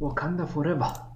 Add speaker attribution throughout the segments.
Speaker 1: Wakanda forever.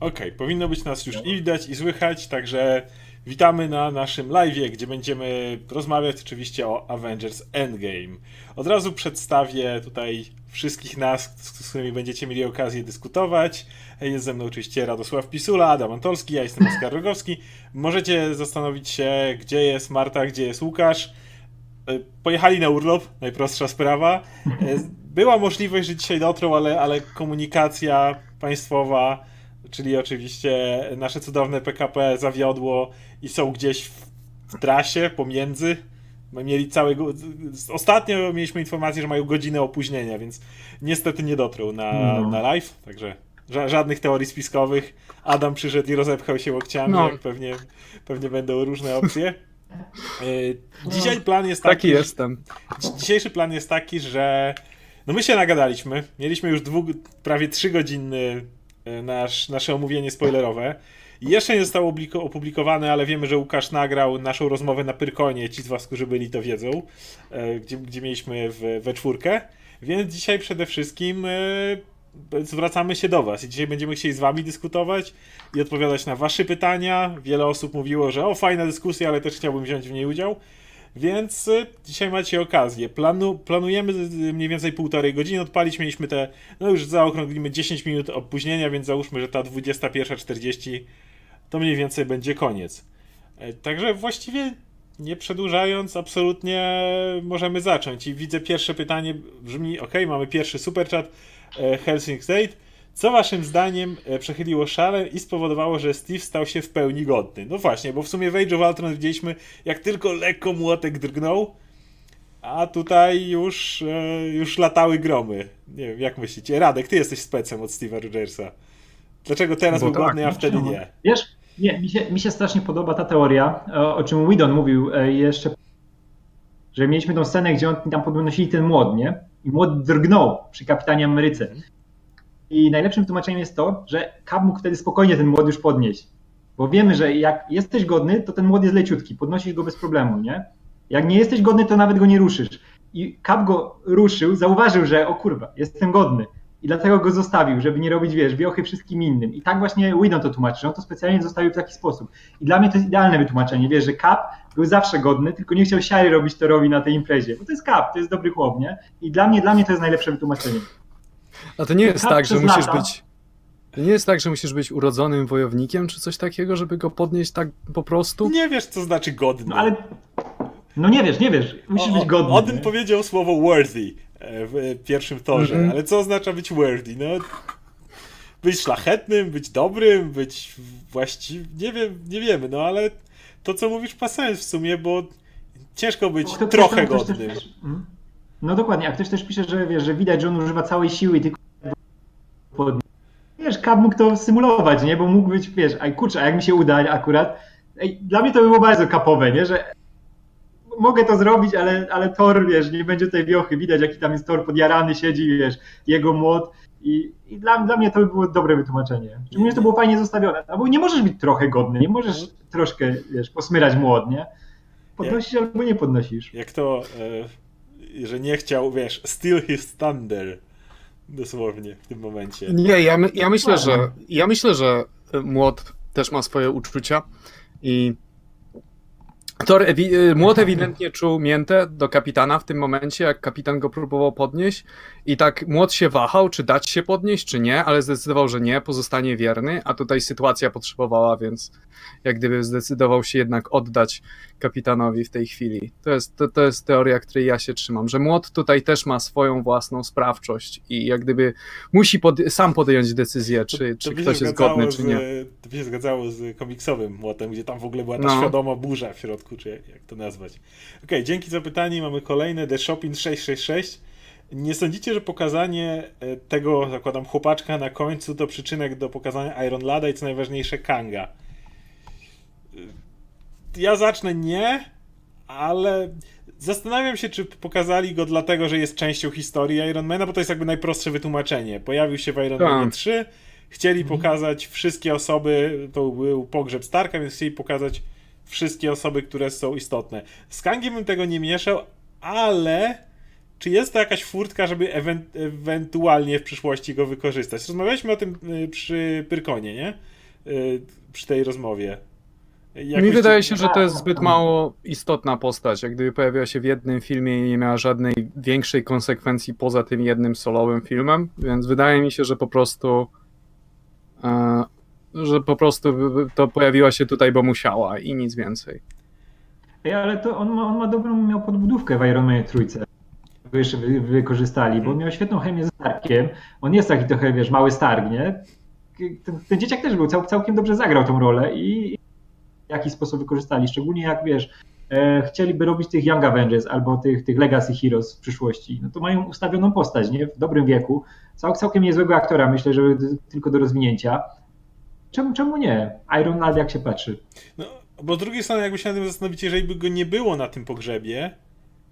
Speaker 2: Okej, powinno być nas już i widać, i słychać, także witamy na naszym live, gdzie będziemy rozmawiać oczywiście o Avengers Endgame. Od razu przedstawię tutaj wszystkich nas, z którymi będziecie mieli okazję dyskutować. Jest ze mną oczywiście Radosław Pisula, Adam Antolski, ja jestem Oskar Rogowski. Możecie zastanowić się, gdzie jest Marta, gdzie jest Łukasz. E, Pojechali na urlop, najprostsza sprawa. E, Była możliwość, że dzisiaj dotrą, ale, ale komunikacja państwowa czyli oczywiście nasze cudowne PKP zawiodło i są gdzieś w, trasie pomiędzy. Mieli całego. Ostatnio mieliśmy informację, że mają godzinę opóźnienia, więc niestety nie dotrą na, no. na live, także ża żadnych teorii spiskowych. Adam przyszedł i rozepchał się łokciami, no. jak pewnie, pewnie będą różne opcje. E, dzisiaj plan jest taki.
Speaker 3: Taki jestem.
Speaker 2: Dzisiejszy plan jest taki, że no my się nagadaliśmy. Mieliśmy już dwu, prawie trzygodzinny nasz, nasze omówienie spoilerowe. Jeszcze nie zostało opublikowane, ale wiemy, że Łukasz nagrał naszą rozmowę na Pyrkonie. Ci z Was, którzy byli, to wiedzą, e, gdzie, gdzie mieliśmy w, we czwórkę. Więc dzisiaj przede wszystkim e, zwracamy się do Was dzisiaj będziemy chcieli z Wami dyskutować i odpowiadać na Wasze pytania. Wiele osób mówiło, że o, fajna dyskusja, ale też chciałbym wziąć w niej udział. Więc y, dzisiaj macie okazję. Planu, planujemy mniej więcej półtorej godziny odpalić. Mieliśmy te, no już zaokrąglimy 10 minut opóźnienia, więc załóżmy, że ta 21.40 to mniej więcej będzie koniec. E, także właściwie nie przedłużając, absolutnie możemy zacząć. I widzę pierwsze pytanie brzmi: OK, mamy pierwszy super chat e, Helsing State. Co waszym zdaniem e, przechyliło szale i spowodowało, że Steve stał się w pełni godny? No właśnie, bo w sumie w Age of Ultron widzieliśmy, jak tylko lekko młotek drgnął, a tutaj już, e, już latały gromy. Nie wiem, jak myślicie? Radek, ty jesteś specem od Steve'a Rogersa. Dlaczego teraz bo był tak, godny, a wtedy nie?
Speaker 1: Wiesz, nie, mi się, mi się strasznie podoba ta teoria, o, czym Widon mówił e, jeszcze, że mieliśmy tą scenę, gdzie on tam podnosili ten młot, nie? I młot drgnął przy Kapitanie Ameryce. I najlepszym tłumaczeniem jest to, że Kab mógł wtedy spokojnie ten młot już podnieść. Bo wiemy, że jak jesteś godny, to ten młot jest leciutki, podnosisz go bez problemu, nie? Jak nie jesteś godny, to nawet go nie ruszysz. I Kap go ruszył, zauważył, że o kurwa, jestem godny. I dlatego go zostawił, żeby nie robić, wiesz, wiochy wszystkim innym. I tak właśnie Widon to tłumaczy, on to specjalnie zostawił w taki sposób. I dla mnie to jest idealne wytłumaczenie, wiesz, że Kap był zawsze godny, tylko nie chciał siary robić Torowi na tej imprezie. Bo to jest Kap, to jest dobry chłop, nie? I dla mnie, dla mnie to jest najlepsze wytłumaczenie.
Speaker 3: A to nie jest tak, że musisz być. To nie jest tak, że musisz być urodzonym wojownikiem, czy coś takiego, żeby go podnieść tak po prostu?
Speaker 2: Nie wiesz, co znaczy godny.
Speaker 1: No, ale... no nie wiesz, nie wiesz. Musisz o, być godny.
Speaker 2: Odyn powiedział słowo worthy e, w pierwszym torze, mm -hmm. ale co oznacza być worthy? No, być szlachetnym, być dobrym, być właściwym, nie wiem, nie wiemy, no ale to, co mówisz, ma sens w sumie, bo ciężko być no, trochę godnym. Też, hmm?
Speaker 1: No dokładnie, a ktoś też pisze, że wiesz, że widać, że on używa całej siły tylko pod... Wiesz, Kab mógł to symulować, nie? Bo mógł być, wiesz, a kurczę, a jak mi się uda akurat, ej, dla mnie to by było bardzo kapowe, nie? Że mogę to zrobić, ale, ale Thor, wiesz, nie będzie tej wiochy, widać jaki tam jest Thor podjarany, siedzi, wiesz, jego młot i, i dla, dla mnie to by było dobre wytłumaczenie. Szczególnie to było fajnie zostawione, no bo nie możesz być trochę godny, nie możesz troszkę, wiesz, posmyrać młot, nie? Podnosisz jak, albo nie podnosisz.
Speaker 2: Jak to... E że nie chciał, wiesz, steal his thunder. Dosłownie w tym momencie.
Speaker 3: Nie, ja, my, ja myślę, że ja myślę, że młot też ma swoje uczucia i Thor ewi y, młot ewidentnie czuł miętę do kapitana w tym momencie, jak kapitan go próbował podnieść i tak młot się wahał, czy dać się podnieść, czy nie, ale zdecydował, że nie, pozostanie wierny, a tutaj sytuacja potrzebowała, więc jak gdyby zdecydował się jednak oddać kapitanowi w tej chwili. To jest, to, to jest teoria, której ja się trzymam, że młot tutaj też ma swoją własną sprawczość i jak gdyby musi pod, sam podjąć decyzję, czy, to, to czy ktoś jest godny,
Speaker 2: z,
Speaker 3: czy nie.
Speaker 2: To by się zgadzało z komiksowym młotem, gdzie tam w ogóle była ta no. świadoma burza w środku, czy jak, to nazwać. Okej, okay, dzięki za pytanie. Mamy kolejne The Shopping 666. Nie sądzicie, że pokazanie e, tego, zakładam, chłopaczka na końcu to przyczynek do pokazania Iron Lada i co najważniejsze Kanga? ja zacznę nie, ale zastanawiam się, czy pokazali go dlatego, że jest częścią historii Ironmana, bo to jest jakby najprostsze wytłumaczenie. Pojawił się w Ironmanie 3, tak. chcieli mhm. pokazać wszystkie osoby, to był pogrzeb Starka, więc chcieli pokazać wszystkie osoby, które są istotne. Z Kangiem bym tego nie mieszał, ale czy jest to jakaś furtka, żeby ewen ewentualnie w przyszłości go wykorzystać? Rozmawialiśmy o tym y, przy Pyrkonie, nie? Y, przy tej rozmowie.
Speaker 3: Jakoś... Mi wydaje się, że to jest zbyt mało istotna postać. Jak gdyby pojawiła się w jednym filmie i nie miała żadnej większej konsekwencji poza tym jednym solowym filmem, więc wydaje mi się, że po prostu e, że po prostu to pojawiła się tutaj, bo musiała i nic więcej.
Speaker 4: Ej, ale to on ma, on ma dobrą miał podbudówkę w Iron Man trójce. Jeszcze wy, wykorzystali, bo miał świetną chemię z Starkiem. On jest taki trochę, wiesz, mały Stark, nie? Ten, ten dzieciak też był, cał, całkiem dobrze zagrał tą rolę i w jaki sposób wykorzystali. Szczególnie jak wiesz, e, chcieliby robić tych Young Avengers albo tych, tych Legacy Heroes w przyszłości, no to mają ustawioną postać, nie? W dobrym wieku. Cał, całkiem niezłego aktora, myślę, że tylko do rozwinięcia. Czemu, czemu nie? Iron Man jak się patrzy.
Speaker 2: No, bo z drugiej strony, jakby się na tym zastanowić, jeżeli by go nie było na tym pogrzebie,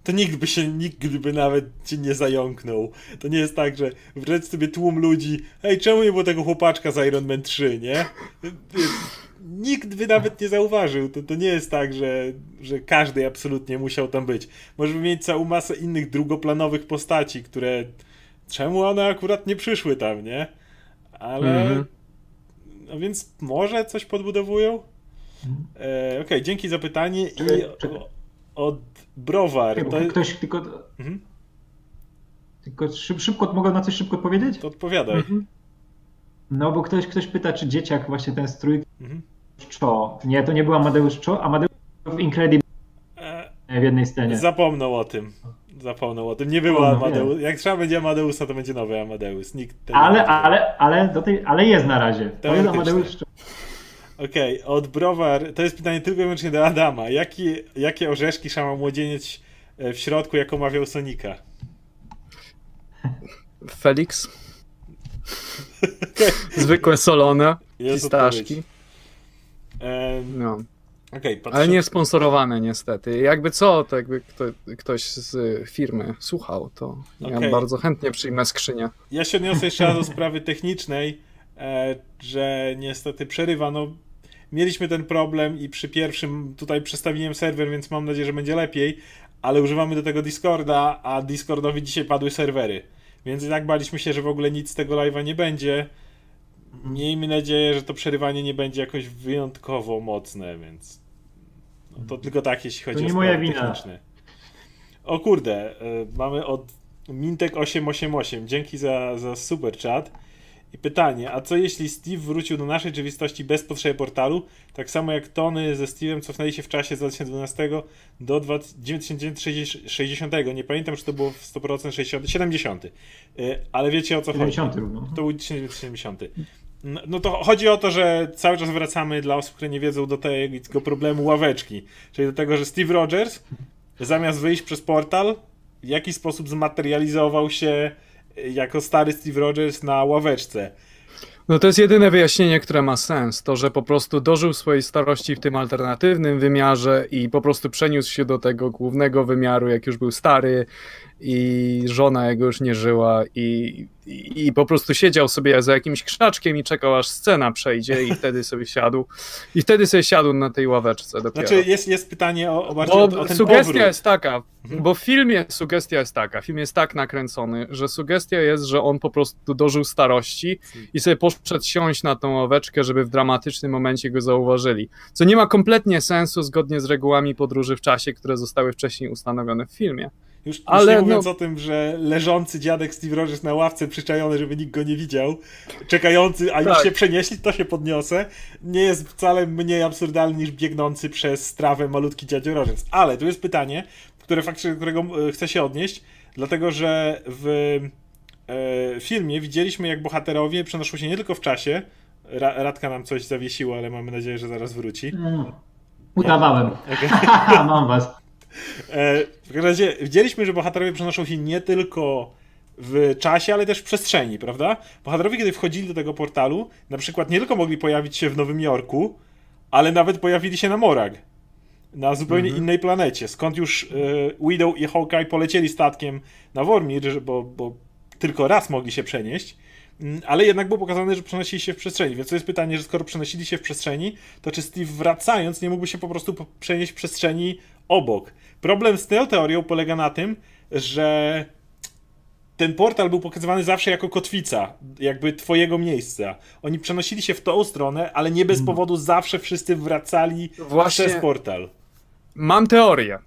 Speaker 2: to nikt by się, nikt by nawet cię nie zająknął. To nie jest tak, że wręcz sobie tłum ludzi, hej, czemu nie było tego chłopaczka z Iron Man 3, nie? nikt by nawet nie zauważył. To, to nie jest tak, że, że każdy absolutnie musiał tam być. Możemy mieć całą masę innych drugoplanowych postaci, które. Czemu one akurat nie przyszły tam, nie? Ale. Mhm. No więc może coś podbudowują? E, Okej, okay, dzięki za pytanie. I od Browar.
Speaker 4: To... Ktoś tylko. Mhm. Tylko szybko, mogę na coś szybko odpowiedzieć?
Speaker 2: To odpowiadaj. Mhm.
Speaker 4: No, bo ktoś, ktoś pyta, czy dzieciak właśnie ten strój mhm. Cho. Nie, to nie był Amadeusz Cho, Amadeusz w Incredible e, w jednej scenie.
Speaker 2: Zapomnął o tym. Zapomnął o tym. Nie było Amadeusz. Jak trzeba będzie Amadeusa, to będzie nowy Amadeus. Nikt
Speaker 4: ale, ale, ale, do tej, ale jest na razie. To jest Amadeusz Cho.
Speaker 2: Okej, okay, od Browar, to jest pytanie tylko i wyłącznie do Adama. Jaki, jakie orzeszki szama młodzieniec e, w środku, jak omawiał Sonika?
Speaker 3: Felix. Zwykłe solone, pistaszki. No. Okay, Ale nie sponsorowane niestety. Jakby co, to jakby kto, ktoś z firmy słuchał, to okay. ja bardzo chętnie przyjmę skrzynię.
Speaker 2: Ja się odniosę jeszcze raz do sprawy technicznej, e, że niestety przerywa. No, mieliśmy ten problem i przy pierwszym tutaj przestawiłem serwer, więc mam nadzieję, że będzie lepiej, ale używamy do tego Discorda, a Discordowi dzisiaj padły serwery. Więc i tak baliśmy się, że w ogóle nic z tego live'a nie będzie. Miejmy nadzieję, że to przerywanie nie będzie jakoś wyjątkowo mocne, więc to tylko tak, jeśli chodzi to nie o moja wina. techniczne. O kurde, y, mamy od Mintek888. Dzięki za, za super chat. I pytanie, a co jeśli Steve wrócił do naszej rzeczywistości bez potrzeby portalu? Tak samo jak Tony ze Steve'em cofnęli się w czasie z 2012 do 1960. Nie pamiętam, czy to było w 100% 60, 70. Ale wiecie o co
Speaker 4: 70
Speaker 2: chodzi. To był 1970. No, no to chodzi o to, że cały czas wracamy dla osób, które nie wiedzą do tego problemu ławeczki. Czyli do tego, że Steve Rogers zamiast wyjść przez portal, w jakiś sposób zmaterializował się jako stary Steve Rogers na ławeczce.
Speaker 3: No to jest jedyne wyjaśnienie, które ma sens. To, że po prostu dożył swojej starości w tym alternatywnym wymiarze i po prostu przeniósł się do tego głównego wymiaru, jak już był stary i żona jego już nie żyła i, i, i po prostu siedział sobie za jakimś krzaczkiem i czekał aż scena przejdzie i wtedy sobie siadł i wtedy sobie siadł na tej ławeczce dopiero.
Speaker 2: Znaczy jest, jest pytanie o, o bardziej
Speaker 3: Bo
Speaker 2: o, o
Speaker 3: sugestia
Speaker 2: powrót.
Speaker 3: jest taka,
Speaker 2: Mhm.
Speaker 3: bo w filmie sugestia jest taka, film jest tak nakręcony, że sugestia jest, że on po prostu dożył starości i sobie poszedł siąść na tą ławeczkę, żeby w dramatycznym momencie go zauważyli. Co nie ma kompletnie sensu zgodnie z regułami podróży w czasie, które zostały wcześniej ustanowione w filmie.
Speaker 2: Już, już
Speaker 3: Ale
Speaker 2: nie
Speaker 3: no-
Speaker 2: mówiąc o tym, że leżący dziadek Steve Rogers na ławce przyczajony, żeby nikt go nie widział, czekający, a już
Speaker 3: Tak.
Speaker 2: się przenieśli, to się podniosę, nie jest wcale mniej absurdalny niż biegnący przez trawę malutki dziadzio Rogers. Ale tu jest pytanie, które faktycznie, którego e, chcę się odnieść, dlatego że w e, filmie widzieliśmy, jak bohaterowie przenoszą się nie tylko w czasie, Ra Radka nam coś zawiesiła, ale mamy nadzieję, że zaraz wróci.
Speaker 4: Mm. Udawałem.
Speaker 2: Okej.
Speaker 4: Mam was.
Speaker 2: E, w każdym razie widzieliśmy, że bohaterowie przenoszą się nie tylko w czasie, ale też w przestrzeni, prawda? Bohaterowie, kiedy wchodzili do tego portalu, na przykład nie tylko mogli pojawić się w Nowym Jorku, ale nawet pojawili się na Morag. Na zupełnie innej planecie. Skąd już e, Widow i Hawkeye polecieli statkiem na Wormir, bo, bo tylko raz mogli się przenieść. Mm, Ale jednak było pokazane, że przenosili się w przestrzeni. Więc to jest pytanie, że skoro przenosili się w przestrzeni, to czy Steve wracając nie mógłby się po prostu przenieść w przestrzeni obok? Problem z tą teorią polega na tym, że ten portal był pokazywany zawsze jako kotwica, jakby twojego miejsca. Oni przenosili się w tą stronę, ale nie bez powodu zawsze wszyscy wracali
Speaker 3: Właśnie-
Speaker 2: przez portal.
Speaker 3: Mam teorię.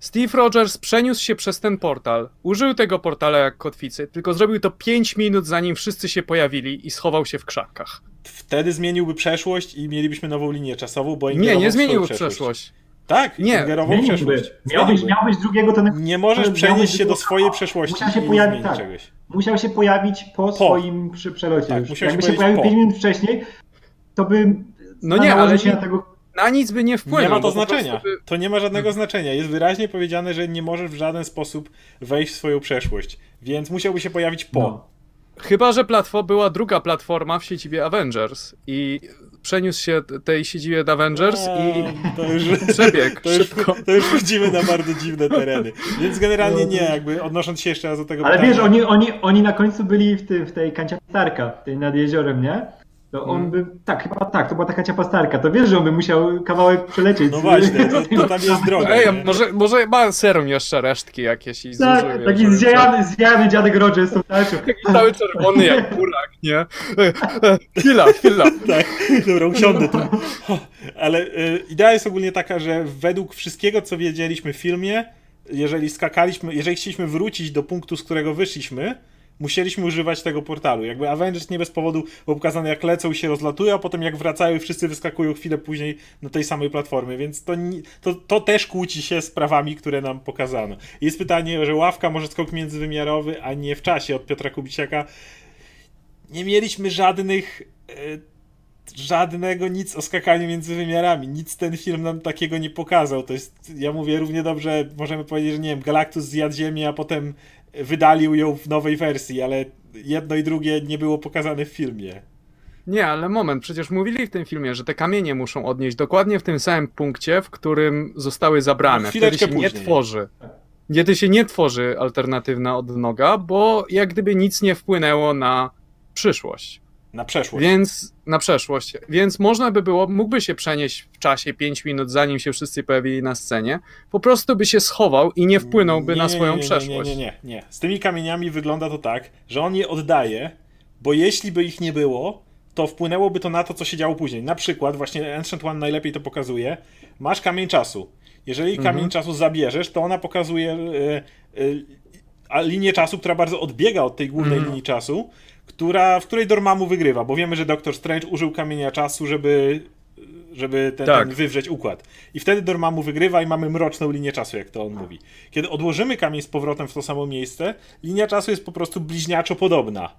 Speaker 3: Steve Rogers przeniósł się przez ten portal, użył tego portala jak kotwicy, tylko zrobił to 5 minut zanim wszyscy się pojawili i schował się w krzakach.
Speaker 2: Wtedy zmieniłby przeszłość i mielibyśmy nową linię czasową, bo
Speaker 3: Nie, nie
Speaker 2: w swoją
Speaker 3: zmienił w
Speaker 2: przeszłość.
Speaker 3: przeszłość.
Speaker 2: Tak,
Speaker 3: Nie,
Speaker 2: ingerował w
Speaker 4: Zmieniłby.
Speaker 2: przeszłość.
Speaker 4: Miał być,
Speaker 2: Zmieniłby.
Speaker 4: miał być drugiego, to
Speaker 2: Nie możesz przenieść się do swojej przeszłości
Speaker 4: Musiał się
Speaker 2: i
Speaker 4: pojawić, tak.
Speaker 2: czegoś.
Speaker 4: Musiał się pojawić po, swoim przy, przelocie.
Speaker 2: Tak, się
Speaker 4: Jakby się
Speaker 2: pojawić
Speaker 4: pojawił
Speaker 2: po.
Speaker 4: 5 minut wcześniej, to by
Speaker 3: No nie, ale
Speaker 4: się
Speaker 3: nie-
Speaker 4: na tego
Speaker 3: Na nic by nie wpłynął.
Speaker 2: Nie ma to
Speaker 3: po
Speaker 2: znaczenia.
Speaker 3: by-
Speaker 2: To nie ma żadnego znaczenia. Jest wyraźnie powiedziane, że nie możesz w żaden sposób wejść w swoją przeszłość. Więc musiałby się pojawić po.
Speaker 4: No.
Speaker 3: Chyba, że platform, była druga platforma w siedzibie Avengers i przeniósł się tej siedzibie do Avengers i
Speaker 2: A, to już,
Speaker 3: przebiegł
Speaker 2: to już,
Speaker 3: szybko.
Speaker 2: to już wchodzimy na bardzo dziwne tereny. Więc generalnie nie, jakby odnosząc się jeszcze raz do tego
Speaker 4: Ale
Speaker 2: pytania.
Speaker 4: wiesz, oni, oni, oni na końcu byli w, tym, w tej kanciapastarka, tej nad jeziorem, nie? To on
Speaker 3: Mm.
Speaker 4: by, tak, chyba tak, to była taka ciapastarka, to wiesz, że on by musiał kawałek przelecieć.
Speaker 2: No właśnie, to, to tam jest droga.
Speaker 3: Ej,
Speaker 2: nie?
Speaker 3: może, może ma serum jeszcze resztki jakieś i
Speaker 4: Tak,
Speaker 3: je,
Speaker 4: taki zjajany, zjajany dziadek Rogers tą tarczą.
Speaker 3: Taki cały czerwony jak burak, nie? Chwila, chwila.
Speaker 2: Tak, dobra, usiądę tu. Ale y, idea jest ogólnie taka, że według wszystkiego, co wiedzieliśmy w filmie, jeżeli skakaliśmy, jeżeli chcieliśmy wrócić do punktu, z którego wyszliśmy, musieliśmy używać tego portalu. Jakby Avengers nie bez powodu było pokazane, jak lecą i się rozlatują, a potem jak wracają wszyscy wyskakują chwilę później na tej samej platformie, więc to, to, to też kłóci się z prawami, które nam pokazano. Jest pytanie, że ławka może skok międzywymiarowy, a nie w czasie od Piotra Kubiciaka. Nie mieliśmy żadnych e, żadnego nic o skakaniu między wymiarami. Nic ten film nam takiego nie pokazał. To jest, ja mówię równie dobrze, możemy powiedzieć, że nie wiem, Galactus zjadł Ziemię, a potem wydalił ją w nowej wersji, ale jedno i drugie nie było pokazane w filmie.
Speaker 3: Nie, ale moment, przecież mówili w tym filmie, że te kamienie muszą odnieść dokładnie w tym samym punkcie, w którym zostały zabrane.
Speaker 2: No,
Speaker 3: Wtedy się nie
Speaker 2: później.
Speaker 3: tworzy. Wtedy się nie tworzy alternatywna odnoga, bo jak gdyby nic nie wpłynęło na przyszłość.
Speaker 2: Na przeszłość.
Speaker 3: Więc na przeszłość. Więc można by było, mógłby się przenieść w czasie 5 minut, zanim się wszyscy pojawili na scenie. Po prostu by się schował i nie wpłynąłby
Speaker 2: Nie,
Speaker 3: na swoją
Speaker 2: nie, nie,
Speaker 3: przeszłość.
Speaker 2: Nie, nie, nie, nie. Z tymi kamieniami wygląda to tak, że on je oddaje, bo jeśli by ich nie było, to wpłynęłoby to na to, co się działo później. Na przykład, właśnie Ancient One najlepiej to pokazuje, masz kamień czasu. Jeżeli kamień
Speaker 3: Mhm.
Speaker 2: czasu zabierzesz, to ona pokazuje e, a linię czasu, która bardzo odbiega od tej głównej
Speaker 3: Mhm.
Speaker 2: linii czasu, która, w której Dormammu wygrywa, bo wiemy, że Doctor Strange użył kamienia czasu, żeby żeby ten,
Speaker 3: Tak.
Speaker 2: ten wywrzeć układ. I wtedy Dormammu wygrywa i mamy mroczną linię czasu, jak to on mówi. Kiedy odłożymy kamień z powrotem w to samo miejsce, linia czasu jest po prostu bliźniaczo podobna.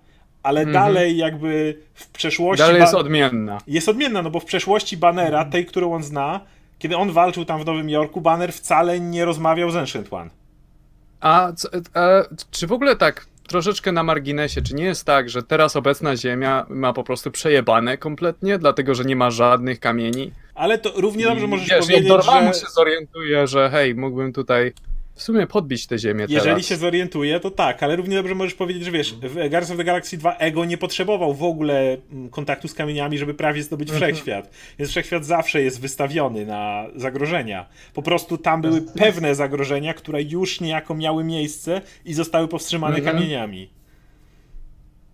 Speaker 2: Ale dalej jakby w przeszłości...
Speaker 3: Mhm. Dalej jest odmienna.
Speaker 2: jest odmienna, no bo w przeszłości Bannera, tej, którą on zna, kiedy on walczył tam w Nowym Jorku, Banner wcale nie rozmawiał z Ancient One.
Speaker 3: A, co- a czy w ogóle tak troszeczkę na marginesie, czy nie jest tak, że teraz obecna Ziemia ma po prostu przejebane kompletnie, dlatego że nie ma żadnych kamieni?
Speaker 2: Ale to równie dobrze możesz
Speaker 3: Wiesz,
Speaker 2: powiedzieć,
Speaker 3: Dormammu
Speaker 2: że...
Speaker 3: się zorientuje, że hej, mógłbym tutaj w sumie podbić tę ziemię
Speaker 2: Jeżeli
Speaker 3: teraz.
Speaker 2: się zorientuje, to tak, ale równie dobrze możesz powiedzieć, że wiesz, w Guardians of the Galaxy 2 Ego nie potrzebował w ogóle mm, kontaktu z kamieniami, żeby prawie zdobyć
Speaker 3: Mhm.
Speaker 2: wszechświat. Więc wszechświat zawsze jest wystawiony na zagrożenia. Po prostu tam były pewne zagrożenia, które już niejako miały miejsce i zostały powstrzymane
Speaker 3: Mhm.
Speaker 2: kamieniami.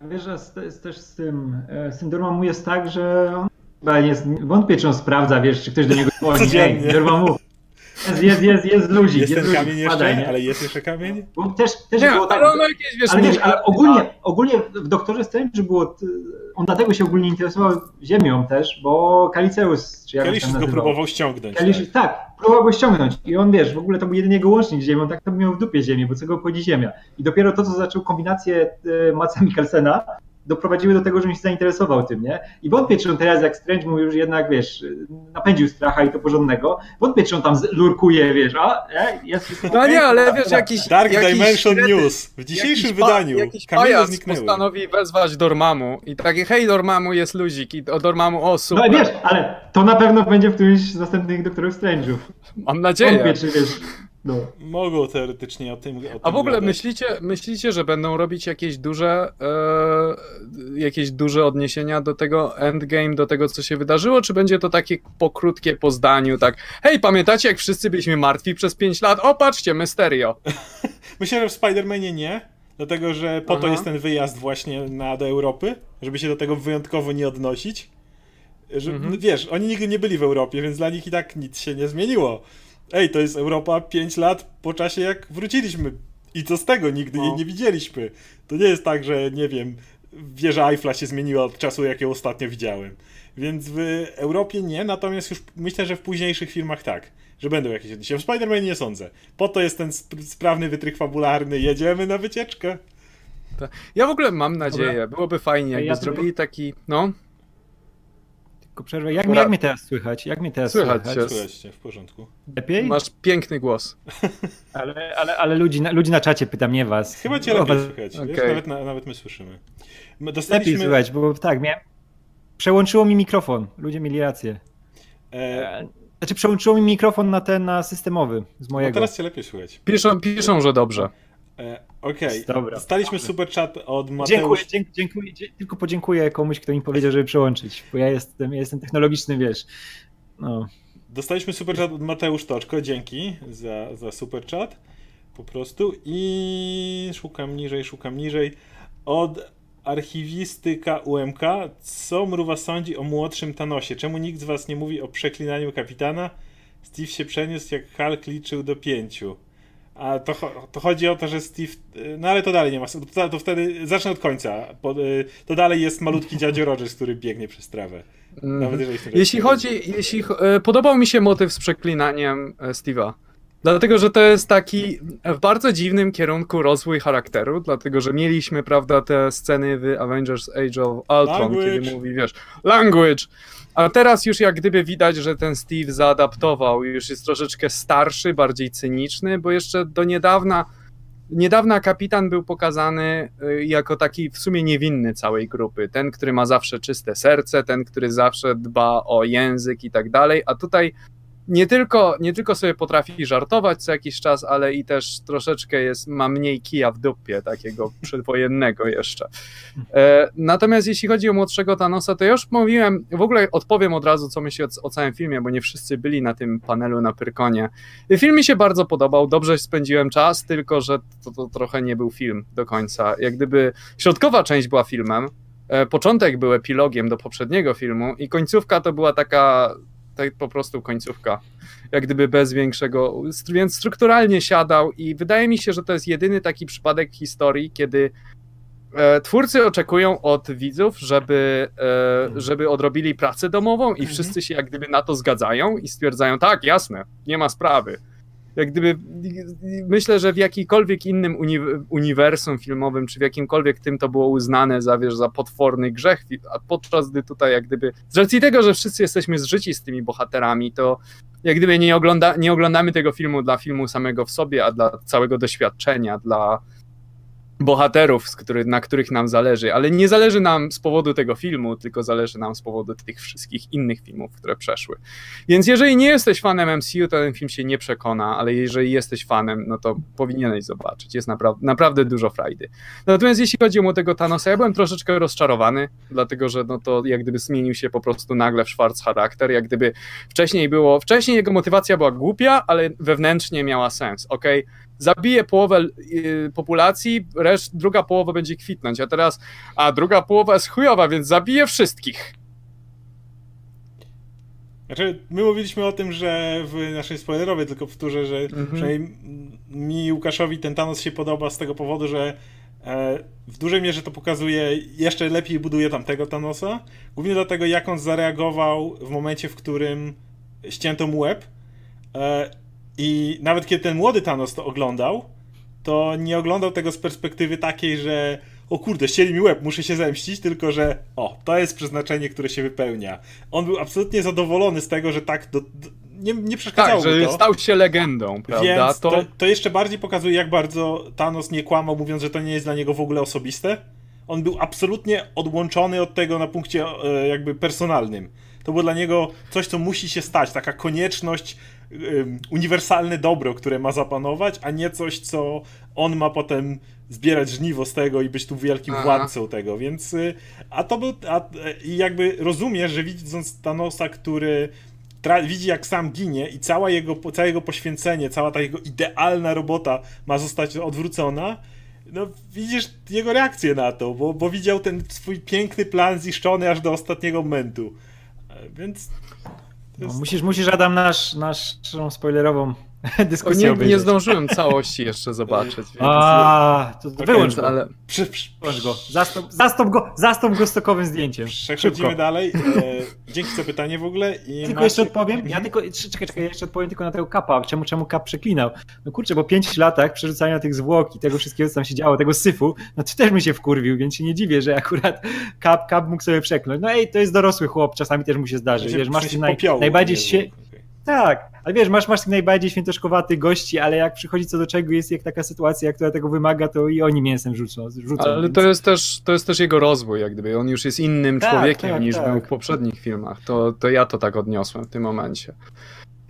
Speaker 4: Wiesz, że z, też z tym e, z tym Dormammu jest tak, że on chyba jest, wątpię, czy on sprawdza, wiesz, czy ktoś do niego dzwoni. Ej, Dormammu, jest, jest, jest, jest luzik,
Speaker 2: Jest ten
Speaker 4: luzik,
Speaker 2: kamień jeszcze,
Speaker 4: nie?
Speaker 2: ale jest jeszcze kamień?
Speaker 4: Bo też, też
Speaker 3: Nie,
Speaker 4: było tak,
Speaker 3: ale on ma jakieś, wiesz,
Speaker 4: ale wiesz, ale ogólnie, ogólnie w Doktorze Strange było, t- on dlatego się ogólnie interesował Ziemią też, bo Kaliceus, czy jak się
Speaker 2: go próbował ściągnąć. Tak.
Speaker 4: tak, próbował go ściągnąć i on, wiesz, w ogóle to był jedynie jego łącznik z Ziemią, tak to miał w dupie Ziemię, bo co go obchodzi Ziemia. I dopiero to, co zaczął kombinację e, Maca Mikkelsena, doprowadziły do tego, że on się zainteresował tym, nie? I wątpię, czy on teraz, jak Strange mu już jednak, wiesz, napędził stracha i to porządnego, wątpię, czy on tam lurkuje, wiesz, a, e, jest
Speaker 3: No nie, ale wiesz, jakiś...
Speaker 2: Dark
Speaker 3: jakiś
Speaker 2: Dimension
Speaker 3: średny-
Speaker 2: News. W dzisiejszym
Speaker 3: jakiś pa-
Speaker 2: wydaniu
Speaker 3: Jakiś
Speaker 2: kamienie
Speaker 3: pajac
Speaker 2: zniknęły.
Speaker 3: postanowi wezwać Dormammu i takie, hej Dormammu, jest luzik i o Dormammu, o
Speaker 4: No
Speaker 3: super,
Speaker 4: wiesz, ale to na pewno będzie w którymś z następnych Doktorów Strange'ów.
Speaker 3: mam nadzieję.
Speaker 4: Wątpię, czy wiesz, no.
Speaker 2: Mogą teoretycznie o tym. O tym
Speaker 3: A w ogóle
Speaker 2: gadać.
Speaker 3: myślicie, myślicie, że będą robić jakieś duże, e, jakieś duże odniesienia do tego endgame, do tego, co się wydarzyło, czy będzie to takie po krótkie po zdaniu, tak, hej, pamiętacie, jak wszyscy byliśmy martwi przez 5 lat? O, patrzcie, Mysterio.
Speaker 2: Myślę, że w Spider-Manie nie, dlatego że po to
Speaker 3: Aha.
Speaker 2: jest ten wyjazd właśnie na, do Europy, żeby się do tego wyjątkowo nie odnosić. Że,
Speaker 3: Mhm.
Speaker 2: Wiesz, oni nigdy nie byli w Europie, więc dla nich i tak nic się nie zmieniło. Ej, to jest Europa 5 lat po czasie, jak wróciliśmy. I co z tego? Nigdy jej
Speaker 3: No.
Speaker 2: nie widzieliśmy. To nie jest tak, że nie wiem, wieża Eiffla się zmieniła od czasu, jak ją ostatnio widziałem. Więc w Europie nie, natomiast już myślę, że w późniejszych filmach tak. Że będą jakieś odniesienia. W Spider-Man nie sądzę. Po to jest ten sp- sprawny wytrych fabularny. Jedziemy na wycieczkę.
Speaker 3: Ja w ogóle mam nadzieję, byłoby fajnie, jakby
Speaker 4: Ja
Speaker 3: zrobili taki, no,
Speaker 1: Tylko przerwę. Jak, mnie- jak mnie teraz słychać? Jak mnie teraz
Speaker 3: Słychać
Speaker 1: słychać?
Speaker 2: Słychać cię, w porządku.
Speaker 1: Lepiej?
Speaker 3: masz piękny głos.
Speaker 1: Ale, ale, ale ludzi, na, ludzi na czacie pytam, nie was.
Speaker 2: Chyba cię lepiej
Speaker 1: was-
Speaker 2: słychać. Wiesz,
Speaker 3: Okej.
Speaker 2: nawet, na, nawet my słyszymy. My
Speaker 1: Lepiej
Speaker 2: dostaliśmy...
Speaker 1: słychać, bo tak, miałem... Przełączyło mi mikrofon. Ludzie mieli rację.
Speaker 2: E,
Speaker 1: E, Znaczy przełączyło mi mikrofon na ten, na systemowy, z
Speaker 2: no
Speaker 1: mojego.
Speaker 2: teraz cię lepiej słychać.
Speaker 3: Piszą, piszą, że dobrze.
Speaker 2: E, Okej.
Speaker 1: Dobra.
Speaker 2: Dostaliśmy super chat od Mateusz.
Speaker 1: Dziękuję, dziękuję, tylko podziękuję komuś, kto mi powiedział, żeby przełączyć, bo ja jestem, ja jestem technologiczny, wiesz. No.
Speaker 2: Dostaliśmy super chat od Mateusz Toczko. Dzięki za, za super chat. Po prostu. I szukam niżej, szukam niżej. Od archiwistyka UMK. Co Mruwa sądzi o młodszym Thanosie? Czemu nikt z was nie mówi o przeklinaniu kapitana? Steve się przeniósł, jak Hulk liczył do pięciu. A to, to chodzi o to, że Steve. No ale to dalej nie ma. To, to wtedy zacznę od końca. Bo, y, to dalej jest malutki dziadzio Rogers, który biegnie przez trawę. Nawet jeżeli
Speaker 3: Jeśli chodzi, jeśli e, podobał mi się motyw z przeklinaniem Steve'a. Dlatego, że to jest taki w bardzo dziwnym kierunku rozwój charakteru, dlatego, że mieliśmy, prawda, te sceny w Avengers Age of Ultron,
Speaker 2: Language.
Speaker 3: kiedy mówi, wiesz, language, a teraz już jak gdyby widać, że ten Steve zaadaptował, już jest troszeczkę starszy, bardziej cyniczny, bo jeszcze do niedawna Niedawna kapitan był pokazany y, jako taki w sumie niewinny całej grupy. Ten, który ma zawsze czyste serce, ten, który zawsze dba o język i tak dalej. A tutaj nie tylko, nie tylko sobie potrafi żartować co jakiś czas, ale i też troszeczkę jest, ma mniej kija w dupie, takiego przedwojennego jeszcze. E, natomiast jeśli chodzi o młodszego Thanosa, to ja już mówiłem, w ogóle odpowiem od razu, co myślę o, o całym filmie, bo nie wszyscy byli na tym panelu na Pyrkonie. Film mi się bardzo podobał, dobrze spędziłem czas, tylko że to, to trochę nie był film do końca. Jak gdyby środkowa część była filmem, e, początek był epilogiem do poprzedniego filmu i końcówka to była taka tak po prostu końcówka, jak gdyby bez większego, więc strukturalnie siadał i wydaje mi się, że to jest jedyny taki przypadek w historii, kiedy e, twórcy oczekują od widzów, żeby, e, żeby odrobili pracę domową i wszyscy się jak gdyby na to zgadzają i stwierdzają, tak, jasne, nie ma sprawy. Jak gdyby myślę, że w jakikolwiek innym uni uniwersum filmowym, czy w jakimkolwiek tym to było uznane za, wiesz, za potworny grzech, a podczas gdy tutaj jak gdyby, z racji tego, że wszyscy jesteśmy zżyci z tymi bohaterami, to jak gdyby nie, ogląda, nie oglądamy tego filmu dla filmu samego w sobie, a dla całego doświadczenia, dla bohaterów, który, na których nam zależy, ale nie zależy nam z powodu tego filmu, tylko zależy nam z powodu tych wszystkich innych filmów, które przeszły. Więc jeżeli nie jesteś fanem MCU, to ten film się nie przekona, ale jeżeli jesteś fanem, no to powinieneś zobaczyć. Jest naprawdę, naprawdę dużo frajdy. Natomiast jeśli chodzi o młodego Thanosa, ja byłem troszeczkę rozczarowany, dlatego że no to jak gdyby zmienił się po prostu nagle w Schwarz charakter, jak gdyby wcześniej było, wcześniej jego motywacja była głupia, ale wewnętrznie miała sens, ok? Zabije połowę y, populacji, reszt, druga połowa będzie kwitnąć, a teraz, a druga połowa jest chujowa, więc zabije wszystkich.
Speaker 2: Znaczy, my mówiliśmy o tym, że w naszej spoilerowej, tylko powtórzę, że
Speaker 3: Mhm.
Speaker 2: przynajmniej mi Łukaszowi ten Thanos się podoba z tego powodu, że e, w dużej mierze to pokazuje, jeszcze lepiej buduje tamtego Thanosa. Głównie dlatego, jak on zareagował w momencie, w którym ścięto mu łeb. I nawet kiedy ten młody Thanos to oglądał, to nie oglądał tego z perspektywy takiej, że o kurde, ścieli mi łeb, muszę się zemścić, tylko że o, to jest przeznaczenie, które się wypełnia. On był absolutnie zadowolony z tego, że tak do, do, nie, nie przeszkadzało
Speaker 3: Tak, że
Speaker 2: to.
Speaker 3: stał się legendą, prawda?
Speaker 2: Więc to...
Speaker 3: to,
Speaker 2: To, jeszcze bardziej pokazuje, jak bardzo Thanos nie kłamał, mówiąc, że to nie jest dla niego w ogóle osobiste. On był absolutnie odłączony od tego na punkcie e, jakby personalnym. To było dla niego coś, co musi się stać, taka konieczność, uniwersalne dobro, które ma zapanować, a nie coś, co on ma potem zbierać żniwo z tego i być tu wielkim
Speaker 3: Aha.
Speaker 2: władcą tego, więc y, a to był, a, i jakby rozumiesz, że widząc Thanosa, który widzi jak sam ginie i cała jego, całe jego poświęcenie, cała ta jego idealna robota ma zostać odwrócona, no widzisz jego reakcję na to, bo, bo widział ten swój piękny plan zniszczony aż do ostatniego momentu. E, Więc
Speaker 1: No, musisz, musisz Adam nasz, naszą spoilerową
Speaker 3: nie, nie zdążyłem całości jeszcze zobaczyć. Więc,
Speaker 1: A, to,
Speaker 2: Okej,
Speaker 1: wyłącz go.
Speaker 3: ale
Speaker 2: Prze, prze,
Speaker 1: Wyłącz go. Zastąp, zastąp go. Zastąp go stokowym zdjęciem.
Speaker 2: Przechodzimy
Speaker 1: Szybko.
Speaker 2: dalej. E, dzięki za pytanie w ogóle. I
Speaker 1: Tylko jeszcze odpowiem. Ja
Speaker 2: Mhm.
Speaker 1: tylko, czekaj, czekaj, jeszcze odpowiem tylko na tego kapa. Czemu, czemu kap przeklinał? No kurczę, po pięciu latach przerzucania tych zwłok i tego wszystkiego, co tam się działo, tego syfu, no to też mi się wkurwił, więc się nie dziwię, że akurat kap, kap mógł sobie przekląć. No ej, to jest dorosły chłop, czasami też mu się zdarzy.
Speaker 2: W sensie-
Speaker 1: Wiesz, masz naj,
Speaker 2: popiołu,
Speaker 1: najbardziej się... Tak, ale wiesz, masz, masz tych najbardziej świętoszkowaty gości, ale jak przychodzi co do czego, jest jak taka sytuacja, która tego wymaga, to i oni mięsem rzucą. rzucą
Speaker 3: Ale
Speaker 1: więc...
Speaker 3: to jest, też, to jest też jego rozwój, jak gdyby. On już jest innym
Speaker 1: Tak,
Speaker 3: człowiekiem
Speaker 1: tak,
Speaker 3: niż
Speaker 1: tak.
Speaker 3: był w poprzednich filmach. To, to ja to tak odniosłem w tym momencie.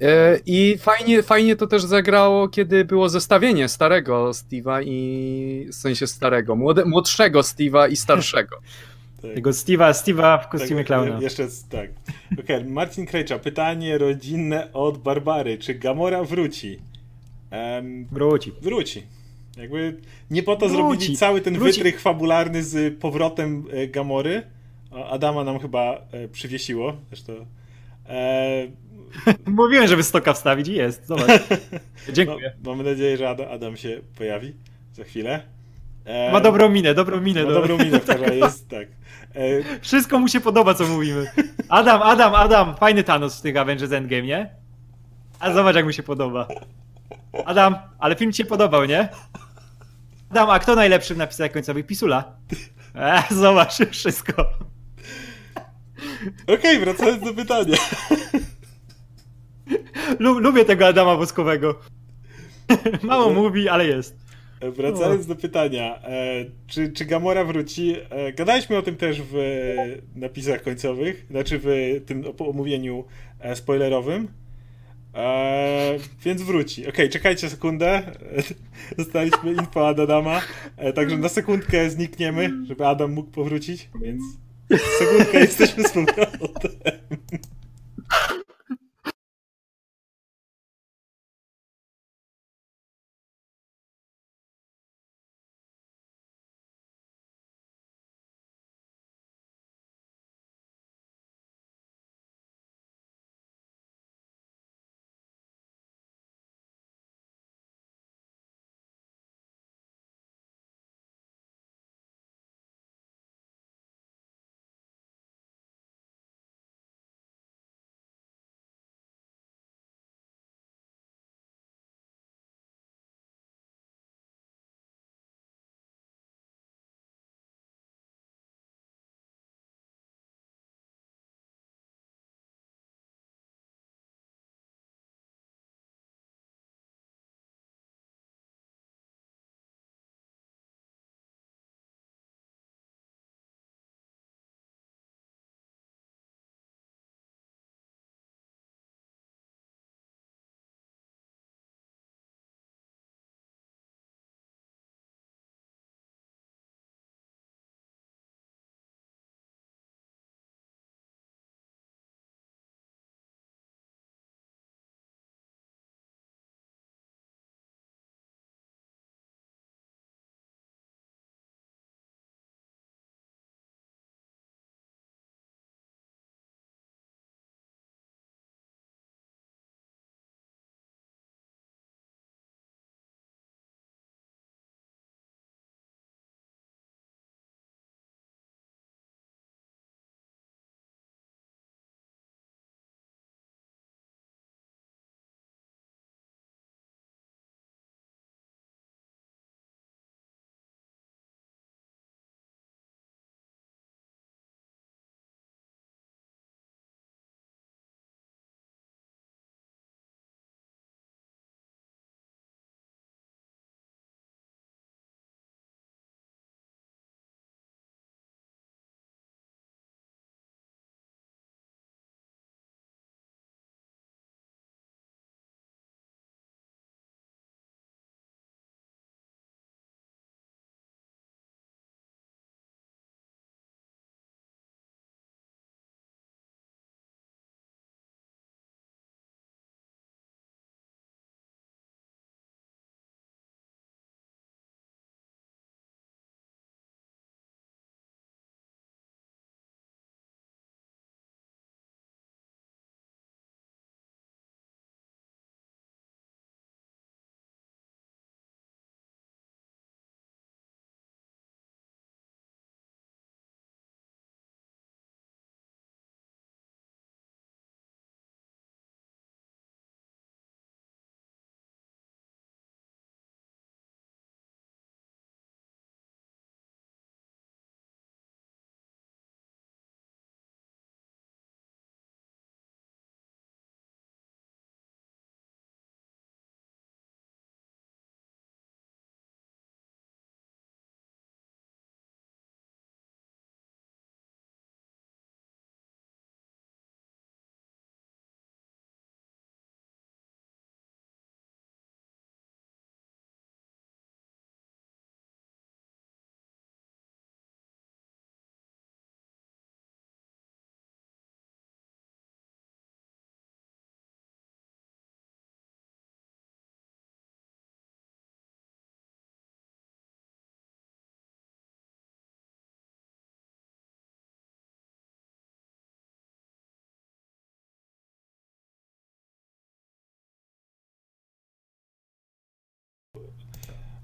Speaker 3: E, I fajnie, fajnie to też zagrało, kiedy było zestawienie starego Steve'a i w sensie starego, młode, młodszego Steve'a i starszego.
Speaker 2: Tak.
Speaker 1: Tego Steve'a, Steve'a w kostiumie
Speaker 2: Tak,
Speaker 1: klauna.
Speaker 2: Jeszcze tak. Okej, Marcin Krejcza, pytanie rodzinne od Barbary. Czy Gamora wróci? Em,
Speaker 1: Wróci.
Speaker 2: wróci. Jakby nie po to
Speaker 1: Wróci.
Speaker 2: zrobili cały ten
Speaker 1: Wróci.
Speaker 2: wytrych fabularny z powrotem e, Gamory. Adama nam chyba e, przywiesiło. Zresztą. E,
Speaker 1: Mówiłem, żeby stoka wstawić i jest. Zobacz.
Speaker 2: no,
Speaker 1: Dziękuję.
Speaker 2: mamy nadzieję, że Adam się pojawi za chwilę. E,
Speaker 1: Ma dobrą minę, dobrą minę.
Speaker 2: ma
Speaker 1: do-
Speaker 2: dobrą minę, która jest tak. E,
Speaker 1: Wszystko mu się podoba, co mówimy. Adam, Adam, Adam, fajny Thanos w tych Avengers Endgame, nie? A zobacz, jak mu się podoba. Adam, ale film ci się podobał, nie? Adam, a kto najlepszy w napisach końcowych? Pisula. E, zobacz, wszystko.
Speaker 2: Okej, wracając do pytania.
Speaker 1: Lu- lubię tego Adama Woskowego. Mało mówi, ale jest.
Speaker 2: Wracając do pytania, e, czy, czy Gamora wróci? E, gadaliśmy o tym też w napisach końcowych, znaczy w tym omówieniu e, spoilerowym. Więc wróci. Okej, czekajcie sekundę. Dostaliśmy info od Adama, e, także na sekundkę znikniemy, żeby Adam mógł powrócić, więc sekundkę jesteśmy z powrotem.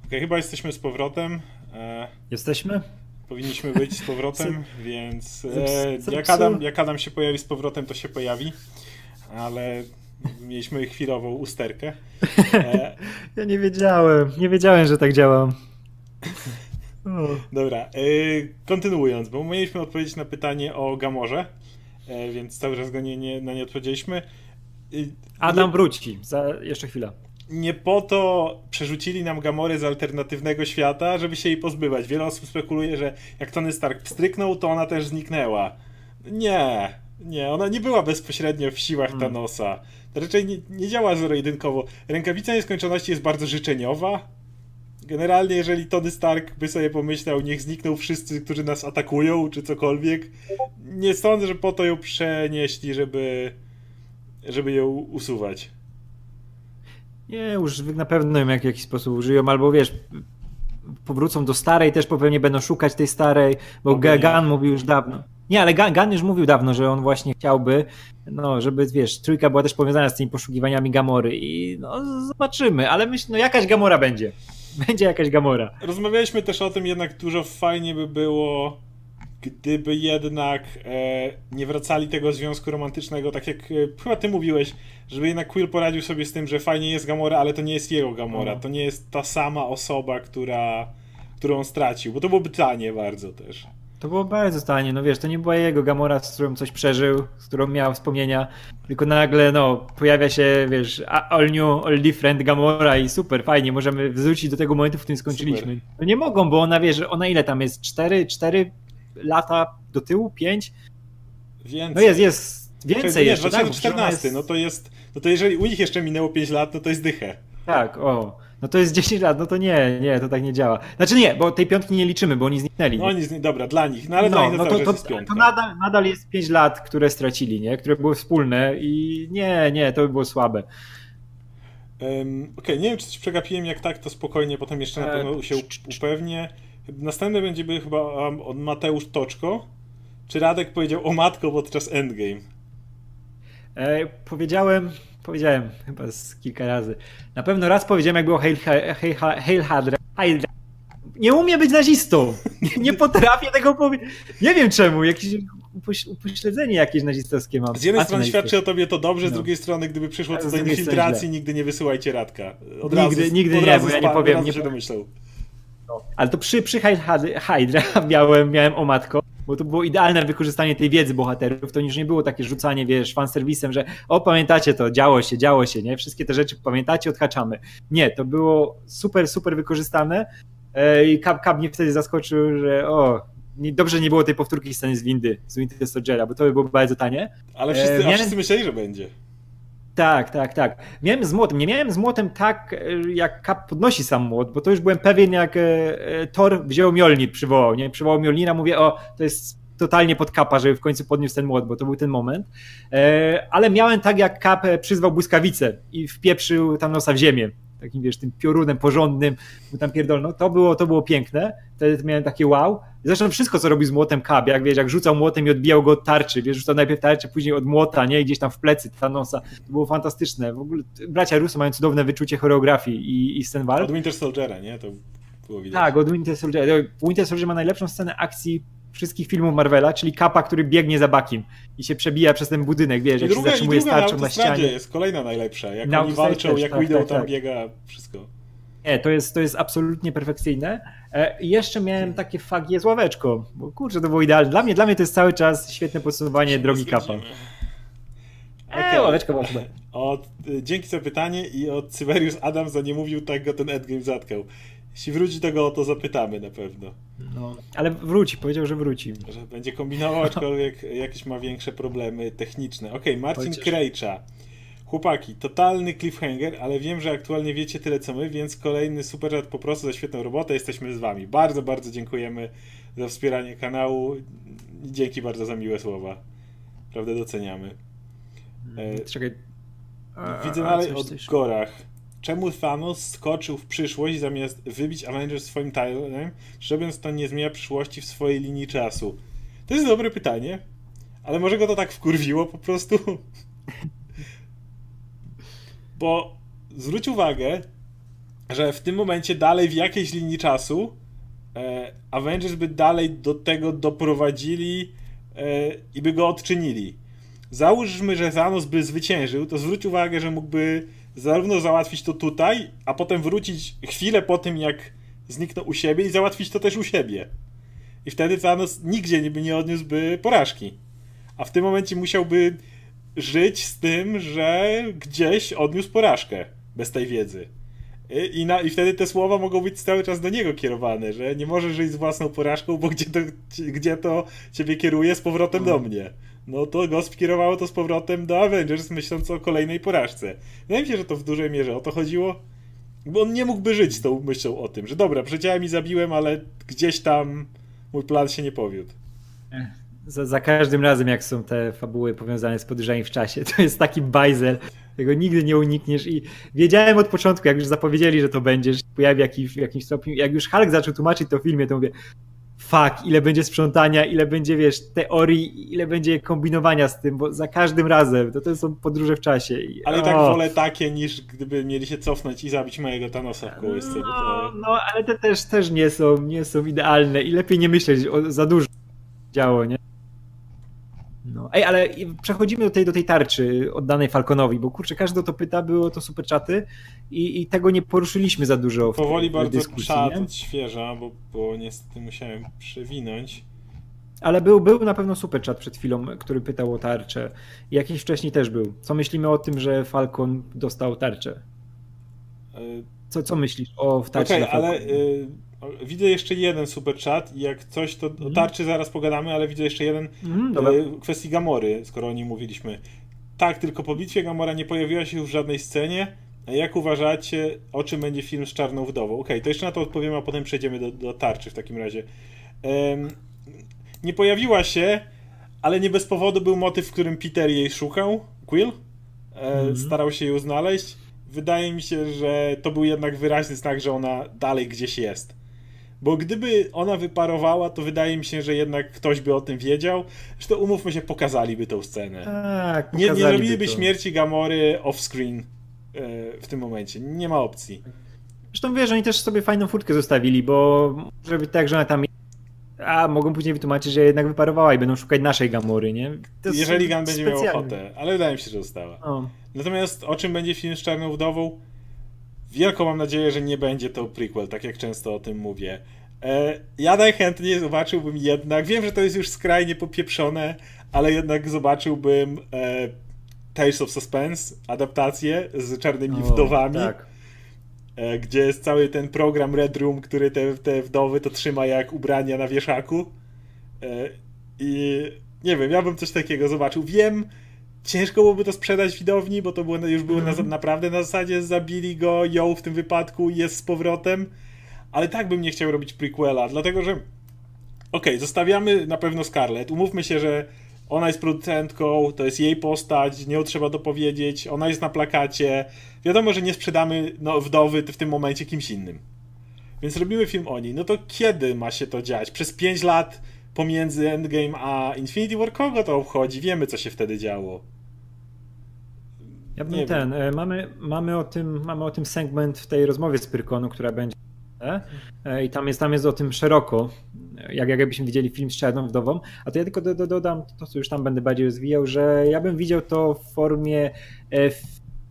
Speaker 2: Okay, chyba jesteśmy z powrotem. E,
Speaker 1: Jesteśmy?
Speaker 2: powinniśmy być z powrotem, więc e, jak, Adam, jak Adam się pojawi z powrotem, to się pojawi, ale mieliśmy chwilową usterkę. E,
Speaker 1: Ja nie wiedziałem, nie wiedziałem, że tak działam. O.
Speaker 2: dobra, e, kontynuując, bo mieliśmy odpowiedzieć na pytanie o Gamorze, e, więc cały czas go nie, nie, na nie odpowiedzieliśmy. E,
Speaker 1: Adam wróci, za jeszcze chwilę.
Speaker 2: Nie po to przerzucili nam Gamory z alternatywnego świata, żeby się jej pozbywać. Wiele osób spekuluje, że jak Tony Stark wstryknął, to ona też zniknęła. Nie, nie, ona nie była bezpośrednio w siłach
Speaker 1: Hmm.
Speaker 2: Thanosa. To raczej nie, nie działa zero-jedynkowo. Rękawica nieskończoności jest bardzo życzeniowa. Generalnie, jeżeli Tony Stark by sobie pomyślał, niech znikną wszyscy, którzy nas atakują, czy cokolwiek, nie sądzę, że po to ją przenieśli, żeby, żeby ją usuwać.
Speaker 1: Nie, już na pewno ją w jakiś sposób użyją, albo wiesz, powrócą do starej, też pewnie będą szukać tej starej, bo. Gan mówił już dawno. Nie, ale Gan, Gan już mówił dawno, że on właśnie chciałby, no, żeby, wiesz, trójka była też powiązana z tymi poszukiwaniami Gamory i no, zobaczymy, ale myślę, no jakaś Gamora będzie. Będzie jakaś Gamora.
Speaker 2: Rozmawialiśmy też o tym, jednak dużo fajnie by było, gdyby jednak e, nie wracali tego związku romantycznego, tak jak e, chyba ty mówiłeś, żeby jednak Quill poradził sobie z tym, że fajnie jest Gamora, ale to nie jest jego Gamora,
Speaker 1: No.
Speaker 2: to nie jest ta sama osoba, która, którą on stracił, bo to byłoby tanie bardzo też.
Speaker 1: To było bardzo tanie, no wiesz, to nie była jego Gamora, z którą coś przeżył, z którą miał wspomnienia, tylko nagle, no, pojawia się, wiesz, all new, all different Gamora i super, fajnie, możemy wrócić do tego momentu, w którym skończyliśmy.
Speaker 2: Super.
Speaker 1: No nie mogą, bo ona, wiesz, ona ile tam jest, 4, 4 lata do tyłu, 5?
Speaker 2: Więcej.
Speaker 1: No jest, jest więcej jeszcze, tak? bo przecież ona
Speaker 2: 2014,
Speaker 1: jest-
Speaker 2: no to jest, no to jeżeli u nich jeszcze minęło 5 lat, no to jest dychę.
Speaker 1: Tak, o, no to jest 10 lat, no to nie, nie, to tak nie działa. Znaczy nie, bo tej piątki nie liczymy, bo oni zniknęli.
Speaker 2: No oni, dobra, dla nich, no ale dla
Speaker 1: No,
Speaker 2: nich
Speaker 1: no
Speaker 2: to,
Speaker 1: to,
Speaker 2: cały
Speaker 1: to,
Speaker 2: czas jest piątka.
Speaker 1: to nadal, nadal jest 5 lat, które stracili, nie? Które były wspólne i nie, nie, to by było słabe.
Speaker 2: Um, Okej, nie wiem, czy coś przegapiłem, jak tak, to spokojnie, potem jeszcze na
Speaker 1: E,
Speaker 2: pewno się upewnię. Następny będzie by chyba od Mateusz Toczko. Czy Radek powiedział o matko podczas Endgame?
Speaker 1: E, powiedziałem, powiedziałem chyba z kilka razy. Na pewno raz powiedziałem, jak było Hail, Hail, Hail Hydra. Hydra. Nie umie być nazistą. Nie, nie potrafię tego powiedzieć. Nie wiem czemu, jakieś upoś, upośledzenie jakieś nazistowskie mam.
Speaker 2: Z jednej strony świadczy o tobie to dobrze, z
Speaker 1: No.
Speaker 2: drugiej strony, gdyby przyszło co do infiltracji, nigdy nie wysyłajcie Radka. Od
Speaker 1: Nigdy-
Speaker 2: razu,
Speaker 1: nigdy
Speaker 2: od
Speaker 1: nie,
Speaker 2: razu
Speaker 1: bo ja nie powiem, nie
Speaker 2: się
Speaker 1: Ale to przy, przy Hydra miałem, miałem o matko, bo to było idealne wykorzystanie tej wiedzy bohaterów. To już nie było takie rzucanie, wiesz, fanserwisem, że o, pamiętacie to, działo się, działo się, nie? Wszystkie te rzeczy pamiętacie, odhaczamy. Nie, to było super, super wykorzystane e, i Cap, Cap mnie wtedy zaskoczył, że o, nie, dobrze nie było tej powtórki sceny z windy, z Winter Soldiera, bo to by było bardzo tanie.
Speaker 2: Ale wszyscy,
Speaker 1: E, miałem-
Speaker 2: wszyscy myśleli, że będzie.
Speaker 1: Tak, tak, tak. Miałem z młotem. Nie miałem z młotem tak, e, jak Cap podnosi sam młot, bo to już byłem pewien, jak e, e, Thor wziął Mjolnir, przywołał, nie? Przywołał Mjolnira, mówię, o, to jest totalnie pod Kapa, żeby w końcu podniósł ten młot, bo to był ten moment. Ale miałem tak, jak Cap e, przyzwał błyskawicę i wpieprzył tam nosa w ziemię. Takim, wiesz, tym piorunem porządnym, mu tam pierdolno. To było, to było piękne. Wtedy miałem takie wow. Zresztą wszystko, co robił z młotem Cap, jak wiesz, jak rzucał młotem i odbijał go od tarczy, wiesz, rzucał najpierw tarczę, później od młota, nie, I gdzieś tam w plecy Thanosa. To było fantastyczne. W ogóle bracia Russo mają cudowne wyczucie choreografii i, i scen walk.
Speaker 2: Od Winter Soldiera, nie? To było widać.
Speaker 1: Tak, od Winter Soldier. Winter Soldier ma najlepszą scenę akcji wszystkich filmów Marvela, czyli Kapa, który biegnie za Bakim i się przebija przez ten budynek, wiesz,
Speaker 2: I
Speaker 1: jak się
Speaker 2: druga, i
Speaker 1: zatrzymuje
Speaker 2: na
Speaker 1: starczą na
Speaker 2: autostradzie
Speaker 1: ścianie.
Speaker 2: jest kolejna najlepsza. Jak
Speaker 1: Na
Speaker 2: oni walczą,
Speaker 1: też,
Speaker 2: jak
Speaker 1: tak,
Speaker 2: Widow
Speaker 1: tak,
Speaker 2: tam
Speaker 1: tak.
Speaker 2: biega, wszystko.
Speaker 1: Nie, to jest, to jest absolutnie perfekcyjne. E, I jeszcze miałem takie fagie z ławeczką, bo kurczę, to było idealne. Dla mnie, dla mnie to jest cały czas świetne podsumowanie drogi Kapa. Eee,
Speaker 2: Okej.
Speaker 1: ławeczka była super.
Speaker 2: Od, y, dzięki za pytanie i od Cyberius Adam za nie mówił, tak go ten Endgame zatkał. Jeśli wróci, to go o to zapytamy na pewno.
Speaker 1: No, ale wróci, powiedział, że wróci.
Speaker 2: Że będzie kombinował, aczkolwiek jakieś ma większe problemy techniczne. Okej, Marcin
Speaker 1: Chociaż-
Speaker 2: Krejcza. Chłopaki, totalny cliffhanger, ale wiem, że aktualnie wiecie tyle co my, więc kolejny super rzad po prostu za świetną robotę. Jesteśmy z wami. Bardzo, bardzo dziękujemy za wspieranie kanału. Dzięki bardzo za miłe słowa. Prawdę doceniamy. E,
Speaker 1: Czekaj.
Speaker 2: Widzę dalej
Speaker 1: coś.
Speaker 2: Gorach. Czemu Thanos skoczył w przyszłość zamiast wybić Avengers swoim timelem, robiąc to nie zmienia przyszłości w swojej linii czasu? To jest dobre pytanie, ale może go to tak wkurwiło po prostu? Bo zwróć uwagę, że w tym momencie dalej w jakiejś linii czasu e, Avengers by dalej do tego doprowadzili e, i by go odczynili. Załóżmy, że Thanos by zwyciężył, to zwróć uwagę, że mógłby zarówno załatwić to tutaj, a potem wrócić chwilę po tym, jak zniknął u siebie i załatwić to też u siebie. I wtedy Thanos nigdzie nie, by nie odniósłby porażki. A w tym momencie musiałby żyć z tym, że gdzieś odniósł porażkę bez tej wiedzy. I, na, I wtedy te słowa mogą być cały czas do niego kierowane, że nie możesz żyć z własną porażką, bo gdzie to, gdzie to ciebie kieruje z powrotem do mnie. No to go skierowało to z powrotem do Avengers, myśląc o kolejnej porażce. Wydaje mi się, że to w dużej mierze o to chodziło. Bo on nie mógłby żyć z tą myślą o tym, że dobra, przeciąłem i zabiłem, ale gdzieś tam mój plan się nie powiódł.
Speaker 1: Za, za, każdym razem, jak są te fabuły powiązane z podróżami w czasie, to jest taki bajzel, tego nigdy nie unikniesz i wiedziałem od początku, jak już zapowiedzieli, że to będziesz, pojawi jakiś, w jakimś stopniu, jak już Hulk zaczął tłumaczyć to w filmie, to mówię, fuck, ile będzie sprzątania, ile będzie, wiesz, teorii, ile będzie kombinowania z tym, bo za każdym razem to, to są podróże w czasie. I,
Speaker 2: ale i tak wolę takie, niż gdyby mieli się cofnąć i zabić mojego Thanosa w kołysce.
Speaker 1: No, to... no ale te też, też nie są, nie są idealne i lepiej nie myśleć o, za dużo działo, nie? No. Ej, ale przechodzimy do tej, do tej tarczy oddanej Falconowi, bo kurczę, każdy to pyta, było to super czaty i, i tego nie poruszyliśmy za dużo w
Speaker 2: Powoli
Speaker 1: w
Speaker 2: bardzo
Speaker 1: dyskusji,
Speaker 2: czat
Speaker 1: nie?
Speaker 2: odświeża, bo, bo niestety musiałem przewinąć.
Speaker 1: Ale był, był na pewno super czat przed chwilą, który pytał o tarczę. Jakiś wcześniej też był. Co myślimy o tym, że Falcon dostał tarczę? Co, co myślisz o tarczy
Speaker 2: Okej,
Speaker 1: dla
Speaker 2: ale y, widzę jeszcze jeden super chat i jak coś, to o tarczy zaraz pogadamy, ale widzę jeszcze jeden
Speaker 1: Mhm,
Speaker 2: y, kwestii Gamory, skoro o nim mówiliśmy. Tak, tylko po bitwie Gamora nie pojawiła się już w żadnej scenie. A Jak uważacie, o czym będzie film z Czarną Wdową? Okej, to jeszcze na to odpowiemy, a potem przejdziemy do, do tarczy w takim razie. Em, nie pojawiła się, ale nie bez powodu był motyw, w którym Peter jej szukał, Quill. E, Starał się ją znaleźć. Wydaje mi się, że to był jednak wyraźny znak, że ona dalej gdzieś jest. Bo gdyby ona wyparowała, to wydaje mi się, że jednak ktoś by o tym wiedział. Zresztą umówmy się, pokazaliby tą scenę.
Speaker 1: Tak,
Speaker 2: Nie, nie robiliby
Speaker 1: to.
Speaker 2: śmierci Gamory off-screen e, w tym momencie. Nie ma opcji.
Speaker 1: Zresztą wiesz, oni też sobie fajną furtkę zostawili, bo żeby tak, że ona tam a mogą później wytłumaczyć, że jednak wyparowała i będą szukać naszej Gamory, nie? To
Speaker 2: Jeżeli Gun będzie miał ochotę, ale wydaje mi się, że została.
Speaker 1: No.
Speaker 2: Natomiast o czym będzie film z Czarną Wdową? Wielką mam nadzieję, że nie będzie to prequel, tak jak często o tym mówię. E, ja najchętniej zobaczyłbym jednak, wiem, że to jest już skrajnie popieprzone, ale jednak zobaczyłbym e, Tales of Suspense, adaptację z Czarnymi
Speaker 1: O,
Speaker 2: Wdowami,
Speaker 1: Tak.
Speaker 2: e, gdzie jest cały ten program Red Room, który te, te wdowy to trzyma jak ubrania na wieszaku. E, I nie wiem, ja bym coś takiego zobaczył. Wiem, ciężko byłoby to sprzedać widowni, bo to było, już było na, naprawdę na zasadzie zabili go, ją w tym wypadku jest z powrotem, ale tak bym nie chciał robić prequela, dlatego że okej, zostawiamy na pewno Scarlett, umówmy się, że ona jest producentką, to jest jej postać, nie trzeba dopowiedzieć, ona jest na plakacie, wiadomo, że nie sprzedamy no, wdowy w tym momencie kimś innym. Więc robimy film o niej. No to kiedy ma się to dziać? Przez 5 lat pomiędzy Endgame a Infinity War? Kogo to obchodzi? Wiemy, co się wtedy działo.
Speaker 1: Ja bym
Speaker 2: Nie
Speaker 1: ten, e, mamy, mamy, o tym, mamy o tym segment w tej rozmowie z Pyrkonu, która będzie e, i tam jest, tam jest o tym szeroko, e, jak, jak jakbyśmy widzieli film z Czarną Wdową, a to ja tylko do, do, dodam to, co już tam będę bardziej rozwijał, że ja bym widział to w formie e,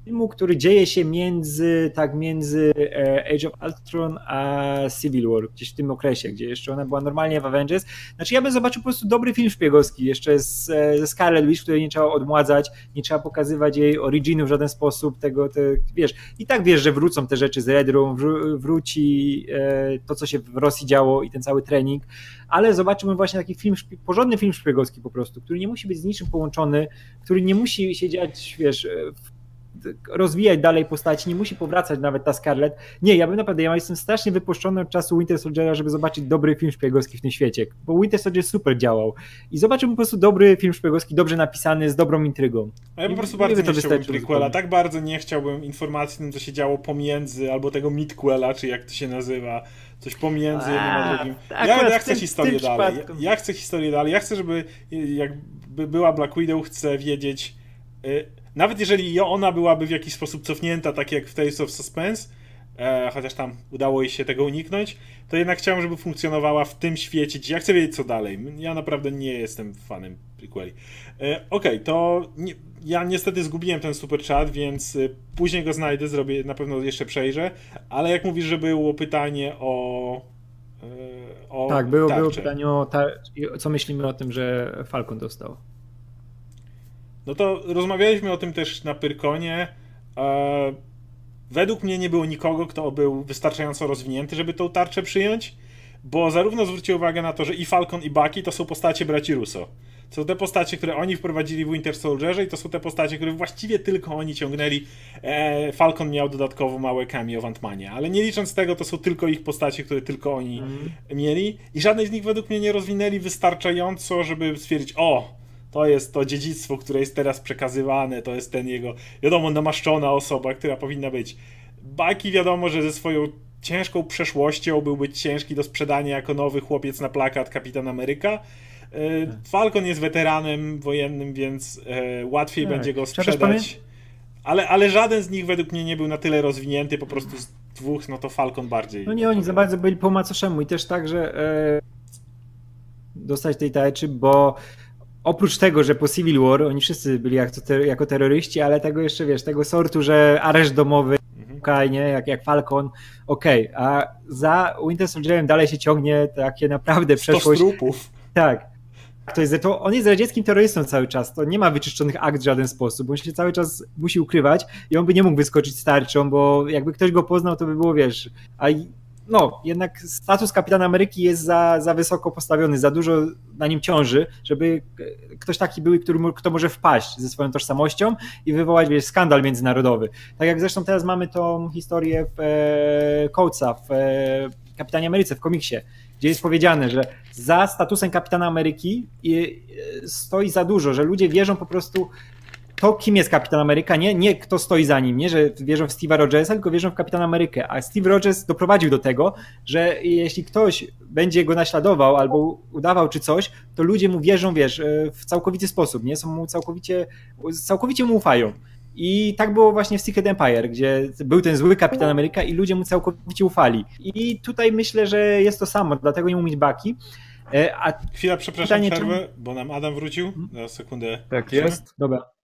Speaker 1: filmu, który dzieje się między, tak, między e, Age of Ultron a Civil War, gdzieś w tym okresie, gdzie jeszcze ona była normalnie w Avengers. Znaczy ja bym zobaczył po prostu dobry film szpiegowski, jeszcze z, e, ze Scarlet Witch, której nie trzeba odmładzać, nie trzeba pokazywać jej originu w żaden sposób, tego, te, wiesz, i tak wiesz, że wrócą te rzeczy z Red Room, wró- wróci e, to, co się w Rosji działo i ten cały trening, ale zobaczymy właśnie taki film, porządny film szpiegowski po prostu, który nie musi być z niczym połączony, który nie musi się dziać, wiesz, w rozwijać dalej postaci, nie musi powracać nawet ta Scarlett. Nie, ja bym naprawdę, ja jestem strasznie wypuszczony od czasu Winter Soldiera, żeby zobaczyć dobry film szpiegowski w tym świecie, bo Winter Soldier super działał i zobaczymy po prostu dobry film szpiegowski, dobrze napisany, z dobrą intrygą.
Speaker 2: A ja po
Speaker 1: I
Speaker 2: prostu
Speaker 1: mnie
Speaker 2: bardzo nie
Speaker 1: to
Speaker 2: chciałbym prequela. Tak bardzo nie chciałbym informacji o tym, co się działo pomiędzy, albo tego midquela, czy jak to się nazywa. Coś pomiędzy jednym a drugim.
Speaker 1: akurat
Speaker 2: Ja, ja chcę
Speaker 1: tym-
Speaker 2: historię
Speaker 1: tym
Speaker 2: dalej. Ja, ja chcę historię dalej. Ja chcę, żeby jakby była Black Widow, chcę wiedzieć. Nawet jeżeli ona byłaby w jakiś sposób cofnięta, tak jak w Tales of Suspense, e, chociaż tam udało jej się tego uniknąć, to jednak chciałem, żeby funkcjonowała w tym świecie. Ja chcę wiedzieć, co dalej. Ja naprawdę nie jestem fanem prequeli. E, Okej, okay, to nie, ja niestety zgubiłem ten super chat, więc e, później go znajdę, zrobię, na pewno jeszcze przejrzę, ale jak mówisz, że było pytanie o e, o
Speaker 1: tak, było, było pytanie o co myślimy o tym, że Falcon dostał.
Speaker 2: No to rozmawialiśmy o tym też na Pyrkonie. E, według mnie nie było nikogo, kto był wystarczająco rozwinięty, żeby tą tarczę przyjąć, bo zarówno zwrócił uwagę na to, że i Falcon i Bucky to są postacie braci Russo. Są te postacie, które oni wprowadzili w Winter Soldierze i to są te postacie, które właściwie tylko oni ciągnęli. E, Falcon miał dodatkowo małe cameo w Antmanie, ale nie licząc tego, to są tylko ich postacie, które tylko oni mm. mieli i żadnej z nich według mnie nie rozwinęli wystarczająco, żeby stwierdzić, o, to jest to dziedzictwo, które jest teraz przekazywane, to jest ten jego, wiadomo, namaszczona osoba, która powinna być. Baki wiadomo, że ze swoją ciężką przeszłością byłby ciężki do sprzedania jako nowy chłopiec na plakat Kapitan Ameryka. E, Falcon jest weteranem wojennym, więc e, łatwiej tak. będzie go sprzedać. Ale, ale żaden z nich według mnie nie był na tyle rozwinięty, po prostu z dwóch, no to Falcon bardziej.
Speaker 1: No nie, oni za bardzo byli po macoszemu i też tak, że e, dostać tej tarczy, bo oprócz tego, że po Civil War oni wszyscy byli jako, jako terroryści, ale tego jeszcze, wiesz, tego sortu, że areszt domowy, mhm. nie, jak, jak Falcon, okej, okay. a za Winter Soldierem dalej się ciągnie takie naprawdę przeszłość.
Speaker 2: trupów.
Speaker 1: Tak. To jest, to on jest radzieckim terrorystą cały czas, to nie ma wyczyszczonych akt w żaden sposób, on się cały czas musi ukrywać i on by nie mógł wyskoczyć starczą, bo jakby ktoś go poznał, to by było, wiesz, a no, jednak status kapitana Ameryki jest za, za wysoko postawiony, za dużo na nim ciąży, żeby ktoś taki był, który, kto może wpaść ze swoją tożsamością i wywołać wiesz, skandal międzynarodowy. Tak jak zresztą teraz mamy tą historię w e, Coatesa, w e, Kapitanie Ameryce, w komiksie, gdzie jest powiedziane, że za statusem kapitana Ameryki e, stoi za dużo, że ludzie wierzą po prostu to, kim jest Kapitan Ameryka, nie, nie kto stoi za nim, nie, że wierzą w Steve'a Rogersa, tylko wierzą w Kapitan Amerykę. A Steve Rogers doprowadził do tego, że jeśli ktoś będzie go naśladował albo udawał czy coś, to ludzie mu wierzą, wiesz, e, w całkowity sposób, nie? Są mu całkowicie, całkowicie mu ufają. I tak było właśnie w Secret Empire, gdzie był ten zły Kapitan Ameryka i ludzie mu całkowicie ufali. I tutaj myślę, że jest to samo, dlatego nie umieć Baki.
Speaker 2: E, a Chwila, przepraszam, pytanie, przerwę, czy... bo nam Adam wrócił. Na hmm? sekundę.
Speaker 1: Tak jest. Dobra.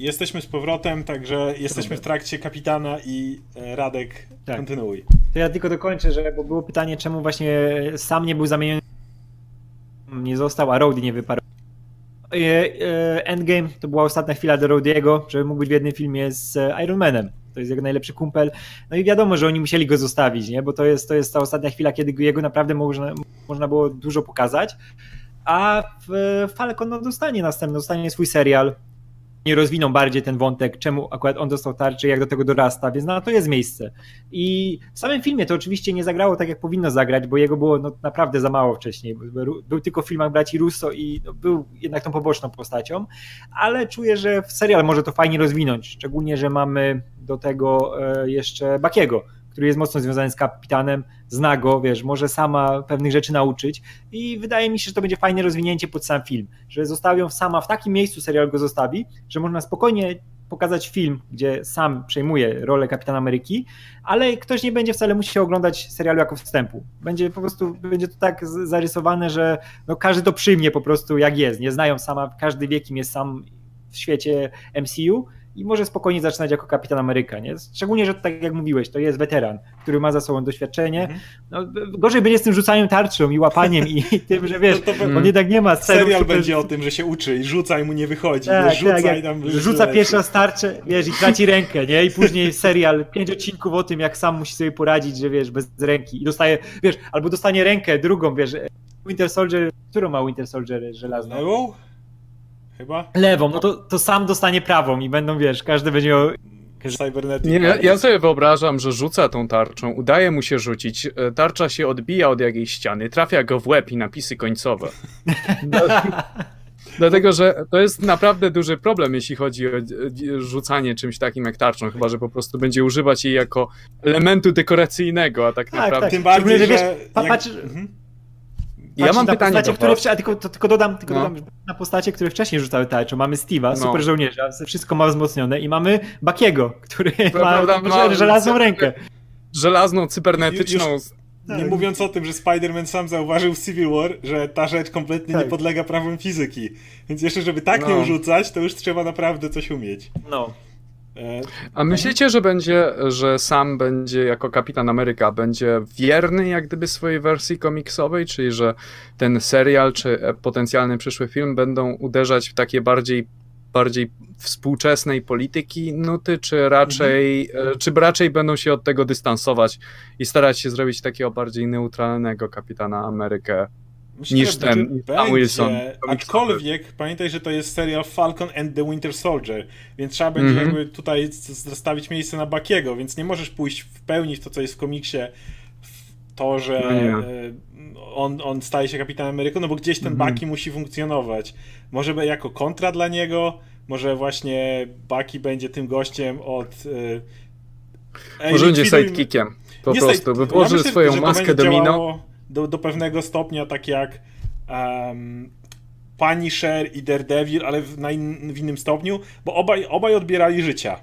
Speaker 2: Jesteśmy z powrotem, także jesteśmy w trakcie kapitana i e, Radek, tak. kontynuuj.
Speaker 1: To ja tylko dokończę, że bo było pytanie, czemu właśnie sam nie był zamieniony, nie został, a Rody nie wyparł. E, e, Endgame to była ostatnia chwila do Rody'ego, żeby mógł być w jednym filmie z Iron Manem. To jest jego najlepszy kumpel. No i wiadomo, że oni musieli go zostawić, nie? bo to jest, to jest ta ostatnia chwila, kiedy jego naprawdę można, można było dużo pokazać. A Falcon no, dostanie następny, dostanie swój serial nie rozwiną bardziej ten wątek, czemu akurat on dostał tarczę, jak do tego dorasta, więc na to jest miejsce. I w samym filmie to oczywiście nie zagrało tak, jak powinno zagrać, bo jego było no, naprawdę za mało wcześniej. Był tylko w filmach braci Russo i no, był jednak tą poboczną postacią, ale czuję, że w serial może to fajnie rozwinąć, szczególnie, że mamy do tego e, jeszcze Bakiego, który jest mocno związany z kapitanem, zna go, wiesz, może sama pewnych rzeczy nauczyć i wydaje mi się, że to będzie fajne rozwinięcie pod sam film, że zostawią sama w takim miejscu serial go zostawi, że można spokojnie pokazać film, gdzie sam przejmuje rolę Kapitana Ameryki, ale ktoś nie będzie wcale musiał oglądać serialu jako wstępu. Będzie po prostu, będzie to tak zarysowane, że no każdy to przyjmie po prostu jak jest. Nie znają sama, każdy wie kim jest sam w świecie MCU i może spokojnie zaczynać jako kapitan Ameryka, nie? Szczególnie, że tak jak mówiłeś, to jest weteran, który ma za sobą doświadczenie. Mhm. No, gorzej będzie z tym rzucaniem tarczą i łapaniem i, tym, że wiesz, no to, on jednak nie ma
Speaker 2: celów. Serial będzie o tym, że się uczy i rzuca i mu nie wychodzi. Tak, wiesz, rzuca tak, tam
Speaker 1: Rzuca pierwszy raz tarczę, wiesz, i traci rękę, nie? I później serial, pięć odcinków o tym, jak sam musi sobie poradzić, że wiesz, bez ręki i dostaje, wiesz, albo dostanie rękę drugą, wiesz, Winter Soldier, którą ma Winter Soldier żelazną?
Speaker 2: Lewą? Chyba?
Speaker 1: Lewą, no to, to sam dostanie prawą i będą, wiesz, każdy będzie miał.
Speaker 3: Nie, ja, ja sobie wyobrażam, że rzuca tą tarczą, udaje mu się rzucić, e, tarcza się odbija od jakiejś ściany, trafia go w łeb i napisy końcowe. Dlatego, że to jest naprawdę duży problem, jeśli chodzi o rzucanie czymś takim jak tarczą, chyba że po prostu będzie używać jej jako elementu dekoracyjnego, a tak, tak naprawdę. Tak.
Speaker 2: Tym bardziej, że. Wiesz, jak...
Speaker 3: Ja mam pytanie postacie,
Speaker 1: które tylko, to, tylko dodam, tylko no. dodam na postacie, które wcześniej rzucały tarczą. Mamy Steve'a, no. super żołnierza, wszystko ma wzmocnione i mamy Bakiego, który Prawda, ma, ma żelazną rękę.
Speaker 3: Żelazną, cybernetyczną. Już,
Speaker 2: tak. Nie mówiąc o tym, że Spider-Man sam zauważył w Civil War, że ta rzecz kompletnie tak. nie podlega prawom fizyki. Więc jeszcze, żeby tak no. nią rzucać, to już trzeba naprawdę coś umieć.
Speaker 1: No.
Speaker 3: E, A myślicie, że będzie, że sam będzie jako Kapitan Ameryka będzie wierny jak gdyby swojej wersji komiksowej, czyli że ten serial czy potencjalny przyszły film będą uderzać w takie bardziej bardziej współczesnej polityki nuty, czy raczej, mhm. czy raczej będą się od tego dystansować i starać się zrobić takiego bardziej neutralnego Kapitana Amerykę Myślę, niż ten
Speaker 2: Sam Wilson. Aczkolwiek pamiętaj, że to jest serial Falcon and the Winter Soldier, więc trzeba będzie mm -hmm. jakby tutaj zostawić miejsce na Bakiego, więc nie możesz pójść w pełni w to, co jest w komiksie, w to, że no on, on staje się kapitanem Ameryką, no bo gdzieś ten mm -hmm. Baki musi funkcjonować. Może jako kontra dla niego, może właśnie Baki będzie tym gościem od...
Speaker 3: Yy, może będzie sidekickiem, po prostu, wytworzy ja swoją maskę domino
Speaker 2: do, do pewnego stopnia, tak jak um, Punisher i Daredevil, ale w, na in, w innym stopniu, bo obaj, obaj odbierali życia.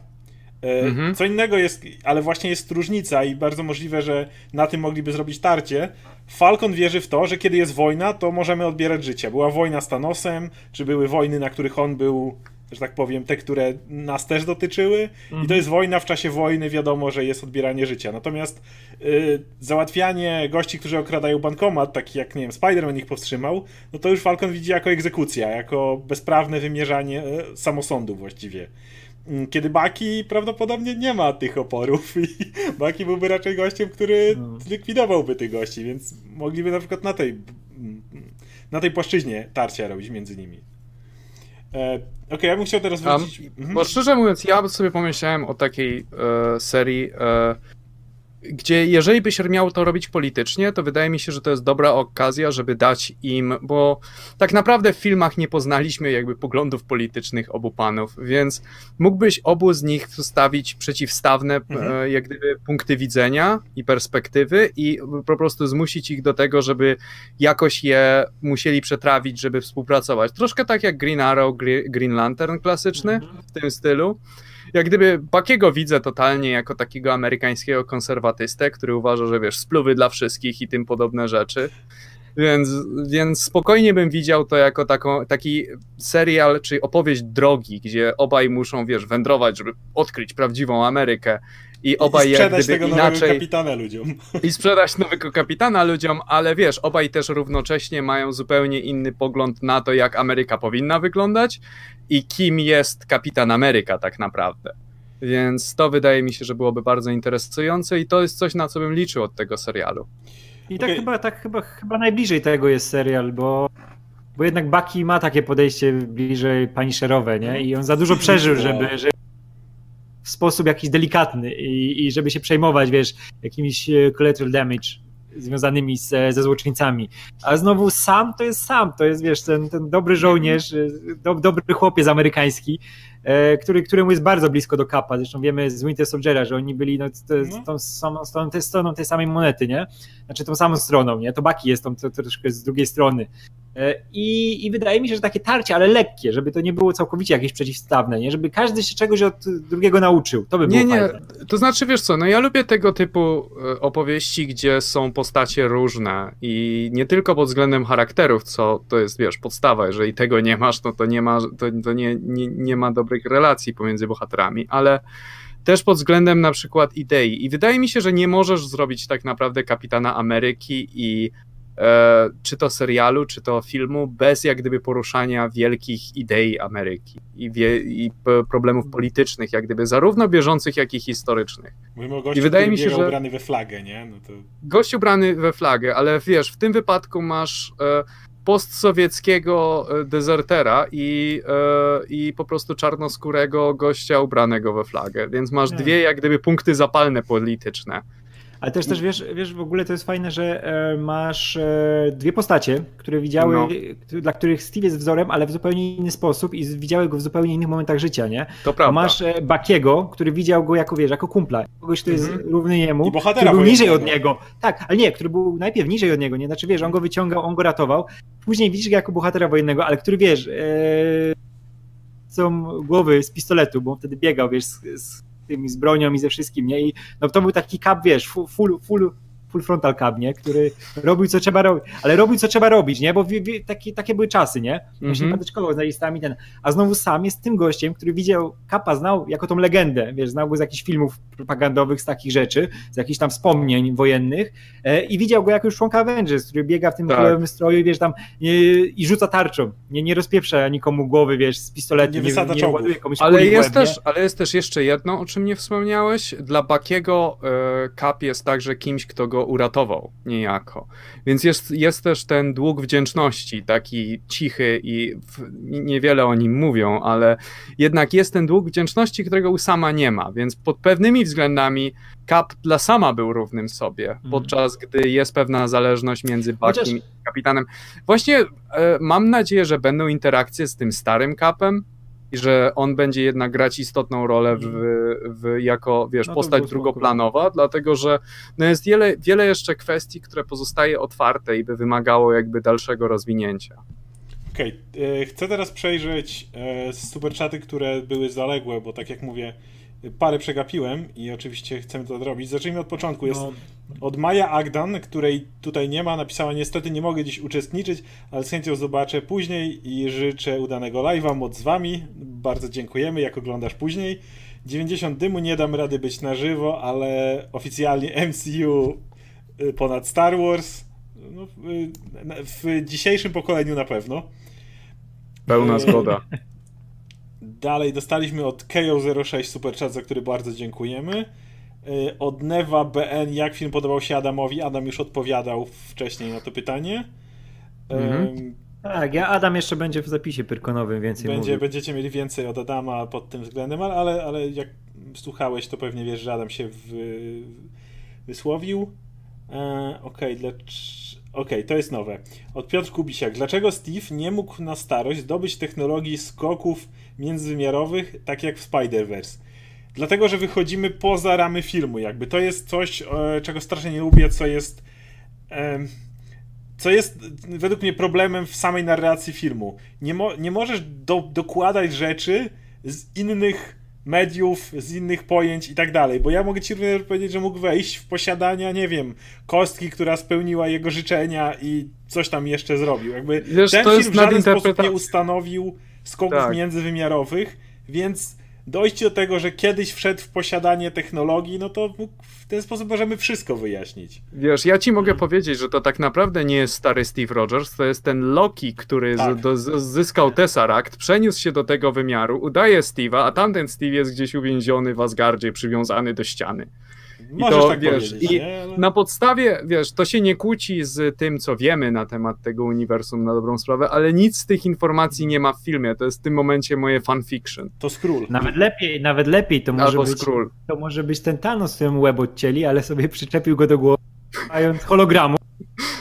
Speaker 2: E, mhm. Co innego jest, ale właśnie jest różnica i bardzo możliwe, że na tym mogliby zrobić tarcie. Falcon wierzy w to, że kiedy jest wojna, to możemy odbierać życie. Była wojna z Thanosem, czy były wojny, na których on był że tak powiem, te, które nas też dotyczyły. Mhm. I to jest wojna, w czasie wojny wiadomo, że jest odbieranie życia. Natomiast y, załatwianie gości, którzy okradają bankomat, taki jak, nie wiem, Spider-Man ich powstrzymał, no to już Falcon widzi jako egzekucja, jako bezprawne wymierzanie y, samosądu właściwie. Mm, kiedy Baki prawdopodobnie nie ma tych oporów i Baki byłby raczej gościem, który no. zlikwidowałby tych gości, więc mogliby na przykład na tej mm, na tej płaszczyźnie tarcia robić między nimi. E, Okej, okay, ja bym chciał teraz wrócić... Um,
Speaker 3: mhm. Bo szczerze mówiąc, ja sobie pomyślałem o takiej e, serii e, gdzie jeżeli byś miał to robić politycznie, to wydaje mi się, że to jest dobra okazja, żeby dać im, bo tak naprawdę w filmach nie poznaliśmy jakby poglądów politycznych obu panów, więc mógłbyś obu z nich zostawić przeciwstawne mhm. e, jak gdyby punkty widzenia i perspektywy i po prostu zmusić ich do tego, żeby jakoś je musieli przetrawić, żeby współpracować. Troszkę tak jak Green Arrow, Green Lantern klasyczny mhm. w tym stylu jak gdyby Bakiego widzę totalnie jako takiego amerykańskiego konserwatystę, który uważa, że wiesz, spluwy dla wszystkich i tym podobne rzeczy. Więc, więc spokojnie bym widział to jako taką, taki serial, czy opowieść drogi, gdzie obaj muszą, wiesz, wędrować, żeby odkryć prawdziwą Amerykę. I obaj I jak gdyby tego inaczej.
Speaker 2: kapitana ludziom.
Speaker 3: I sprzedać nowego kapitana ludziom, ale wiesz, obaj też równocześnie mają zupełnie inny pogląd na to, jak Ameryka powinna wyglądać i kim jest kapitan Ameryka tak naprawdę. Więc to wydaje mi się, że byłoby bardzo interesujące i to jest coś, na co bym liczył od tego serialu.
Speaker 1: I tak, chyba, tak chyba, chyba najbliżej tego jest serial, bo, bo jednak Bucky ma takie podejście bliżej szerowe, nie? I on za dużo przeżył, żeby, żeby w sposób jakiś delikatny i, i żeby się przejmować, wiesz, jakimiś e, collateral damage związanymi z, ze złoczyńcami. A znowu sam to jest sam, to jest, wiesz, ten, ten dobry żołnierz, e, do, dobry chłopiec amerykański, E, który, któremu jest bardzo blisko do Kappa. Zresztą wiemy z Winter Soldiera, że oni byli no, no. tą samą stroną, stroną tej samej monety, nie? Znaczy tą samą stroną, nie? To Baki jest tą to, troszkę z drugiej strony. E, I, I wydaje mi się, że takie tarcie, ale lekkie, żeby to nie było całkowicie jakieś przeciwstawne, nie? Żeby każdy się czegoś od drugiego nauczył. To by było Nie, nie. Fajne.
Speaker 3: To znaczy, wiesz co, no ja lubię tego typu e, opowieści, gdzie są postacie różne i nie tylko pod względem charakterów, co to jest, wiesz, podstawa. Jeżeli tego nie masz, no to nie ma, to, to nie, nie, nie ma dobrych relacji pomiędzy bohaterami, ale też pod względem na przykład idei. I wydaje mi się, że nie możesz zrobić tak naprawdę Kapitana Ameryki i czy to serialu, czy to filmu, bez jak gdyby poruszania wielkich idei Ameryki i, wie, i problemów politycznych, jak gdyby zarówno bieżących, jak i historycznych.
Speaker 2: Mówimy o gościu,
Speaker 3: I wydaje
Speaker 2: który
Speaker 3: mi się, że-
Speaker 2: ubrany we flagę, nie? No to...
Speaker 3: Gość ubrany we flagę, ale wiesz, w tym wypadku masz e, postsowieckiego e, dezertera i, e, i po prostu czarnoskórego gościa ubranego we flagę, więc masz
Speaker 1: Nie.
Speaker 3: dwie jak gdyby punkty zapalne polityczne.
Speaker 1: Ale też, też wiesz, wiesz, w ogóle to jest fajne, że e, masz e, dwie postacie, które widziały,
Speaker 3: No.
Speaker 1: dla których Steve jest wzorem, ale w zupełnie inny sposób i widziały go w zupełnie innych momentach życia, nie?
Speaker 3: To prawda.
Speaker 1: masz e, Bakiego, który widział go jako, wiesz, jako kumpla, kogoś, kto jest
Speaker 3: Mhm.
Speaker 1: równy jemu,
Speaker 2: I bohatera
Speaker 1: który był niżej od niego. Tak, ale nie, który był najpierw niżej od niego, nie? Znaczy, wiesz, on go wyciągał, on go ratował, później widzisz go jako bohatera wojennego, ale który, wiesz, e, są głowy z pistoletu, bo on wtedy biegał, wiesz, z, z tymi z bronią i ze wszystkim, nie? I no to był taki cap, wiesz, full, full, full, frontal nie? Który robił co trzeba robić, ale robił co trzeba robić, nie? Bo wie, wie, takie, takie były czasy, nie? Właśnie
Speaker 3: Mhm.
Speaker 1: patyczkował z listami ten. A znowu sam jest tym gościem, który widział Kapa, znał jako tą legendę, wiesz, znał go z jakichś filmów propagandowych, z takich rzeczy, z jakichś tam wspomnień wojennych e, i widział go jako już członka Avengers, który biega w tym
Speaker 3: Tak.
Speaker 1: królowym stroju i wiesz tam e, i rzuca tarczą, nie, nie rozpieprza nikomu głowy, wiesz, z pistoletu,
Speaker 2: Nie
Speaker 1: nie,
Speaker 2: wysadza
Speaker 1: nie, ładuje komuś
Speaker 3: Ale jest,
Speaker 1: łeb, nie?
Speaker 3: też, ale jest też jeszcze jedno, o czym nie wspomniałeś. Dla Bakiego e, Cap jest także kimś, kto go uratował niejako. Więc jest, jest też ten dług wdzięczności, taki cichy i w, niewiele o nim mówią, ale jednak jest ten dług wdzięczności, którego u sama nie ma. Więc pod pewnymi względami Cap dla sama był równym sobie, podczas gdy jest pewna zależność między Bakiem
Speaker 1: Chociaż-
Speaker 3: i kapitanem. Właśnie e, mam nadzieję, że będą interakcje z tym starym Capem i że on będzie jednak grać istotną rolę w, w, jako, wiesz,
Speaker 1: No
Speaker 3: postać drugoplanowa, dlatego że no jest wiele, wiele jeszcze kwestii, które pozostaje otwarte i by wymagało jakby dalszego rozwinięcia.
Speaker 2: Okej, e, chcę teraz przejrzeć e, superchaty, które były zaległe, bo tak jak mówię, parę przegapiłem i oczywiście chcemy to zrobić. Zacznijmy od początku. Jest
Speaker 1: No,
Speaker 2: od Maja Agdan, której tutaj nie ma, napisała niestety nie mogę dziś uczestniczyć, ale z chęcią zobaczę później i życzę udanego live'a moc z wami. Bardzo dziękujemy, jak oglądasz później. 90 dymu nie dam rady być na żywo, ale oficjalnie MCU y, ponad Star Wars. No, y, na- w dzisiejszym pokoleniu na pewno.
Speaker 3: Pełna
Speaker 2: Eee,
Speaker 3: zgoda.
Speaker 2: Dalej dostaliśmy od KO06 Superchat, za który bardzo dziękujemy. Yy, Od Neva BN, jak film podobał się Adamowi? Adam już odpowiadał wcześniej na to pytanie.
Speaker 3: Mhm.
Speaker 2: Ym,
Speaker 1: tak, ja Adam jeszcze będzie w zapisie pyrkonowym więcej
Speaker 2: Będzie,
Speaker 1: mówił.
Speaker 2: będziecie mieli więcej od Adama pod tym względem, ale- ale, jak słuchałeś, to pewnie wiesz, że Adam się w, wysłowił. E, Okej, dlacz- okej, to jest nowe. Od Piotr Kubisiak. Dlaczego Steve nie mógł na starość zdobyć technologii skoków międzywymiarowych, tak jak w Spider-Verse? Dlatego, że wychodzimy poza ramy filmu, jakby. To jest coś, e, czego strasznie nie lubię, co jest... co jest według mnie problemem w samej narracji filmu. Nie, mo- nie możesz do- dokładać rzeczy z innych mediów, z innych pojęć i tak dalej, bo ja mogę ci również powiedzieć, że mógł wejść w posiadania, nie wiem, kostki, która spełniła jego życzenia i coś tam jeszcze zrobił. Jakby
Speaker 3: Wiesz,
Speaker 2: ten
Speaker 3: to
Speaker 2: film
Speaker 3: jest
Speaker 2: w żaden sposób nie ustanowił skoków
Speaker 3: Tak.
Speaker 2: międzywymiarowych, więc dojście do tego, że kiedyś wszedł w posiadanie technologii, no to w ten sposób możemy wszystko wyjaśnić.
Speaker 3: Wiesz, ja ci mogę powiedzieć, że to tak naprawdę nie jest stary Steve Rogers, to jest ten Loki, który
Speaker 2: Tak.
Speaker 3: z, do, z, zyskał Tesseract, przeniósł się do tego wymiaru, udaje Steve'a, a tamten Steve jest gdzieś uwięziony w Asgardzie, przywiązany do ściany.
Speaker 2: Możesz
Speaker 3: to,
Speaker 2: tak
Speaker 3: wiesz,
Speaker 2: powiedzieć,
Speaker 3: i
Speaker 2: nie? Ale...
Speaker 3: Na podstawie, wiesz, to się nie kłóci z tym, co wiemy na temat tego uniwersum na dobrą sprawę, ale nic z tych informacji nie ma w filmie. To jest w tym momencie moje fanfiction.
Speaker 2: To Skrull.
Speaker 1: Nawet lepiej, nawet lepiej to może
Speaker 3: Albo
Speaker 1: być.
Speaker 3: Skrull.
Speaker 1: To może być ten Thanos, któremu łeb odcięli, ale sobie przyczepił go do głowy, mając hologramu.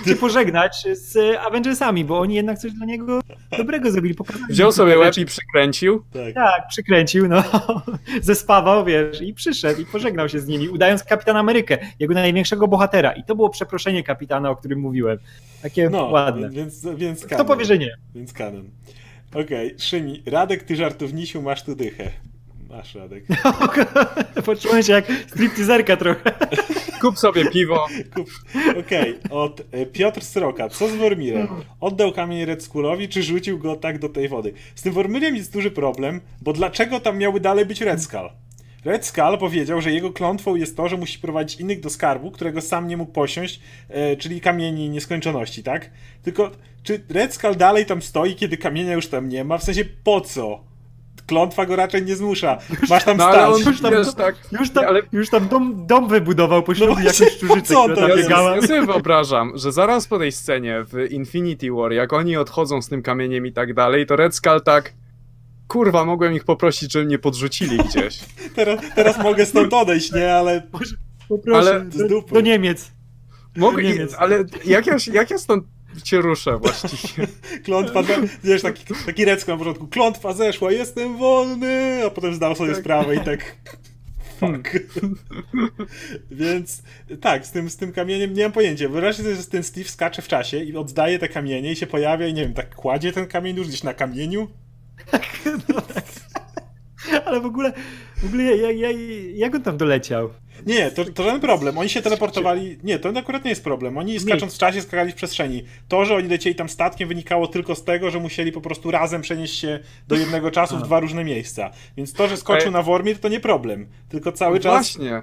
Speaker 1: Czy pożegnać z Avengersami, bo oni jednak coś dla niego dobrego zrobili. Pokazali
Speaker 3: Wziął sobie łeb i przykręcił.
Speaker 2: Tak.
Speaker 1: Tak, przykręcił, no. Zespawał, wiesz, i przyszedł i pożegnał się z nimi, udając Kapitan Amerykę, jego największego bohatera. I to było przeproszenie kapitana, o którym mówiłem. Takie
Speaker 2: No,
Speaker 1: ładne.
Speaker 2: więc, więc
Speaker 1: Kto powie, że nie?
Speaker 2: Więc kanon. Okej, Szymi, Radek, ty żartownisiu, masz tu dychę. Masz, Radek.
Speaker 1: Poczułem się jak stripteaserka trochę.
Speaker 3: Kup sobie piwo.
Speaker 2: Kup. Okej, od e, Piotr Sroka. Co z Wormirem? Oddał kamień Red Skullowi, czy rzucił go tak do tej wody? Z tym Wormirem jest duży problem, bo dlaczego tam miały dalej być Red Skull? Red Skull powiedział, że jego klątwą jest to, że musi prowadzić innych do skarbu, którego sam nie mógł posiąść, e, czyli kamieni nieskończoności, tak? Tylko, czy Red Skull dalej tam stoi, kiedy kamienia już tam nie ma? W sensie, po co? Klątwa go raczej nie zmusza. Masz tam
Speaker 3: No ale on
Speaker 2: stać.
Speaker 1: Już tam-
Speaker 3: wiesz, tak.
Speaker 1: Już tam,
Speaker 3: Ale-
Speaker 1: już tam dom, dom wybudował po ślubie
Speaker 2: No
Speaker 1: jakąś szczurzycę, która
Speaker 2: to
Speaker 1: tam biegała.
Speaker 3: Ja sobie wyobrażam, że zaraz po tej scenie w Infinity War, jak oni odchodzą z tym kamieniem i tak dalej, to Red Skull tak. Kurwa, mogłem ich poprosić, żeby mnie podrzucili gdzieś.
Speaker 2: Teraz, teraz mogę stąd odejść, nie? Ale
Speaker 1: Poproszę,
Speaker 3: Ale-
Speaker 2: z
Speaker 1: do,
Speaker 2: dupy.
Speaker 1: do Niemiec.
Speaker 3: Mogę, ale jak ja, jak ja stąd cię ruszę właściwie?
Speaker 2: klątwa, wiesz, taki, taki recko na początku, klątwa zeszła, jestem wolny, a potem zdał sobie sprawę i tak... Fuck. Więc tak, z tym, z tym kamieniem nie mam pojęcia. Wyobraźcie sobie, że ten Steve skacze w czasie i oddaje te kamienie i się pojawia i nie wiem, tak kładzie ten kamień już gdzieś na kamieniu.
Speaker 1: Ale w ogóle, w ogóle ja, ja, jak on tam doleciał?
Speaker 2: Nie, to, to żaden problem. Oni się teleportowali. Nie, to akurat nie jest problem. Oni skacząc w czasie skakali w przestrzeni. To, że oni lecieli tam statkiem, wynikało tylko z tego, że musieli po prostu razem przenieść się do jednego czasu w dwa różne miejsca. Więc to, że skoczył
Speaker 3: Ej.
Speaker 2: na Wormir, to nie problem. Tylko cały czas.
Speaker 3: Właśnie.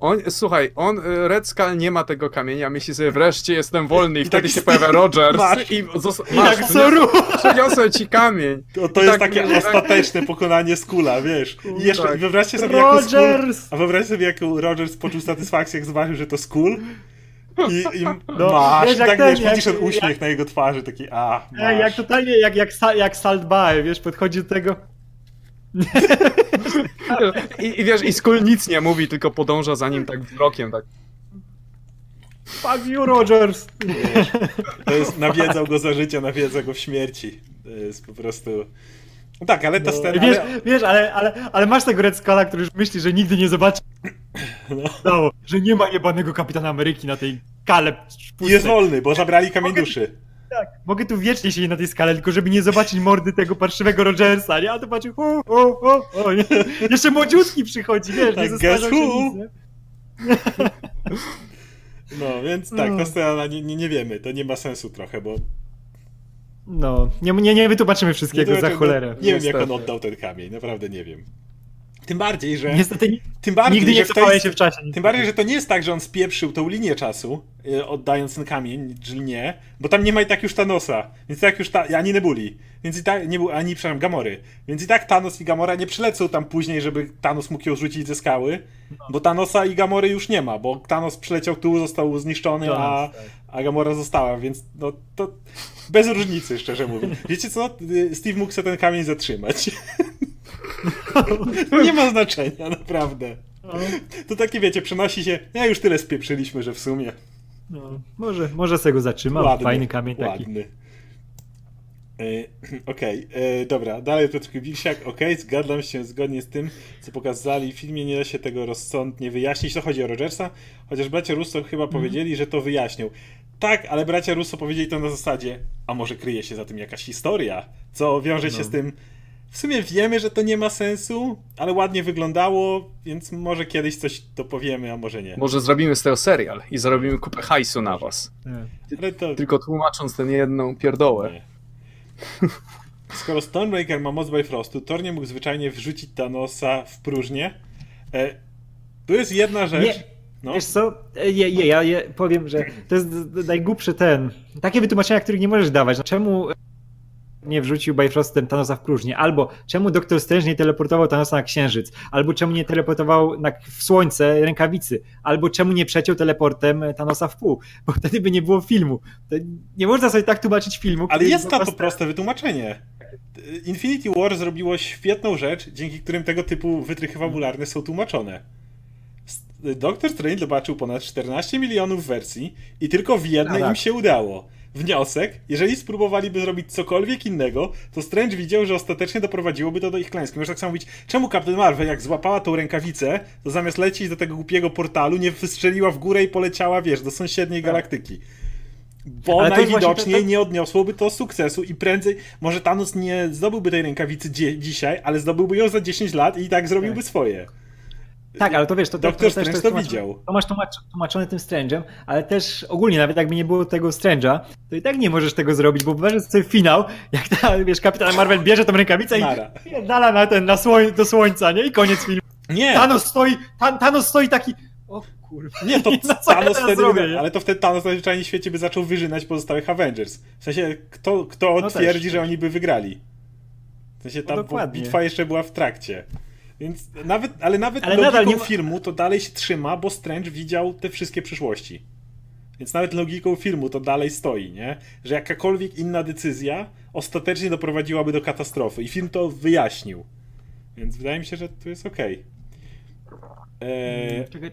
Speaker 3: On, słuchaj, on, y, Red Skull nie ma tego kamienia, myśli sobie, wreszcie jestem wolny i,
Speaker 2: I
Speaker 3: wtedy
Speaker 2: tak
Speaker 3: się pojawia Rogers
Speaker 2: masz.
Speaker 3: i zos-
Speaker 1: Jak
Speaker 3: masz,
Speaker 1: Soru!
Speaker 3: przeniosłem ci kamień.
Speaker 2: To, to
Speaker 3: I
Speaker 2: jest
Speaker 3: tak
Speaker 2: takie
Speaker 3: mówię,
Speaker 2: ostateczne pokonanie Skula, wiesz. I jeszcze
Speaker 3: tak.
Speaker 2: wyobraźcie sobie, jako Skull,
Speaker 1: Rogers!
Speaker 2: A wyobraźcie sobie, jak Rogers poczuł satysfakcję, jak zobaczył, że to Skull. I, i
Speaker 1: No,
Speaker 2: masz,
Speaker 1: wiesz,
Speaker 2: i
Speaker 1: jak
Speaker 2: tak
Speaker 1: ten,
Speaker 2: wiesz,
Speaker 1: jak-
Speaker 2: widzisz ten
Speaker 1: jak-
Speaker 2: uśmiech na jego twarzy, taki a, masz.
Speaker 1: Ej, jak totalnie, jak, jak, jak Salt Bae, wiesz, podchodzi do tego.
Speaker 3: I, I wiesz, i Skull nic nie mówi, tylko podąża za nim tak wzrokiem, tak.
Speaker 1: Fuck you, Rogers!
Speaker 2: To jest, nawiedzał go za życia, nawiedza go w śmierci. To jest po prostu... No tak, ale ta scena...
Speaker 1: Wiesz,
Speaker 2: ale...
Speaker 1: wiesz ale, ale, ale masz tego Red Skulla, który już myśli, że nigdy nie zobaczy. No. Że nie ma jebanego kapitana Ameryki na tej pustej.
Speaker 2: jest wolny, bo zabrali kamień duszy.
Speaker 1: Tak, mogę tu wiecznie siedzieć na tej skale, tylko żeby nie zobaczyć mordy tego parszywego Rogersa, nie? A to patrzę, o, o, o, nie? Jeszcze młodziutki przychodzi, wiesz, nie
Speaker 2: Tak, guess
Speaker 1: się nie?
Speaker 2: No, więc tak,
Speaker 1: No.
Speaker 2: ta scena, nie, nie, nie wiemy, to nie ma sensu trochę, bo...
Speaker 1: No, nie, nie, nie wytłumaczymy wszystkiego
Speaker 2: nie,
Speaker 1: za cholerę.
Speaker 2: Nie wiem, jak on oddał ten kamień, naprawdę nie wiem. Tym bardziej, że...
Speaker 1: Niestety ni-
Speaker 2: Tym bardziej,
Speaker 1: nigdy
Speaker 2: że
Speaker 1: nie
Speaker 2: tej-
Speaker 1: cofałem się w czasie.
Speaker 2: Tym bardziej, że to nie jest tak, że on spieprzył tą linię czasu, e, oddając ten kamień, czyli nie, bo tam nie ma i tak już Thanosa, więc tak już ta, ani Nebuli, więc i tak, nie ani, przepraszam, Gamory, więc i tak Thanos i Gamora nie przylecą tam później, żeby Thanos mógł ją rzucić ze skały, bo Thanosa i Gamory już nie ma, bo Thanos przyleciał tu, został zniszczony, a,
Speaker 1: Thanos, tak.
Speaker 2: a Gamora została, więc no to bez różnicy, szczerze mówiąc. Wiecie co? Y, Steve mógł sobie ten kamień zatrzymać. nie ma znaczenia, naprawdę.
Speaker 1: No,
Speaker 2: To takie wiecie, przenosi się. Ja już tyle spieprzyliśmy, że w sumie.
Speaker 1: no, może, może sobie go zatrzymam.
Speaker 2: ładny,
Speaker 1: Fajny kamień taki.
Speaker 2: Ładny. E, Okej, e, dobra, dalej Piotr Wilsiak, okej, zgadzam się zgodnie z tym, co pokazali w filmie, nie da się tego rozsądnie wyjaśnić, to chodzi o Rogersa, chociaż bracia Russo chyba
Speaker 1: Mhm.
Speaker 2: powiedzieli, że to wyjaśnią. Tak, ale bracia Russo powiedzieli to na zasadzie, a może kryje się za tym jakaś historia, co wiąże się
Speaker 1: No.
Speaker 2: z tym, w sumie wiemy, że to nie ma sensu, ale ładnie wyglądało, więc może kiedyś coś dopowiemy, a może nie.
Speaker 3: Może zrobimy z tego serial i zarobimy kupę hajsu na was.
Speaker 1: Nie.
Speaker 2: Ale to...
Speaker 3: Tylko tłumacząc tę jedną pierdołę.
Speaker 2: Nie. Skoro Stormbreaker ma moc Bifrostu, Thor nie mógł zwyczajnie wrzucić Thanosa w próżnię. E, tu jest jedna rzecz.
Speaker 1: Nie.
Speaker 2: No,
Speaker 1: Wiesz co, E, je, je, ja je powiem, że to jest najgłupszy ten. Takie wytłumaczenia, których nie możesz dawać. No, Czemu nie wrzucił Bifrostem Thanosa w próżnię? Albo czemu Doktor Strange nie teleportował Thanosa na Księżyc? Albo czemu nie teleportował na, w Słońce rękawicy? Albo czemu nie przeciął teleportem Thanosa w pół? Bo wtedy by nie było filmu. Nie można sobie tak tłumaczyć filmu.
Speaker 2: ale jest na to proste wytłumaczenie. Infinity War zrobiło świetną rzecz, dzięki którym tego typu wytrychy fabularne są tłumaczone. Doctor Strange zobaczył ponad 14 milionów wersji i tylko w jednej
Speaker 1: tak.
Speaker 2: im się udało. Wniosek, jeżeli spróbowaliby zrobić cokolwiek innego, to Strange widział, że ostatecznie doprowadziłoby to do ich klęski. Możesz tak samo mówić, czemu Captain Marvel, jak złapała tą rękawicę, to zamiast lecieć do tego głupiego portalu, nie wystrzeliła w górę i poleciała, wiesz, do sąsiedniej galaktyki. Bo
Speaker 1: Ale to
Speaker 2: najwidoczniej
Speaker 1: właśnie to-
Speaker 2: nie odniosłoby to sukcesu i prędzej, może Thanos nie zdobyłby tej rękawicy dzisiaj, ale zdobyłby ją za 10 lat i tak zrobiłby swoje.
Speaker 1: Tak, ale to wiesz, to, to,
Speaker 2: Doktor
Speaker 1: to, też
Speaker 2: to widział.
Speaker 1: To masz tłumacz, tłumaczone tym Strange'em, ale też ogólnie nawet jakby nie było tego Strange'a, to i tak nie możesz tego zrobić, bo wyobraź sobie finał, jak ta, wiesz, Kapitan Marvel bierze tą rękawicę
Speaker 2: Nara.
Speaker 1: i dala na ten, na słoń, do słońca, nie? I koniec filmu.
Speaker 2: Nie!
Speaker 1: Thanos stoi, Tan- Thanos stoi taki, o kurwa.
Speaker 2: Nie, to
Speaker 1: No ja
Speaker 2: Thanos wtedy,
Speaker 1: zrobię,
Speaker 2: ale to wtedy Thanos najzwyczajniej w świecie by zaczął wyżynać pozostałych Avengers. W sensie, kto, kto
Speaker 1: No
Speaker 2: twierdzi, że oni by wygrali? W sensie,
Speaker 1: No
Speaker 2: ta
Speaker 1: dokładnie.
Speaker 2: bitwa jeszcze była w trakcie. Więc nawet, ale nawet
Speaker 1: Ale
Speaker 2: logiką
Speaker 1: nadal nie
Speaker 2: filmu to dalej się trzyma, bo Strange widział te wszystkie przyszłości. Więc nawet logiką filmu to dalej stoi, nie? Że jakakolwiek inna decyzja ostatecznie doprowadziłaby do katastrofy. I film to wyjaśnił. Więc wydaje mi się, że to jest okej. Eee,
Speaker 1: Czekaj.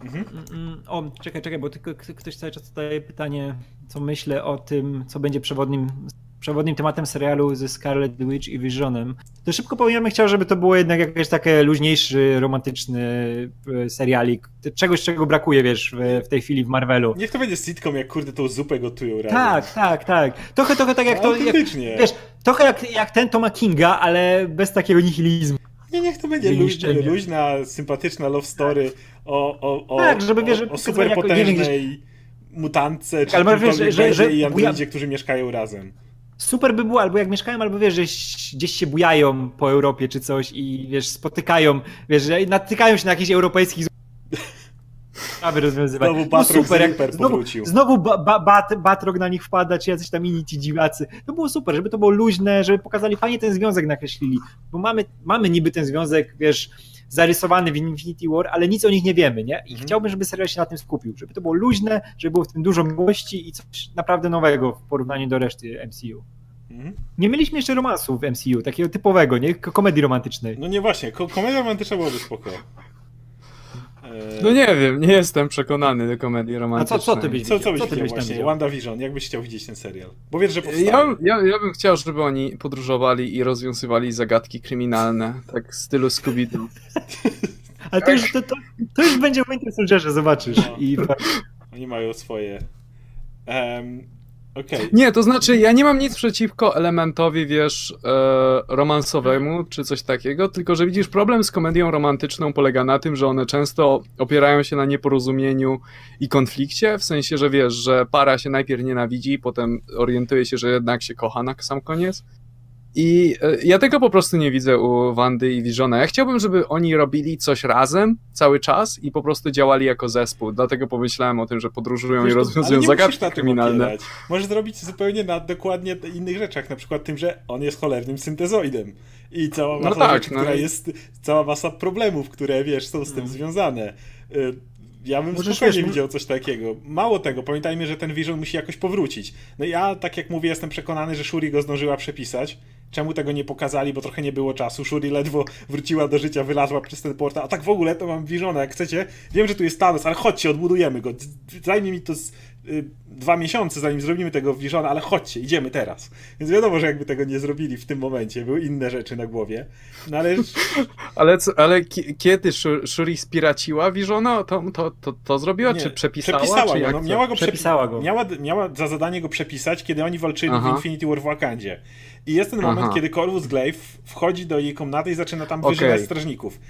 Speaker 2: mhm.
Speaker 1: Mm, O, czekaj, czekaj, bo tylko ktoś cały czas zadaje pytanie, co myślę o tym, co będzie przewodnim, przewodnim tematem serialu ze Scarlet Witch i Visionem. To szybko powiem, ja chciał, żeby to było jednak jakiś taki luźniejszy, romantyczny e, serialik. Czegoś, czego brakuje, wiesz, w, w tej chwili w Marvelu.
Speaker 2: Niech to będzie sitcom, jak kurde tą zupę gotują razem.
Speaker 1: Tak, tak, tak. Trochę, trochę tak jak to. Jak, wiesz, trochę jak, jak ten Toma Kinga, ale bez takiego nihilizmu.
Speaker 2: Nie, niech to będzie luźna, luźna, sympatyczna love story o, o, o,
Speaker 1: Tak, żeby, wiesz,
Speaker 2: o, o superpotężnej mutantce, czy
Speaker 1: Ale wiesz, że- że-
Speaker 2: i androidzie, którzy mieszkają razem.
Speaker 1: Super by było, albo jak mieszkają, albo wiesz, że gdzieś się bujają po Europie czy coś i wiesz, spotykają, wiesz, natykają się na jakichś europejskich sprawy rozwiązywać.
Speaker 2: Znowu
Speaker 1: No
Speaker 2: Batroc z
Speaker 1: jak znowu,
Speaker 2: powrócił.
Speaker 1: znowu ba, ba, bat, Batrog na nich wpada, czy jacyś tam inni ci dziwacy. To było super, żeby to było luźne, żeby pokazali fajnie ten związek nakreślili, bo mamy, mamy niby ten związek, wiesz, zarysowany w Infinity War, ale nic o nich nie wiemy, nie? I
Speaker 2: Mhm.
Speaker 1: chciałbym, żeby serial się na tym skupił, żeby to było luźne, żeby było w tym dużo miłości i coś naprawdę nowego w porównaniu do reszty MCU.
Speaker 2: Mhm.
Speaker 1: Nie mieliśmy jeszcze romansu w MCU, takiego typowego, nie? Ko- Komedii romantycznej.
Speaker 2: No nie właśnie, ko- komedia romantyczna byłaby spoko. Eee,
Speaker 3: No nie wiem, nie jestem przekonany do komedii
Speaker 1: A
Speaker 3: romantycznej.
Speaker 1: co, co ty byś
Speaker 2: Co, co
Speaker 1: widział?
Speaker 2: byś
Speaker 1: Co ty
Speaker 2: chciał
Speaker 1: byś
Speaker 2: właśnie? WandaVision, jak byś chciał widzieć ten serial? Bo wiesz, że powstaje.
Speaker 3: Ja, ja, ja bym chciał, żeby oni podróżowali i rozwiązywali zagadki kryminalne, tak w stylu Scooby-Doo.
Speaker 1: Ale to już, to, to, to już będzie w Winter Soldierze, zobaczysz.
Speaker 2: No.
Speaker 1: I
Speaker 2: Oni mają swoje... Um, Okej.
Speaker 3: Nie, to znaczy ja nie mam nic przeciwko elementowi, wiesz, e, romansowemu czy coś takiego, tylko że widzisz, problem z komedią romantyczną polega na tym, że one często opierają się na nieporozumieniu i konflikcie, w sensie, że wiesz, że para się najpierw nienawidzi, potem orientuje się, że jednak się kocha na sam koniec. I e, ja tego po prostu nie widzę u Wandy i Visiona. Ja chciałbym, żeby oni robili coś razem cały czas i po prostu działali jako zespół. Dlatego pomyślałem o tym, że podróżują
Speaker 2: Wiesz,
Speaker 3: i rozwiązują zagadki
Speaker 2: na tym
Speaker 3: kryminalne.
Speaker 2: opierać. Możesz zrobić zupełnie na dokładnie innych rzeczach, na przykład tym, że on jest cholernym syntezoidem i cała
Speaker 3: No
Speaker 2: masa
Speaker 3: tak,
Speaker 2: rzeczy,
Speaker 3: no
Speaker 2: która jest, cała masa problemów, które wiesz, są z tym związane. Y, Ja bym
Speaker 1: Możesz,
Speaker 2: spokojnie
Speaker 1: wiesz,
Speaker 2: widział coś takiego. Mało tego, pamiętajmy, że ten Vision musi jakoś powrócić. No ja, tak jak mówię, jestem przekonany, że Shuri go zdążyła przepisać. Czemu tego nie pokazali, bo trochę nie było czasu. Shuri ledwo wróciła do życia, wylazła przez ten portal. A tak w ogóle to mam Visiona, jak chcecie. Wiem, że tu jest Thanos, ale chodźcie, odbudujemy go. Zajmie mi to z, dwa miesiące, zanim zrobimy tego Visiona, ale chodźcie, idziemy teraz. Więc wiadomo, że jakby tego nie zrobili w tym momencie, były inne rzeczy na głowie. No ale
Speaker 3: Ale, co, ale ki- kiedy Shu- Shuri spiraciła Visiona, to, to, to, to zrobiła,
Speaker 2: Nie,
Speaker 3: czy przepisała?
Speaker 2: Przepisała
Speaker 3: czy
Speaker 2: go, no, miała go przepi-
Speaker 1: Przepisała go.
Speaker 2: Miała, miała za zadanie go przepisać, kiedy oni walczyli
Speaker 3: Aha.
Speaker 2: w Infinity War w Wakandzie. I jest ten moment,
Speaker 3: Aha.
Speaker 2: kiedy Corvus Glaive wchodzi do jej komnaty i zaczyna tam
Speaker 3: Okej.
Speaker 2: wyżywać strażników.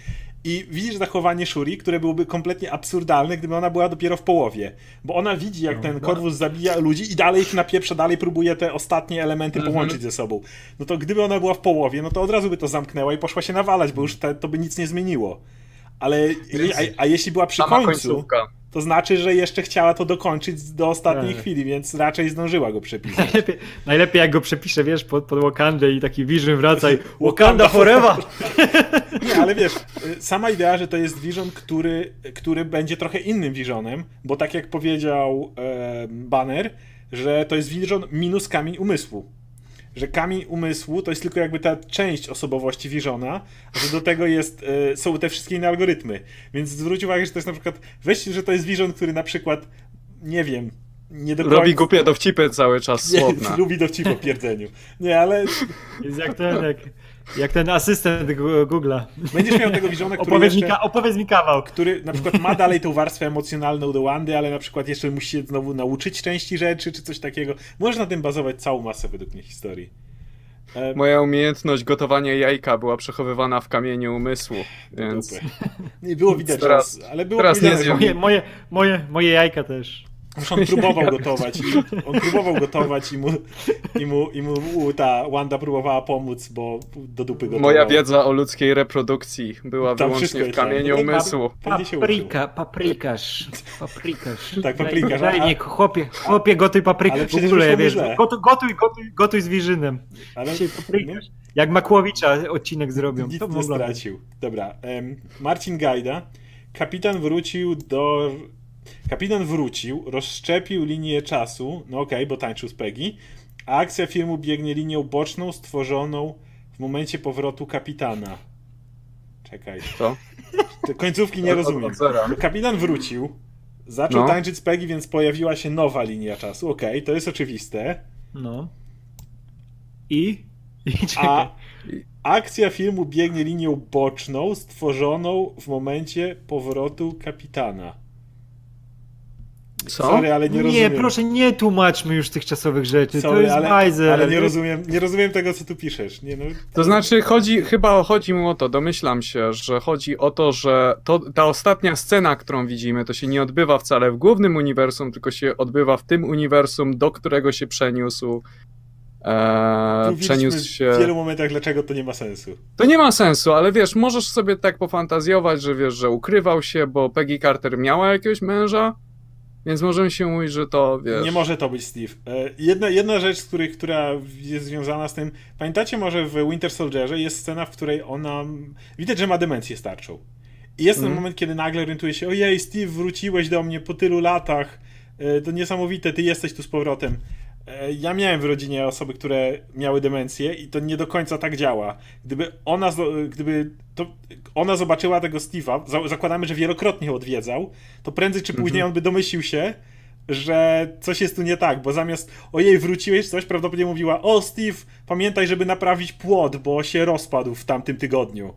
Speaker 2: I widzisz zachowanie Shuri, które byłoby kompletnie absurdalne, gdyby ona była dopiero w połowie. Bo ona widzi, jak ten Corvus zabija ludzi i dalej ich napieprza, dalej próbuje te ostatnie elementy
Speaker 3: Mhm.
Speaker 2: połączyć ze sobą. No to gdyby ona była w połowie, no to od razu by to zamknęła i poszła się nawalać, bo już te, to by nic nie zmieniło. Ale, a, a jeśli była przy końcu,
Speaker 3: końcówka.
Speaker 2: to znaczy, że jeszcze chciała to dokończyć do ostatniej
Speaker 1: Tak.
Speaker 2: chwili, więc raczej zdążyła go przepisać.
Speaker 1: najlepiej, najlepiej jak go przepiszę, wiesz, pod, pod Wakandę i taki Vision wraca i
Speaker 2: Wakanda
Speaker 1: forever!
Speaker 2: Nie, ale wiesz, sama idea, że to jest Vision, który, który będzie trochę innym Visionem, bo tak jak powiedział e, Banner, że to jest Vision minus kamień umysłu. Że kamień umysłu to jest tylko jakby ta część osobowości Visiona, a że do tego jest, e, są te wszystkie inne algorytmy. Więc zwróć uwagę, że to jest na przykład, weźcie, że to jest Vision, który na przykład, nie wiem, nie do końca...
Speaker 3: Robi głupie dowcipy cały czas,
Speaker 2: Nie,
Speaker 3: słowna.
Speaker 2: lubi dowcip o pierdzeniu. Nie, ale
Speaker 1: Jest jak ten, jak, Jak ten asystent Google'a.
Speaker 2: Będziesz miał tego Visiona, który
Speaker 1: Opowiedz, mi,
Speaker 2: jeszcze,
Speaker 1: ka- opowiedz mi kawał.
Speaker 2: który na przykład ma dalej tą warstwę emocjonalną do Wandy, ale na przykład jeszcze musi się znowu nauczyć części rzeczy, czy coś takiego. Możesz na tym bazować całą masę według mnie historii. E,
Speaker 3: Moja umiejętność gotowania jajka była przechowywana w kamieniu umysłu, więc...
Speaker 2: dupy. Nie było widać,
Speaker 3: Teraz-
Speaker 2: teraz, ale było
Speaker 3: teraz nie
Speaker 2: widać,
Speaker 3: zjem.
Speaker 1: Moje, moje, moje, moje jajka też.
Speaker 2: On próbował gotować. I, on próbował gotować i mu, i mu, i mu u, ta Wanda próbowała pomóc, bo do dupy gotował.
Speaker 3: Moja wiedza o ludzkiej reprodukcji była
Speaker 2: Tam
Speaker 3: wyłącznie w kamieniu
Speaker 2: tak.
Speaker 3: umysłu.
Speaker 1: Paprika, paprikasz. Paprikasz.
Speaker 2: Tak, paprikasz,
Speaker 1: Daj, daj, nie, chłopie, chłopie, gotuj paprykę.
Speaker 2: Ale
Speaker 1: w ogóle, wiesz, gotuj, gotuj, gotuj, gotuj z Wirzynem.
Speaker 2: Ale
Speaker 1: Dzisiaj paprykasz. Jak Makłowicza odcinek zrobią.
Speaker 2: nic
Speaker 1: To
Speaker 2: nie stracił. Dobra, Marcin Gajda. Kapitan wrócił do... Kapitan wrócił, rozszczepił linię czasu, no okej, bo tańczył z Peggy, a akcja filmu biegnie linią boczną stworzoną w momencie powrotu kapitana. Czekaj,
Speaker 3: Co?
Speaker 2: te końcówki nie
Speaker 3: od-
Speaker 2: rozumiem. Kapitan wrócił, zaczął
Speaker 3: No.
Speaker 2: tańczyć z Peggy, więc pojawiła się nowa linia czasu. Okej, to jest oczywiste.
Speaker 1: No. I? I.
Speaker 2: A akcja filmu biegnie linią boczną stworzoną w momencie powrotu kapitana.
Speaker 3: Co?
Speaker 2: Sorry, ale nie,
Speaker 1: nie,
Speaker 2: rozumiem.
Speaker 1: proszę, nie tłumaczmy już tych czasowych rzeczy.
Speaker 2: Sorry,
Speaker 1: to jest
Speaker 2: ale, ale nie rozumiem, nie rozumiem tego, co tu piszesz. Nie, no,
Speaker 3: To znaczy, chodzi, chyba chodzi mu o to, domyślam się, że chodzi o to, że to, ta ostatnia scena, którą widzimy, to się nie odbywa wcale w głównym uniwersum, tylko się odbywa w tym uniwersum, do którego się przeniósł. E,
Speaker 2: mówiliśmy
Speaker 3: przeniósł się.
Speaker 2: w wielu momentach, dlaczego to nie ma sensu.
Speaker 3: To nie ma sensu, ale wiesz, możesz sobie tak pofantazjować, że wiesz, że ukrywał się, bo Peggy Carter miała jakiegoś męża, więc możemy się mówić, że to wiesz.
Speaker 2: Nie może to być Steve. E, Jedna, jedna rzecz, która jest związana z tym. Pamiętacie może w Winter Soldierze jest scena, w której ona. Widać, że ma demencję starczą. I jest ten
Speaker 3: Mhm.
Speaker 2: moment, kiedy nagle orientuje się: Ojej, Steve, wróciłeś do mnie po tylu latach. E, To niesamowite, ty jesteś tu z powrotem. E, Ja miałem w rodzinie osoby, które miały demencję i to nie do końca tak działa. Gdyby ona, gdyby to ona zobaczyła tego Steve'a, za- zakładamy, że wielokrotnie odwiedzał, to prędzej czy później on by domyślił się, że coś jest tu nie tak, bo zamiast ojej, wróciłeś coś, prawdopodobnie mówiła o Steve, pamiętaj, żeby naprawić płot, bo się rozpadł w tamtym tygodniu.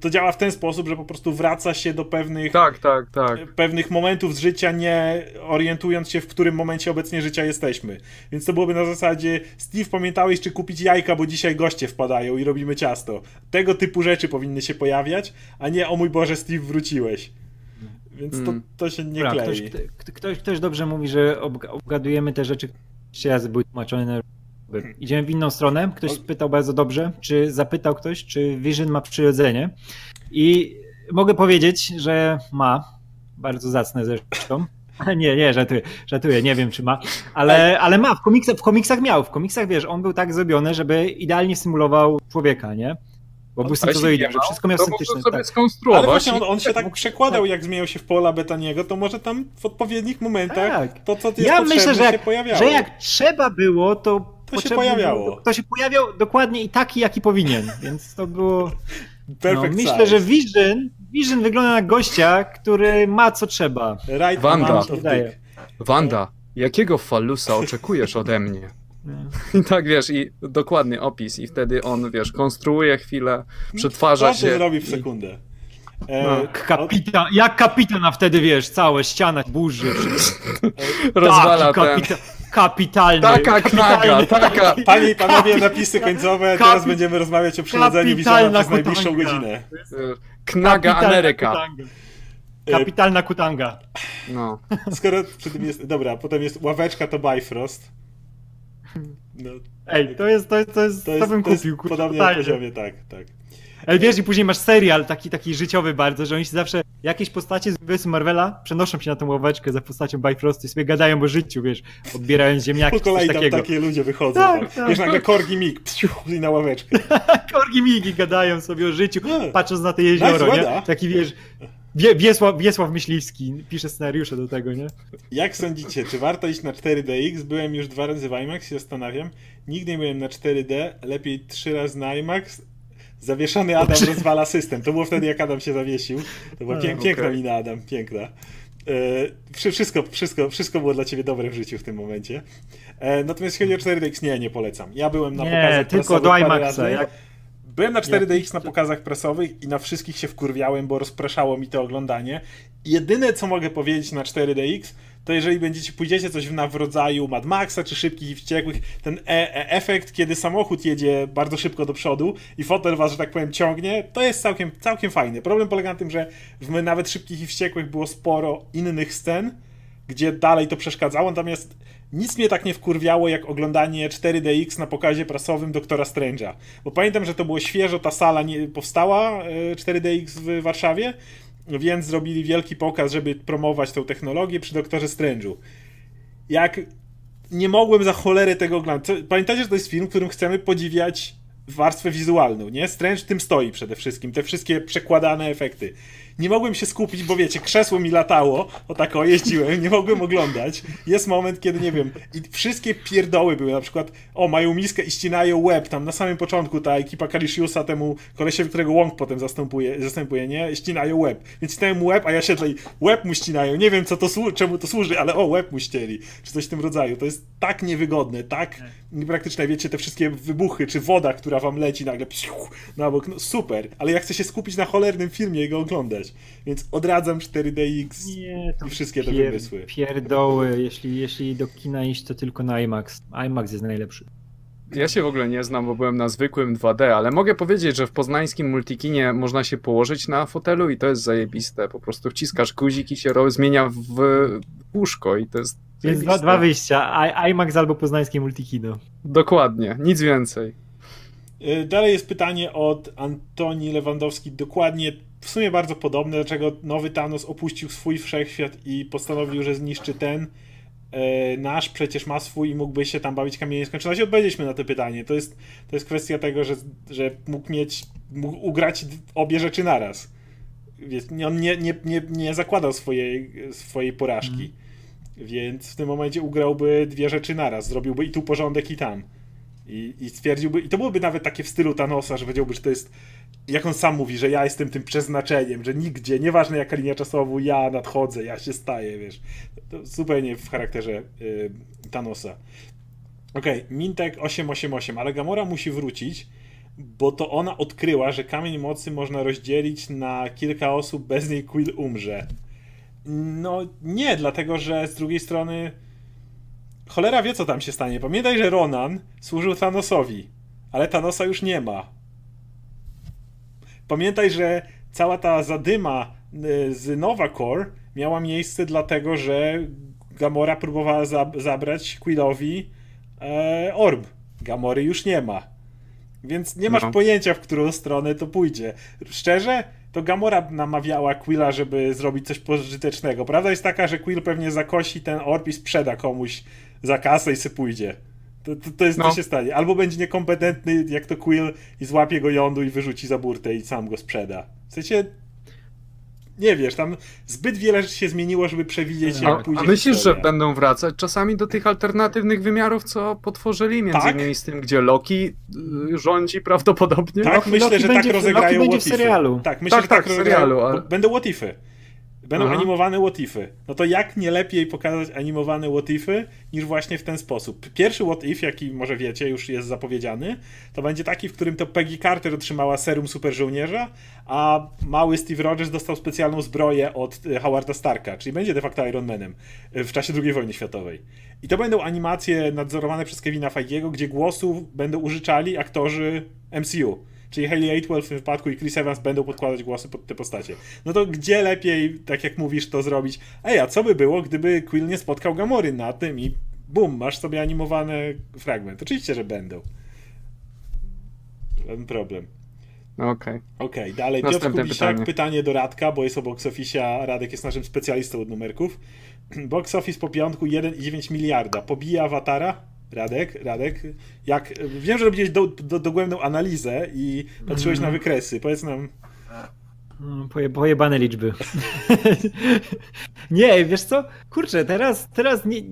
Speaker 2: To działa w ten sposób, że po prostu wraca się do pewnych
Speaker 3: Tak, tak, tak.
Speaker 2: pewnych momentów z życia, nie orientując się, w którym momencie obecnie życia jesteśmy. Więc to byłoby na zasadzie, Steve, pamiętałeś, czy kupić jajka, bo dzisiaj goście wpadają i robimy ciasto. Tego typu rzeczy powinny się pojawiać, a nie, o mój Boże, Steve, wróciłeś. Więc to,
Speaker 3: Mm.
Speaker 2: to się nie
Speaker 1: Dobra,
Speaker 2: klei.
Speaker 1: ktoś, kto- ktoś, ktoś dobrze mówi, że obg- obgadujemy te rzeczy, które trzy razy były tłumaczone na Idziemy w inną stronę. Ktoś spytał bardzo dobrze, czy zapytał ktoś, czy Vision ma przyrodzenie. I mogę powiedzieć, że ma. Bardzo zacne zresztą. Nie, nie, żartuję, żartuję, nie wiem czy ma, ale, ale ma, w komiksach, w komiksach miał, w komiksach wiesz, on był tak zrobiony, żeby idealnie symulował człowieka, nie? Bo był syntezoidem, że wszystko miał
Speaker 3: sobie
Speaker 1: Tak.
Speaker 3: skonstruować.
Speaker 2: Ale właśnie on, on się tak przekładał, jak zmieniał się w pola betaniego, to może tam w odpowiednich momentach
Speaker 1: Tak.
Speaker 2: to, co jest
Speaker 1: Ja
Speaker 2: potrzebne,
Speaker 1: myślę, że
Speaker 2: się
Speaker 1: jak,
Speaker 2: pojawiało.
Speaker 1: że jak trzeba było, to,
Speaker 2: To się pojawiało.
Speaker 1: To się pojawiał dokładnie i taki, jaki powinien, więc to było... No, myślę,
Speaker 2: size.
Speaker 1: że Vision, Vision wygląda na gościa, który ma co trzeba.
Speaker 2: Right
Speaker 3: Wanda. Wanda, jakiego falusa oczekujesz ode mnie? I tak wiesz, i dokładny opis, i wtedy on, wiesz, konstruuje chwilę, przetwarza się.
Speaker 2: zrobi w sekundę. E,
Speaker 3: No.
Speaker 1: Kapitan, jak kapitan, a wtedy wiesz, całe ściana burzy.
Speaker 3: Rozwala
Speaker 1: Taki
Speaker 3: ten.
Speaker 1: Kapita, kapitalny.
Speaker 3: Taka knaga, taka.
Speaker 2: Panie i panowie, napisy końcowe.
Speaker 1: kapi-
Speaker 2: Teraz będziemy rozmawiać o przyrodzeniu
Speaker 1: kapitalna
Speaker 2: przez najbliższą
Speaker 1: kutanga.
Speaker 2: godzinę.
Speaker 3: Knaga
Speaker 1: Kapitalna
Speaker 3: Ameryka.
Speaker 1: kutanga. Kapitalna kutanga.
Speaker 3: No.
Speaker 2: Skoro przy tym jest. Dobra, potem jest ławeczka to Bifrost. No,
Speaker 1: Ej, to jest, to jest, to jest,
Speaker 2: to
Speaker 1: to,
Speaker 2: jest,
Speaker 1: bym
Speaker 2: to jest
Speaker 1: kupił. kurczę,
Speaker 2: podobnie na
Speaker 1: totalnie.
Speaker 2: poziomie, tak, tak.
Speaker 1: Ale wiesz, i później masz serial taki, taki życiowy bardzo, że oni się zawsze, jakieś postacie z uniwersum Marvela przenoszą się na tą ławeczkę za postacią Bifrostu i sobie gadają o życiu, wiesz, odbierając ziemniaki,
Speaker 2: Po kolei tam takie ludzie wychodzą.
Speaker 1: Tak,
Speaker 2: tam.
Speaker 1: tak.
Speaker 2: Wiesz, nagle korgi mig psiu, i na ławeczkę.
Speaker 1: Korgi migi gadają sobie o życiu, patrząc na te jezioro,
Speaker 2: Nice
Speaker 1: nie? Taki, wiesz, Wie, Wiesław, Wiesław Myśliwski pisze scenariusze do tego, nie?
Speaker 2: Jak sądzicie, czy warto iść na 4DX? Byłem już dwa razy w IMAX i zastanawiam. Nigdy nie byłem na 4D, lepiej trzy razy na IMAX. Zawieszony Adam rozwala system. To było wtedy, jak Adam się zawiesił. To była pięk, piękna mina, Adam, piękna. E, wszy- wszystko, wszystko, wszystko było dla ciebie dobre w życiu w tym momencie. E, natomiast jeśli chodzi o 4DX, nie, nie polecam. Ja byłem na
Speaker 1: Nie,
Speaker 2: pokazach
Speaker 1: tylko do IMAXa, jak-
Speaker 2: Byłem na 4DX na pokazach prasowych i na wszystkich się wkurwiałem, bo rozpraszało mi to oglądanie. Jedyne, co mogę powiedzieć na 4DX, to jeżeli będziecie, pójdziecie coś na w rodzaju Mad Maxa czy Szybkich i Wściekłych, ten e e efekt, kiedy samochód jedzie bardzo szybko do przodu i fotel was, że tak powiem, ciągnie, to jest całkiem, całkiem fajny. Problem polega na tym, że w nawet Szybkich i Wściekłych było sporo innych scen, gdzie dalej to przeszkadzało, natomiast nic mnie tak nie wkurwiało jak oglądanie 4DX na pokazie prasowym Doktora Strange'a. Bo pamiętam, że to było świeżo, ta sala nie powstała 4DX w Warszawie, więc zrobili wielki pokaz, żeby promować tą technologię przy Doktorze Strange'u. Jak nie mogłem za cholerę tego oglądać. Pamiętajcie, że to jest film, w którym chcemy podziwiać warstwę wizualną, nie? Strange tym stoi przede wszystkim, te wszystkie przekładane efekty nie mogłem się skupić, bo wiecie, krzesło mi latało, o tak o, jeździłem, nie mogłem oglądać. Jest moment, kiedy, nie wiem, i wszystkie pierdoły były, na przykład, o, mają miskę i ścinają łeb, tam na samym początku ta ekipa Kalishiusa temu kolesiowi, którego Wong potem zastępuje, zastępuje nie? Ścinają łeb. Więc ścinają łeb, a ja się tutaj, łeb mu ścinają, nie wiem, co to czemu to służy, ale o, łeb mu ścieli, czy coś w tym rodzaju. To jest tak niewygodne, tak niepraktyczne, wiecie, te wszystkie wybuchy, czy woda, która wam leci nagle psiu, na bok, no super, ale ja chcę się skupić na cholernym filmie i go oglądać. Więc odradzam 4DX Nie, i wszystkie te wymysły.
Speaker 1: Pierdoły, jeśli, jeśli do kina iść, to tylko na IMAX. IMAX jest najlepszy.
Speaker 3: Ja się w ogóle nie znam, bo byłem na zwykłym 2D, ale mogę powiedzieć, że w poznańskim multikinie można się położyć na fotelu i to jest zajebiste. Po prostu wciskasz guzik i się zmienia w łóżko i to jest
Speaker 1: Więc dwa, dwa wyjścia, I, IMAX albo poznańskie multikino.
Speaker 3: Dokładnie, nic więcej.
Speaker 2: Y, dalej jest pytanie od Antoni Lewandowski. Dokładnie w sumie bardzo podobne, dlaczego nowy Thanos opuścił swój wszechświat i postanowił, że zniszczy ten. E, nasz przecież ma swój i mógłby się tam bawić kamieniem skończoności. Odpowiedzieliśmy na to pytanie. To jest, to jest kwestia tego, że, że mógł mieć, mógł ugrać obie rzeczy naraz. On nie, nie, nie, nie zakładał swojej, swojej porażki. Mm. Więc w tym momencie ugrałby dwie rzeczy naraz. Zrobiłby i tu porządek, i tam. I, I stwierdziłby, i to byłoby nawet takie w stylu Thanosa, że powiedziałby, że to jest jak on sam mówi, że ja jestem tym przeznaczeniem, że nigdzie, nieważne jaka linia czasowa, ja nadchodzę, ja się staję, wiesz. To zupełnie w charakterze y, Thanosa. Okej, okay, Mintek 888, ale Gamora musi wrócić, bo to ona odkryła, że kamień mocy można rozdzielić na kilka osób, bez niej Quill umrze. No nie, dlatego że z drugiej strony cholera wie, co tam się stanie. Pamiętaj, że Ronan służył Thanosowi, ale Thanosa już nie ma Pamiętaj, że cała ta zadyma y, z Nova Core miała miejsce dlatego, że Gamora próbowała zabrać Quillowi e, orb. Gamory już nie ma. Więc nie masz no. pojęcia, w którą stronę to pójdzie. Szczerze, to Gamora namawiała Quilla, żeby zrobić coś pożytecznego. Prawda jest taka, że Quill pewnie zakosi ten orb i sprzeda komuś za kasę i se pójdzie. To, to, to jest, no. co się stanie. Albo będzie niekompetentny jak to Quill i złapie go jądu i wyrzuci za burtę i sam go sprzeda. W sensie nie wiesz, tam zbyt wiele rzeczy się zmieniło, żeby przewidzieć, jak pójdzie.
Speaker 3: A myślisz, historia. że będą wracać czasami do tych alternatywnych wymiarów, co potworzyli, między tak? innymi z tym, gdzie Loki y, rządzi prawdopodobnie?
Speaker 2: Tak,
Speaker 3: Loki,
Speaker 2: myślę,
Speaker 3: Loki
Speaker 2: że tak
Speaker 3: będzie,
Speaker 2: tak rozegrają
Speaker 1: Loki będzie w serialu.
Speaker 2: Tak, myślę,
Speaker 3: tak,
Speaker 2: że tak,
Speaker 3: tak serialu,
Speaker 2: ale... Będą łotify. Będą Aha. animowane łotify. No to jak nie lepiej pokazać animowane łotify niż właśnie w ten sposób. Pierwszy what if, jaki może wiecie, już jest zapowiedziany, to będzie taki, w którym to Peggy Carter otrzymała serum super żołnierza, a mały Steve Rogers dostał specjalną zbroję od e, Howarda Starka, czyli będzie de facto Iron Manem e, w czasie II wojny światowej. I to będą animacje nadzorowane przez Kevina Feigiego, gdzie głosów będą użyczali aktorzy MCU. Czyli Haley Atwell w tym wypadku i Chris Evans będą podkładać głosy pod te postacie. No to gdzie lepiej, tak jak mówisz, to zrobić? Ej, a co by było, gdyby Quill nie spotkał Gamory na tym i bum, masz sobie animowany fragment. Oczywiście, że będą. Żaden problem.
Speaker 3: Okej. Okay.
Speaker 2: Okej, okay, dalej. Piotr Kubisiak, pytanie. pytanie do Radka, bo jest o box office, a Radek jest naszym specjalistą od numerków. Box office po piątku 1,9 miliarda. Pobija Awatara? Radek, Radek, jak wiem, że robiłeś do, do, dogłębną analizę i patrzyłeś mm. na wykresy. Powiedz nam.
Speaker 1: Mm, poje, pojebane liczby. nie, wiesz co? Kurczę, teraz, teraz nie,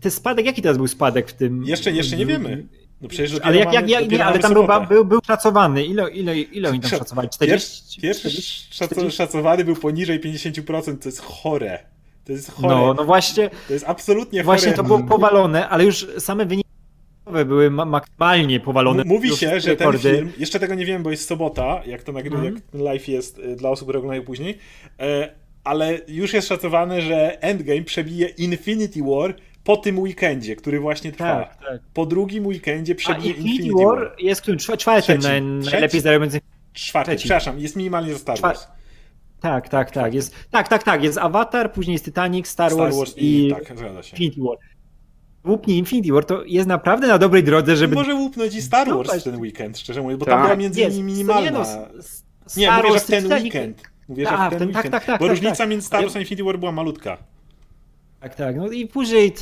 Speaker 1: ten spadek, jaki teraz był spadek w tym?
Speaker 2: Jeszcze, jeszcze nie wiemy. No przecież
Speaker 1: ale jak, jak, jak, nie, ale tam był, był, był szacowany. Ile, ile, ile oni tam szacowali?
Speaker 2: 40? Pierwszy 40? szacowany był poniżej 50%, to jest chore. To jest chore.
Speaker 1: No, no właśnie.
Speaker 2: To jest absolutnie
Speaker 1: Właśnie chore. to było powalone, ale już same wyniki były ma maksymalnie powalone.
Speaker 2: M- Mówi się, że ten
Speaker 1: rekordy.
Speaker 2: film, jeszcze tego nie wiem, bo jest sobota, jak to nagry,
Speaker 1: Mhm.
Speaker 2: jak ten live jest y, dla osób, które oglądają później, e, ale już jest szacowane, że Endgame przebije Infinity War po tym weekendzie, który właśnie trwa.
Speaker 1: Tak, tak.
Speaker 2: Po drugim weekendzie
Speaker 1: A
Speaker 2: przebije
Speaker 1: Infinity War jest którym? Czwa- Czwartym
Speaker 2: Trzeci.
Speaker 1: naj,
Speaker 2: Trzeci?
Speaker 1: najlepiej zarabiającym.
Speaker 2: Czwarty,
Speaker 1: trzeci.
Speaker 2: przepraszam, jest minimalnie za Star Wars.
Speaker 1: Tak, tak, tak. Jest, tak, tak, tak. Jest Avatar, później jest Titanic, Star,
Speaker 2: Star
Speaker 1: Wars,
Speaker 2: Wars i,
Speaker 1: i
Speaker 2: tak.
Speaker 1: Infinity War. Łupnie Infinity War to jest naprawdę na dobrej drodze, żeby.
Speaker 2: Może łupnąć i Star Wars
Speaker 1: Zobacz.
Speaker 2: w ten weekend, szczerze mówiąc, bo
Speaker 3: Tak.
Speaker 2: tam była między
Speaker 1: Jest,
Speaker 2: innymi
Speaker 1: nie,
Speaker 2: minimalna.
Speaker 1: no,
Speaker 2: Nie,
Speaker 1: Star
Speaker 2: mówię, że
Speaker 1: Wars,
Speaker 2: w ten weekend. Mówię, że
Speaker 1: Tak,
Speaker 2: w ten
Speaker 1: tak,
Speaker 2: weekend.
Speaker 1: tak, tak,
Speaker 2: Bo
Speaker 1: tak,
Speaker 2: różnica
Speaker 1: tak.
Speaker 2: między Star Wars a Infinity War była malutka.
Speaker 1: Tak, tak. No i później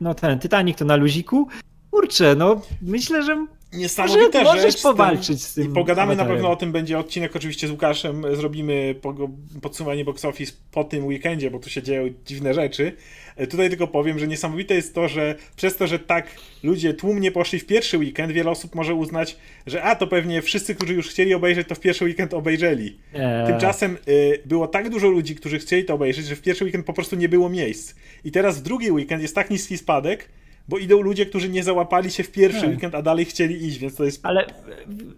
Speaker 1: no ten Titanic to na luziku. Kurczę, no myślę, że
Speaker 2: Niesamowita
Speaker 1: Może- możesz
Speaker 2: rzecz
Speaker 1: powalczyć z tym
Speaker 2: I pogadamy na pewno o tym, będzie odcinek oczywiście z Łukaszem, zrobimy po- podsumowanie box office po tym weekendzie, bo tu się dzieją dziwne rzeczy. E, Tutaj tylko powiem, że niesamowite jest to, że przez to, że tak ludzie tłumnie poszli w pierwszy weekend, wiele osób może uznać, że a to pewnie wszyscy, którzy już chcieli obejrzeć, to w pierwszy weekend obejrzeli.
Speaker 1: nie.
Speaker 2: Tymczasem y, było tak dużo ludzi, którzy chcieli to obejrzeć, że w pierwszy weekend po prostu nie było miejsc. I teraz w drugi weekend jest tak niski spadek, bo idą ludzie, którzy nie załapali się w pierwszy
Speaker 1: Tak.
Speaker 2: weekend, a dalej chcieli iść, więc to jest
Speaker 1: Ale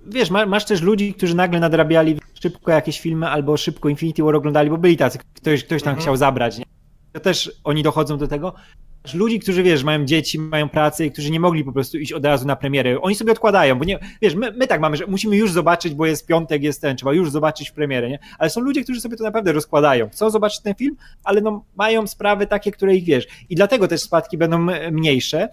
Speaker 1: wiesz, ma, masz też ludzi, którzy nagle nadrabiali szybko jakieś filmy albo szybko Infinity War oglądali, bo byli tacy, ktoś, ktoś tam
Speaker 2: Mhm.
Speaker 1: chciał zabrać. Nie? To też oni dochodzą do tego. Ludzi, którzy wiesz, mają dzieci, mają pracę i którzy nie mogli po prostu iść od razu na premierę. Oni sobie odkładają, bo nie, wiesz, my, my tak mamy, że musimy już zobaczyć, bo jest piątek, jest ten, trzeba już zobaczyć w premierę, nie? Ale są ludzie, którzy sobie to naprawdę rozkładają. Chcą zobaczyć ten film, ale no, mają sprawy takie, które ich wiesz. I dlatego też spadki będą e, mniejsze.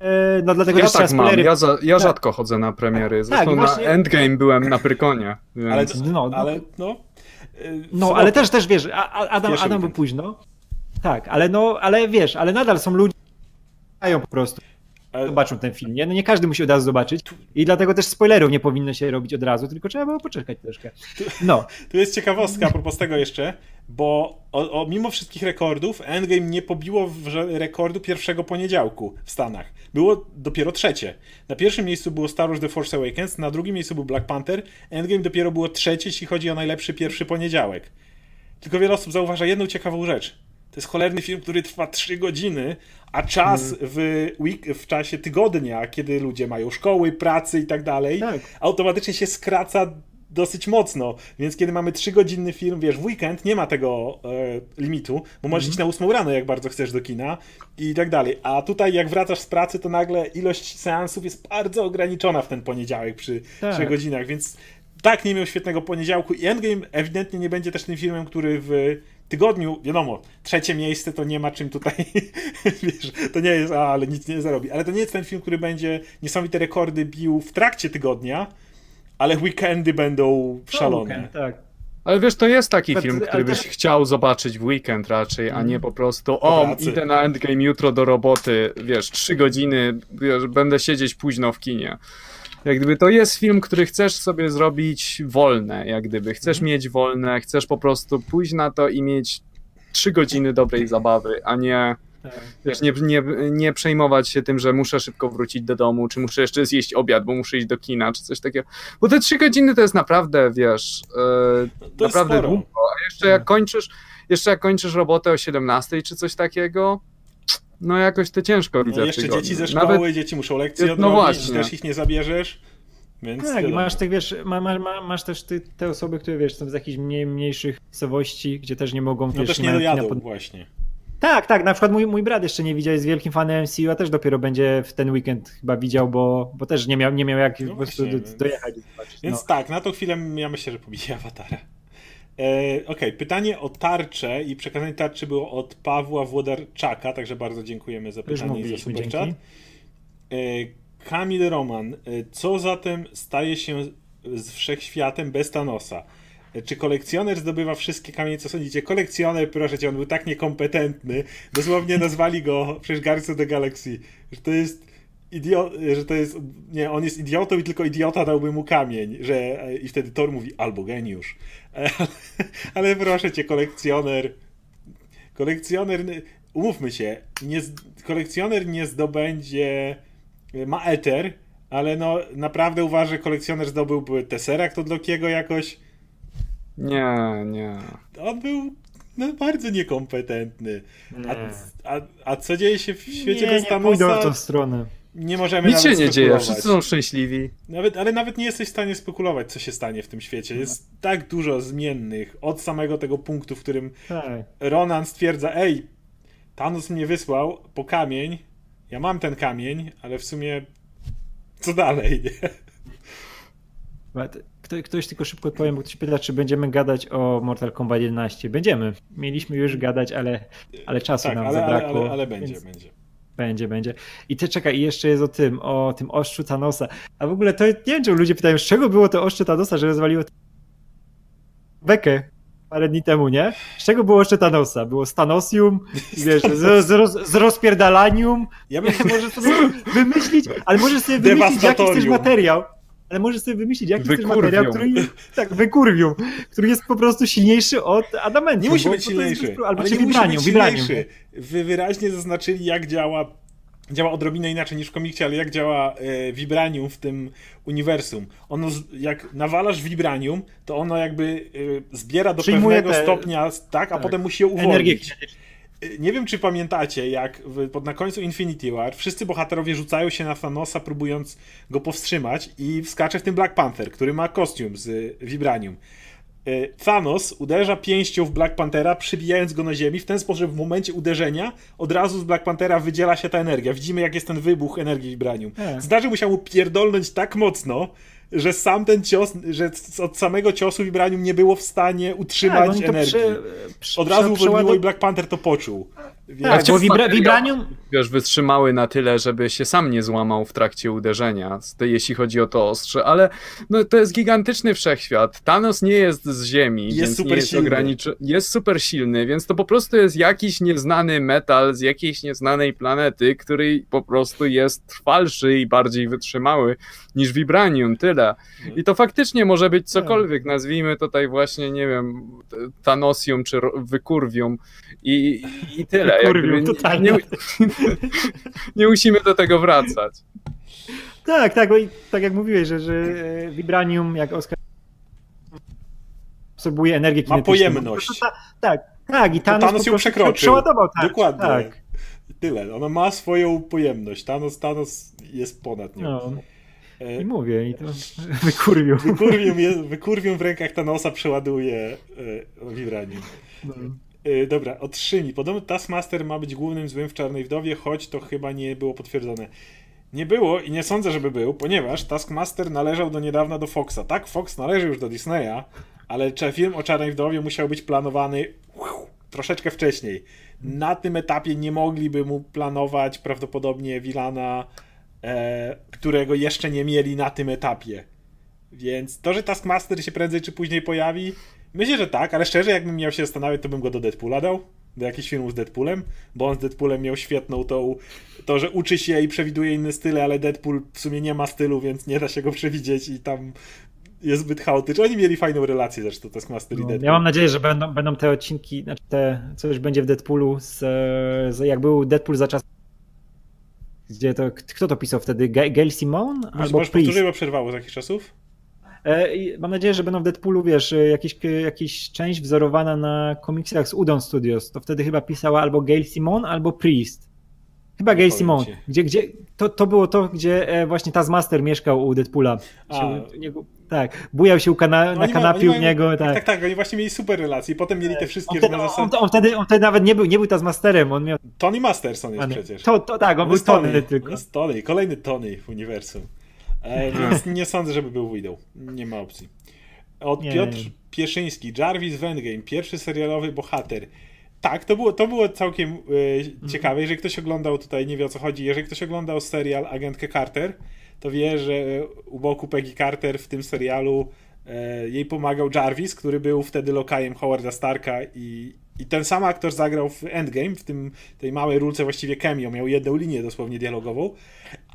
Speaker 1: E, No dlatego
Speaker 3: Ja tak mam,
Speaker 1: spoilery
Speaker 3: ja, za, ja
Speaker 1: Tak.
Speaker 3: rzadko chodzę na premiery. Zresztą
Speaker 1: Tak, właśnie-
Speaker 3: na Endgame byłem na Prykonie. Więc...
Speaker 2: Ale,
Speaker 1: No, no.
Speaker 2: ale no. y,
Speaker 1: No, ale też, też wiesz, Adam, Adam był późno. Tak, ale no, ale wiesz, ale nadal są ludzie, którzy po prostu zobaczą ten film, nie? No nie każdy musi od razu zobaczyć i dlatego też spoilerów nie powinno się robić od razu, tylko trzeba było poczekać troszkę. No,
Speaker 2: Tu jest ciekawostka a propos tego jeszcze, bo o, o, mimo wszystkich rekordów Endgame nie pobiło rekordu pierwszego poniedziałku w Stanach. Było dopiero trzecie. Na pierwszym miejscu było Star Wars The Force Awakens, na drugim miejscu był Black Panther. Endgame dopiero było trzecie, jeśli chodzi o najlepszy pierwszy poniedziałek. Tylko wiele osób zauważa jedną ciekawą rzecz. To jest cholerny film, który trwa 3 godziny, a czas w, week, w czasie tygodnia, kiedy ludzie mają szkoły, pracy i tak dalej,
Speaker 1: Tak.
Speaker 2: automatycznie się skraca dosyć mocno. Więc kiedy mamy 3-godzinny film, wiesz, w weekend nie ma tego e, limitu, bo możesz iść na 8 rano, jak bardzo chcesz do kina i tak dalej. A tutaj, jak wracasz z pracy, to nagle ilość seansów jest bardzo ograniczona w ten poniedziałek przy
Speaker 1: Tak.
Speaker 2: 3 godzinach, więc tak nie miał świetnego poniedziałku i Endgame ewidentnie nie będzie też tym filmem, który w tygodniu, wiadomo, trzecie miejsce to nie ma czym tutaj, wiesz, to nie jest, a, ale nic nie zarobi, ale to nie jest ten film, który będzie niesamowite rekordy bił w trakcie tygodnia, ale weekendy będą szalone.
Speaker 1: Weekend, tak.
Speaker 3: Ale wiesz, to jest taki film, który byś chciał zobaczyć w weekend raczej, a nie po prostu o, idę na Endgame jutro do roboty, wiesz, trzy godziny, wiesz, będę siedzieć późno w kinie. Jak gdyby to jest film, który chcesz sobie zrobić wolne, jak gdyby. Chcesz mieć wolne, chcesz po prostu pójść na to i mieć trzy godziny dobrej zabawy, a nie,
Speaker 1: tak.
Speaker 3: wiesz, nie, nie, nie przejmować się tym, że muszę szybko wrócić do domu, czy muszę jeszcze zjeść obiad, bo muszę iść do kina, czy coś takiego. Bo te trzy godziny to jest naprawdę, wiesz, e, naprawdę długo. A jeszcze jak kończysz, jeszcze jak kończysz robotę o 17 czy coś takiego, no jakoś to ciężko widzę
Speaker 2: No jeszcze
Speaker 3: tygodniu.
Speaker 2: dzieci ze szkoły,
Speaker 3: Nawet,
Speaker 2: dzieci muszą lekcje
Speaker 3: No
Speaker 2: odrobić,
Speaker 3: właśnie.
Speaker 2: też ich nie zabierzesz, więc
Speaker 1: Tak, masz tak, wiesz, ma, ma, ma, masz też ty, te osoby, które wiesz, są z jakichś mniej, mniejszych miejscowości, gdzie też nie mogą,
Speaker 2: no
Speaker 1: wiesz,
Speaker 2: też nie dojadą
Speaker 1: pod-
Speaker 2: właśnie.
Speaker 1: Tak, tak, na przykład mój, mój brat jeszcze nie widział, jest wielkim fanem MCU, a też dopiero będzie w ten weekend chyba widział, bo, bo też nie miał, nie miał jak
Speaker 2: No
Speaker 1: po prostu dojechać. zobaczyć,
Speaker 2: Więc
Speaker 1: no.
Speaker 2: tak, na tą chwilę ja myślę, że pobije awatara. E, Okej, pytanie o tarczę i przekazanie tarczy było od Pawła Włodarczaka, także bardzo dziękujemy za pytanie i za superchat. E, Kamil Roman, e, co zatem staje się z wszechświatem bez Thanosa? Czy kolekcjoner zdobywa wszystkie kamienie, co sądzicie? Kolekcjoner, proszę cię, on był tak niekompetentny. Dosłownie nazwali go przecież Guardians of the Galaxy, że to jest idiot, że to jest, nie, on jest idiotą i tylko idiota dałby mu kamień, że e, i wtedy Thor mówi albo geniusz. E, Ale proszę cię, kolekcjoner, kolekcjoner, umówmy się, nie, kolekcjoner nie zdobędzie, ma eter, ale no naprawdę uważam, że kolekcjoner zdobyłby Tesseract od Lokiego jakoś.
Speaker 3: nie, nie.
Speaker 2: On był no, bardzo niekompetentny. A,
Speaker 1: Nie.
Speaker 2: a, a co dzieje się w świecie
Speaker 1: nie,
Speaker 2: bez
Speaker 1: nie pójdą w tą stronę.
Speaker 2: Nie możemy
Speaker 3: Nic się nie dzieje, wszyscy są szczęśliwi.
Speaker 2: Nawet, ale nawet nie jesteś w stanie spekulować, co się stanie w tym świecie. Jest tak dużo zmiennych od samego tego punktu, w którym. Ronan stwierdza, ej, Thanos mnie wysłał po kamień, ja mam ten kamień, ale w sumie co dalej, nie?
Speaker 1: Kto, ktoś tylko szybko odpowiem, bo ktoś pyta, czy będziemy gadać o Mortal Kombat 11. Będziemy. Mieliśmy już gadać, ale, ale czasu
Speaker 2: Tak,
Speaker 1: nam
Speaker 2: ale, ale,
Speaker 1: zabrakło.
Speaker 2: ale, ale będzie,
Speaker 1: więc
Speaker 2: będzie.
Speaker 1: Będzie, będzie. I ty czekaj, i jeszcze jest o tym, o tym oszczu Thanosa. A w ogóle to nie wiem, czemu ludzie pytają, z czego było to oszcze Thanosa, że rozwaliło bekę parę dni temu, nie? Z czego było oszcze Thanosa? Było z Thanosium, wiesz, z, z, roz, z rozpierdalanium.
Speaker 2: Ja bym,
Speaker 1: Możesz sobie wymyślić, ale możesz sobie wymyślić, jaki chcesz materiał. Ale możesz sobie wymyślić, jaki chcesz
Speaker 3: Wykurwią.
Speaker 1: materiał, który jest, tak, wykurwią, który jest po prostu silniejszy od adamentu.
Speaker 2: nie musi być
Speaker 1: jest
Speaker 2: silniejszy,
Speaker 1: bez- Albo
Speaker 2: ale nie musi
Speaker 1: vibranium,
Speaker 2: być silniejszy. Wy wyraźnie zaznaczyli, jak działa działa odrobinę inaczej niż w komiksie, ale jak działa e, vibranium w tym uniwersum. Ono, z- jak nawalasz vibranium, to ono jakby e, zbiera do
Speaker 1: Przyjmuje
Speaker 2: pewnego
Speaker 1: te-
Speaker 2: stopnia, tak, a
Speaker 1: tak.
Speaker 2: potem musi je
Speaker 1: Energię
Speaker 2: uwolnić. E, Nie wiem, czy pamiętacie, jak pod, na końcu Infinity War wszyscy bohaterowie rzucają się na Thanosa, próbując go powstrzymać i wskacze w tym Black Panther, który ma kostium z Vibranium. Y, Thanos uderza pięścią w Black Panthera, przybijając go na ziemi, w ten sposób, że w momencie uderzenia od razu z Black Panthera wydziela się ta energia. Widzimy, jak jest ten wybuch energii Vibranium. Zdarzy mu się mu pierdolnąć tak mocno, że sam ten cios, że od samego ciosu Vibranium nie było w stanie utrzymać
Speaker 1: Tak,
Speaker 2: energii.
Speaker 1: prze, prze,
Speaker 2: Od razu
Speaker 1: prze-
Speaker 2: uwolniło i Black Panther to poczuł. Więc...
Speaker 1: Tak, bo
Speaker 3: materiał-
Speaker 1: vibranium...
Speaker 3: Wiesz, wytrzymały na tyle, żeby się sam nie złamał w trakcie uderzenia, jeśli chodzi o to ostrze, ale no, to jest gigantyczny wszechświat. Thanos nie jest z Ziemi,
Speaker 2: Jest
Speaker 3: więc
Speaker 2: super
Speaker 3: nie jest
Speaker 2: silny.
Speaker 3: ograniczy... Jest super silny, więc to po prostu jest jakiś nieznany metal z jakiejś nieznanej planety, który po prostu jest trwalszy i bardziej wytrzymały niż Vibranium, tyle. I to faktycznie może być cokolwiek, nazwijmy tutaj właśnie, nie wiem, Thanosium czy Wykurwium i, i tyle.
Speaker 1: Wykurwium,
Speaker 3: Jakby
Speaker 1: totalnie.
Speaker 3: nie, nie musimy do tego wracać.
Speaker 1: Tak, tak, bo i, tak jak mówiłeś, że, że e, vibranium, jak Oskar absorbuje energię
Speaker 2: Ma
Speaker 1: kinetyczną.
Speaker 2: pojemność.
Speaker 1: To, to, ta- tak, tak, i Thanos,
Speaker 2: Thanos ją przekroczył.
Speaker 1: Przeładował, tak.
Speaker 2: Dokładnie.
Speaker 1: Tak.
Speaker 2: Tyle. Ona ma swoją pojemność. Thanos, Thanos jest ponad nią.
Speaker 1: No,
Speaker 2: E,
Speaker 1: i mówię, i to wykurwił.
Speaker 2: Wykurwium, je, wykurwium w rękach Thanosa przeładuje e, Vibranium.
Speaker 1: No.
Speaker 2: E, dobra, od Szymi. Podobno Taskmaster ma być głównym złym w Czarnej Wdowie, choć to chyba nie było potwierdzone. Nie było i nie sądzę, żeby był, ponieważ Taskmaster należał do niedawna do Foxa. Tak, Fox należy już do Disneya, ale film o Czarnej Wdowie musiał być planowany troszeczkę wcześniej. Na tym etapie nie mogliby mu planować prawdopodobnie Wilana, e, którego jeszcze nie mieli na tym etapie. Więc to, że Taskmaster się prędzej czy później pojawi, myślę, że tak, ale szczerze, jakbym miał się zastanawiać, to bym go do Deadpoola dał. Do jakichś filmów z Deadpoolem, bo on z Deadpoolem miał świetną tą, to, że uczy się i przewiduje inne style, ale Deadpool w sumie nie ma stylu, więc nie da się go przewidzieć i tam jest zbyt chaotyczny. Oni mieli fajną relację zresztą, Taskmaster i
Speaker 1: No,
Speaker 2: Deadpool.
Speaker 1: ja mam nadzieję, że będą, będą te odcinki, znaczy te, co już będzie w Deadpoolu, z, z, jak był Deadpool za czas. Gdzie to, kto to pisał wtedy? Ga- Gail Simone? Albo Priest?
Speaker 2: powtórzyć, bo przerwało z jakichś czasów?
Speaker 1: E, i mam nadzieję, że będą w Deadpoolu, wiesz, e, jakieś, jakieś część wzorowana na komiksach z Udon Studios. To wtedy chyba pisała albo Gail Simone, albo Priest. Chyba Gail
Speaker 2: ci.
Speaker 1: Gdzie, gdzie, to, to było to, gdzie e, właśnie Taskmaster mieszkał u Deadpoola.
Speaker 2: A.
Speaker 1: Tak, bujał się u kana,
Speaker 2: No
Speaker 1: na kanapie u niego.
Speaker 2: Tak,
Speaker 1: Tak.
Speaker 2: tak, tak, oni właśnie mieli super relacje. Potem mieli te
Speaker 1: On
Speaker 2: wszystkie na
Speaker 1: on,
Speaker 2: zasadzie...
Speaker 1: on, wtedy, on wtedy nawet nie był, nie był Taskmasterem, on miał.
Speaker 2: Tony Masterson jest przecież.
Speaker 1: To, to tak, on był Tony tylko.
Speaker 2: Jest Tony, kolejny Tony w uniwersum. E, więc nie sądzę, żeby był Widow. Nie ma opcji. Od
Speaker 1: Nie.
Speaker 2: Piotr Pieszyński, Jarvis w Endgame, pierwszy serialowy bohater. Tak, to było, to było całkiem e, ciekawe. Jeżeli ktoś oglądał tutaj, nie wie o co chodzi, jeżeli ktoś oglądał serial Agentkę Carter, to wie, że u boku Peggy Carter w tym serialu e, jej pomagał Jarvis, który był wtedy lokajem Howarda Starka i, i ten sam aktor zagrał w Endgame, w tym tej małej rulce właściwie cameo, miał jedną linię dosłownie dialogową,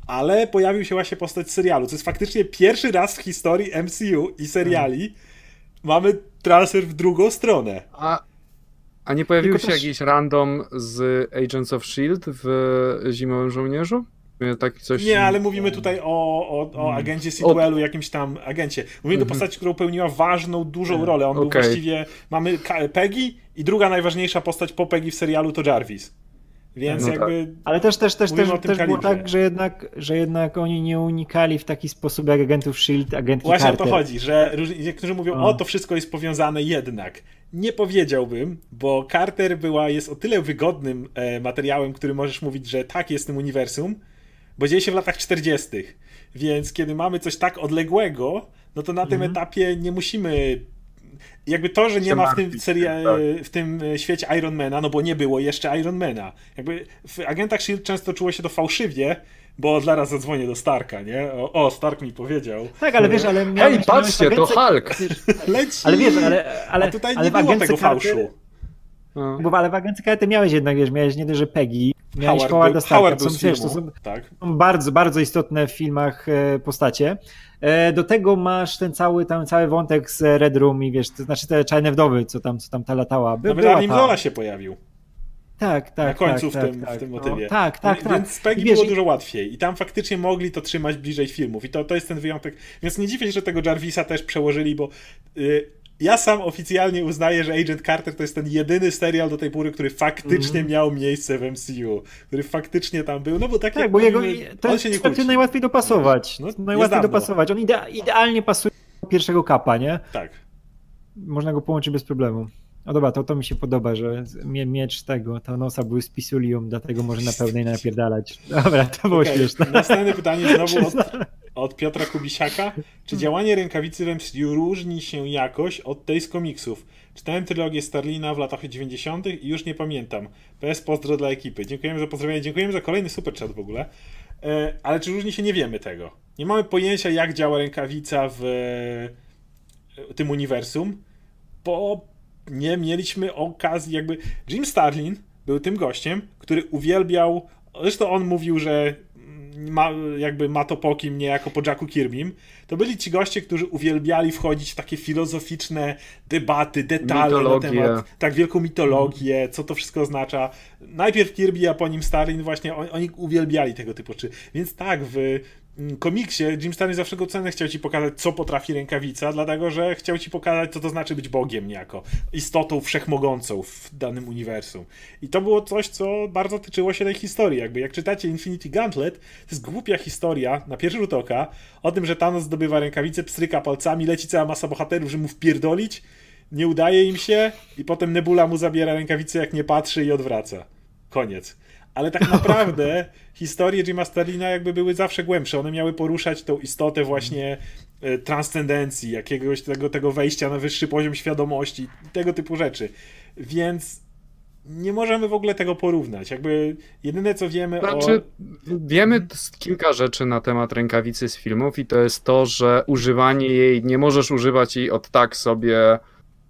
Speaker 2: ale pojawił się właśnie postać serialu, co jest faktycznie pierwszy raz w historii MCU i seriali mamy transfer w drugą stronę.
Speaker 3: A, a nie pojawił
Speaker 1: Tylko
Speaker 3: się
Speaker 1: też-
Speaker 3: jakiś random z Agents of S.H.I.E.L.D. w Zimowym Żołnierzu? Tak coś...
Speaker 2: Nie, ale mówimy tutaj o, o, o agencie Sitwellu, jakimś tam agencie. Mówimy o postaci, która pełniła ważną, dużą rolę. On był
Speaker 3: Okej.
Speaker 2: właściwie, mamy Peggy i druga najważniejsza postać po Peggy w serialu to Jarvis. Więc
Speaker 3: No
Speaker 2: jakby
Speaker 1: Ale też, też, też, też,
Speaker 2: o
Speaker 1: też było tak, że jednak, że jednak oni nie unikali w taki sposób jak agentów SHIELD, agentki
Speaker 2: Właśnie
Speaker 1: Carter.
Speaker 2: o to chodzi, że niektórzy mówią,
Speaker 1: No.
Speaker 2: o to wszystko jest powiązane jednak. Nie powiedziałbym, bo Carter była, jest o tyle wygodnym e, materiałem, który możesz mówić, że tak jest w tym uniwersum, bo dzieje się w latach 40. Więc kiedy mamy coś tak odległego, no to na tym
Speaker 1: Mhm.
Speaker 2: etapie nie musimy. Jakby to, że nie ma w tym,
Speaker 3: tym,
Speaker 2: w tym e, świecie Ironmana, no bo nie było jeszcze Ironmana. Jakby w agentach Shield często czuło się to fałszywie, bo zaraz zadzwonię do Starka, nie? O, o Stark mi powiedział.
Speaker 1: Tak, ale wiesz, ale
Speaker 3: Hej, patrzcie, to Hulk!
Speaker 2: Leci!
Speaker 1: Ale wiesz, ale, ale,
Speaker 2: A tutaj
Speaker 1: ale
Speaker 2: nie było tego
Speaker 1: Carter,
Speaker 2: fałszu.
Speaker 3: No.
Speaker 1: Bo ale w agencji Carter miałeś jednak, wiesz, miałeś nie dość, że Peggy, miałeś
Speaker 2: Howard,
Speaker 1: Starka,
Speaker 2: Howard
Speaker 1: to wiesz, to są
Speaker 2: tak.
Speaker 1: bardzo, bardzo istotne w filmach e, postacie. E, Do tego masz ten cały, tam cały wątek z Red Room i wiesz, to znaczy te czarne wdowy, co tam, co tam ta latała. By,
Speaker 2: Nawet Arnim Zola się pojawił.
Speaker 1: Tak, tak.
Speaker 2: na końcu
Speaker 1: tak,
Speaker 2: w, tym,
Speaker 1: tak,
Speaker 2: w tym
Speaker 1: no,
Speaker 2: motywie.
Speaker 1: tak, tak, tak.
Speaker 2: Więc z Peggy
Speaker 1: wiesz,
Speaker 2: było dużo łatwiej. I tam faktycznie mogli to trzymać bliżej filmów. I to, to jest ten wyjątek. Więc nie dziwię się, że tego Jarvisa też przełożyli, bo y, ja sam oficjalnie uznaję, że Agent Carter to jest ten jedyny serial do tej pory, który faktycznie
Speaker 1: Mhm.
Speaker 2: miał miejsce w MCU. Który faktycznie tam był. No bo tak
Speaker 1: Tak,
Speaker 2: jak
Speaker 1: bo jego,
Speaker 2: mówimy,
Speaker 1: to
Speaker 2: on
Speaker 1: jest
Speaker 2: się nie kłóci.
Speaker 1: najłatwiej dopasować.
Speaker 2: No,
Speaker 1: najłatwiej dopasować. On idea, idealnie pasuje do pierwszego kapa, nie?
Speaker 2: Tak.
Speaker 1: Można go połączyć bez problemu. No dobra, to, to mi się podoba, że mie- miecz tego, Thanosa był z Pisulium, dlatego może na pełnej napierdalać. Dobra, to było
Speaker 2: Okej,
Speaker 1: śmieszne.
Speaker 2: Następne pytanie znowu od, od Piotra Kubisiaka. Czy działanie rękawicy w MCU różni się jakoś od tej z komiksów? Czytałem trylogię Starlina w latach 90. i już nie pamiętam. PS pozdro dla ekipy. Dziękujemy za pozdrowienie, dziękujemy za kolejny super chat w ogóle. E, ale czy różni się? Nie wiemy tego. Nie mamy pojęcia, jak działa rękawica w e, tym uniwersum, bo nie mieliśmy okazji, jakby. Jim Starlin był tym gościem, który uwielbiał. Zresztą on mówił, że ma, jakby ma to po kim, nie jako po Jacku Kirbym. To byli ci goście, którzy uwielbiali wchodzić w takie filozoficzne debaty, detale
Speaker 3: Mitologię.
Speaker 2: na temat, tak, wielką mitologię, co to wszystko oznacza. Najpierw Kirby, a po nim Starlin, właśnie oni, oni uwielbiali tego typu rzeczy. Więc tak, w komiksie Jim Starlin za wszelką cenę chciał ci pokazać, co potrafi rękawica, dlatego że chciał ci pokazać, co to znaczy być Bogiem niejako, istotą wszechmogącą w danym uniwersum. I to było coś, co bardzo tyczyło się tej historii. Jakby jak czytacie Infinity Gauntlet, to jest głupia historia, na pierwszy rzut oka, o tym, że Thanos zdobywa rękawicę, pstryka palcami, leci cała masa bohaterów, żeby mu wpierdolić, nie udaje im się i potem Nebula mu zabiera rękawicę, jak nie patrzy i odwraca. Koniec. Ale tak naprawdę historie Jima Starlina jakby były zawsze głębsze. One miały poruszać tą istotę właśnie e, transcendencji, jakiegoś tego, tego wejścia na wyższy poziom świadomości, tego typu rzeczy. Więc nie możemy w ogóle tego porównać. Jakby jedyne co wiemy
Speaker 3: Znaczy,
Speaker 2: o...
Speaker 3: wiemy kilka rzeczy na temat rękawicy z filmów i to jest to, że używanie jej, nie możesz używać jej od tak sobie,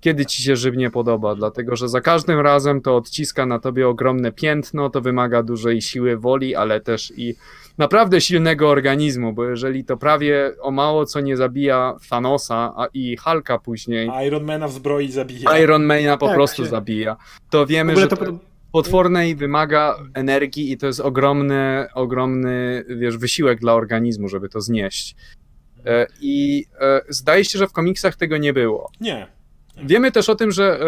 Speaker 3: kiedy ci się żywnie podoba, dlatego że za każdym razem to odciska na tobie ogromne piętno, to wymaga dużej siły woli, ale też i naprawdę silnego organizmu, bo jeżeli to prawie o mało co nie zabija Thanosa a i Hulka później,
Speaker 2: Ironmana w zbroi zabija.
Speaker 3: Ironmana po
Speaker 1: Tak,
Speaker 3: prostu
Speaker 1: się-
Speaker 3: zabija, to wiemy, że
Speaker 1: to,
Speaker 3: to potwornej wymaga energii i to jest ogromny, ogromny wiesz, wysiłek dla organizmu, żeby to znieść. E, I e, zdaje się, że w komiksach tego nie było.
Speaker 2: Nie.
Speaker 3: Wiemy też o tym, że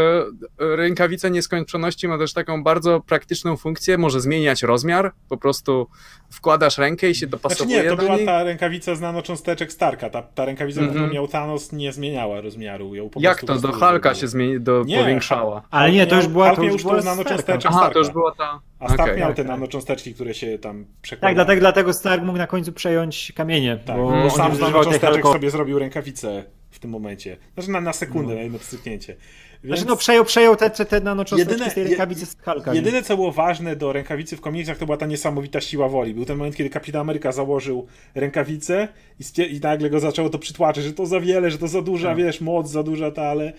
Speaker 3: e, rękawica nieskończoności ma też taką bardzo praktyczną funkcję, może zmieniać rozmiar, po prostu wkładasz rękę i się
Speaker 2: Znaczy
Speaker 3: dopasowuje
Speaker 2: nie, to
Speaker 3: do
Speaker 2: była
Speaker 3: niej.
Speaker 2: ta rękawica z nanocząsteczek Starka. Ta, ta rękawica,
Speaker 3: Mhm.
Speaker 2: którą miał Thanos, nie zmieniała rozmiaru. Ją po
Speaker 3: Jak to? Do
Speaker 2: zrobił.
Speaker 3: się zmieni, do,
Speaker 2: Nie,
Speaker 3: powiększała.
Speaker 1: Ale nie, to już była
Speaker 2: Hulk
Speaker 1: to już była Starka.
Speaker 3: Aha, to już była ta...
Speaker 2: A Stark
Speaker 3: Okej.
Speaker 2: miał
Speaker 1: tak,
Speaker 2: te
Speaker 1: tak.
Speaker 2: nanocząsteczki, które się tam przekładały.
Speaker 1: Tak, dlatego, dlatego Stark mógł na końcu przejąć kamienie.
Speaker 2: Tak,
Speaker 1: bo
Speaker 2: bo
Speaker 3: Mm.
Speaker 2: sam z nanocząsteczek sobie zrobił rękawicę tym momencie. Znaczy na, na sekundę, na jedno pstryknięcie. Więc
Speaker 1: Znaczy, no przejął, przejął te, te, te nanocząsteczki
Speaker 2: Jedyne-
Speaker 1: z tej rękawicy z Hulka. nie?
Speaker 2: jedyne, co było ważne do rękawicy w komiksach, to była ta niesamowita siła woli. Był ten moment, kiedy Kapitan Ameryka założył rękawicę i, i nagle go zaczęło to przytłaczać, że to za wiele, że to za duża,
Speaker 1: Tak.
Speaker 2: wiesz, moc, za duża ta, ale...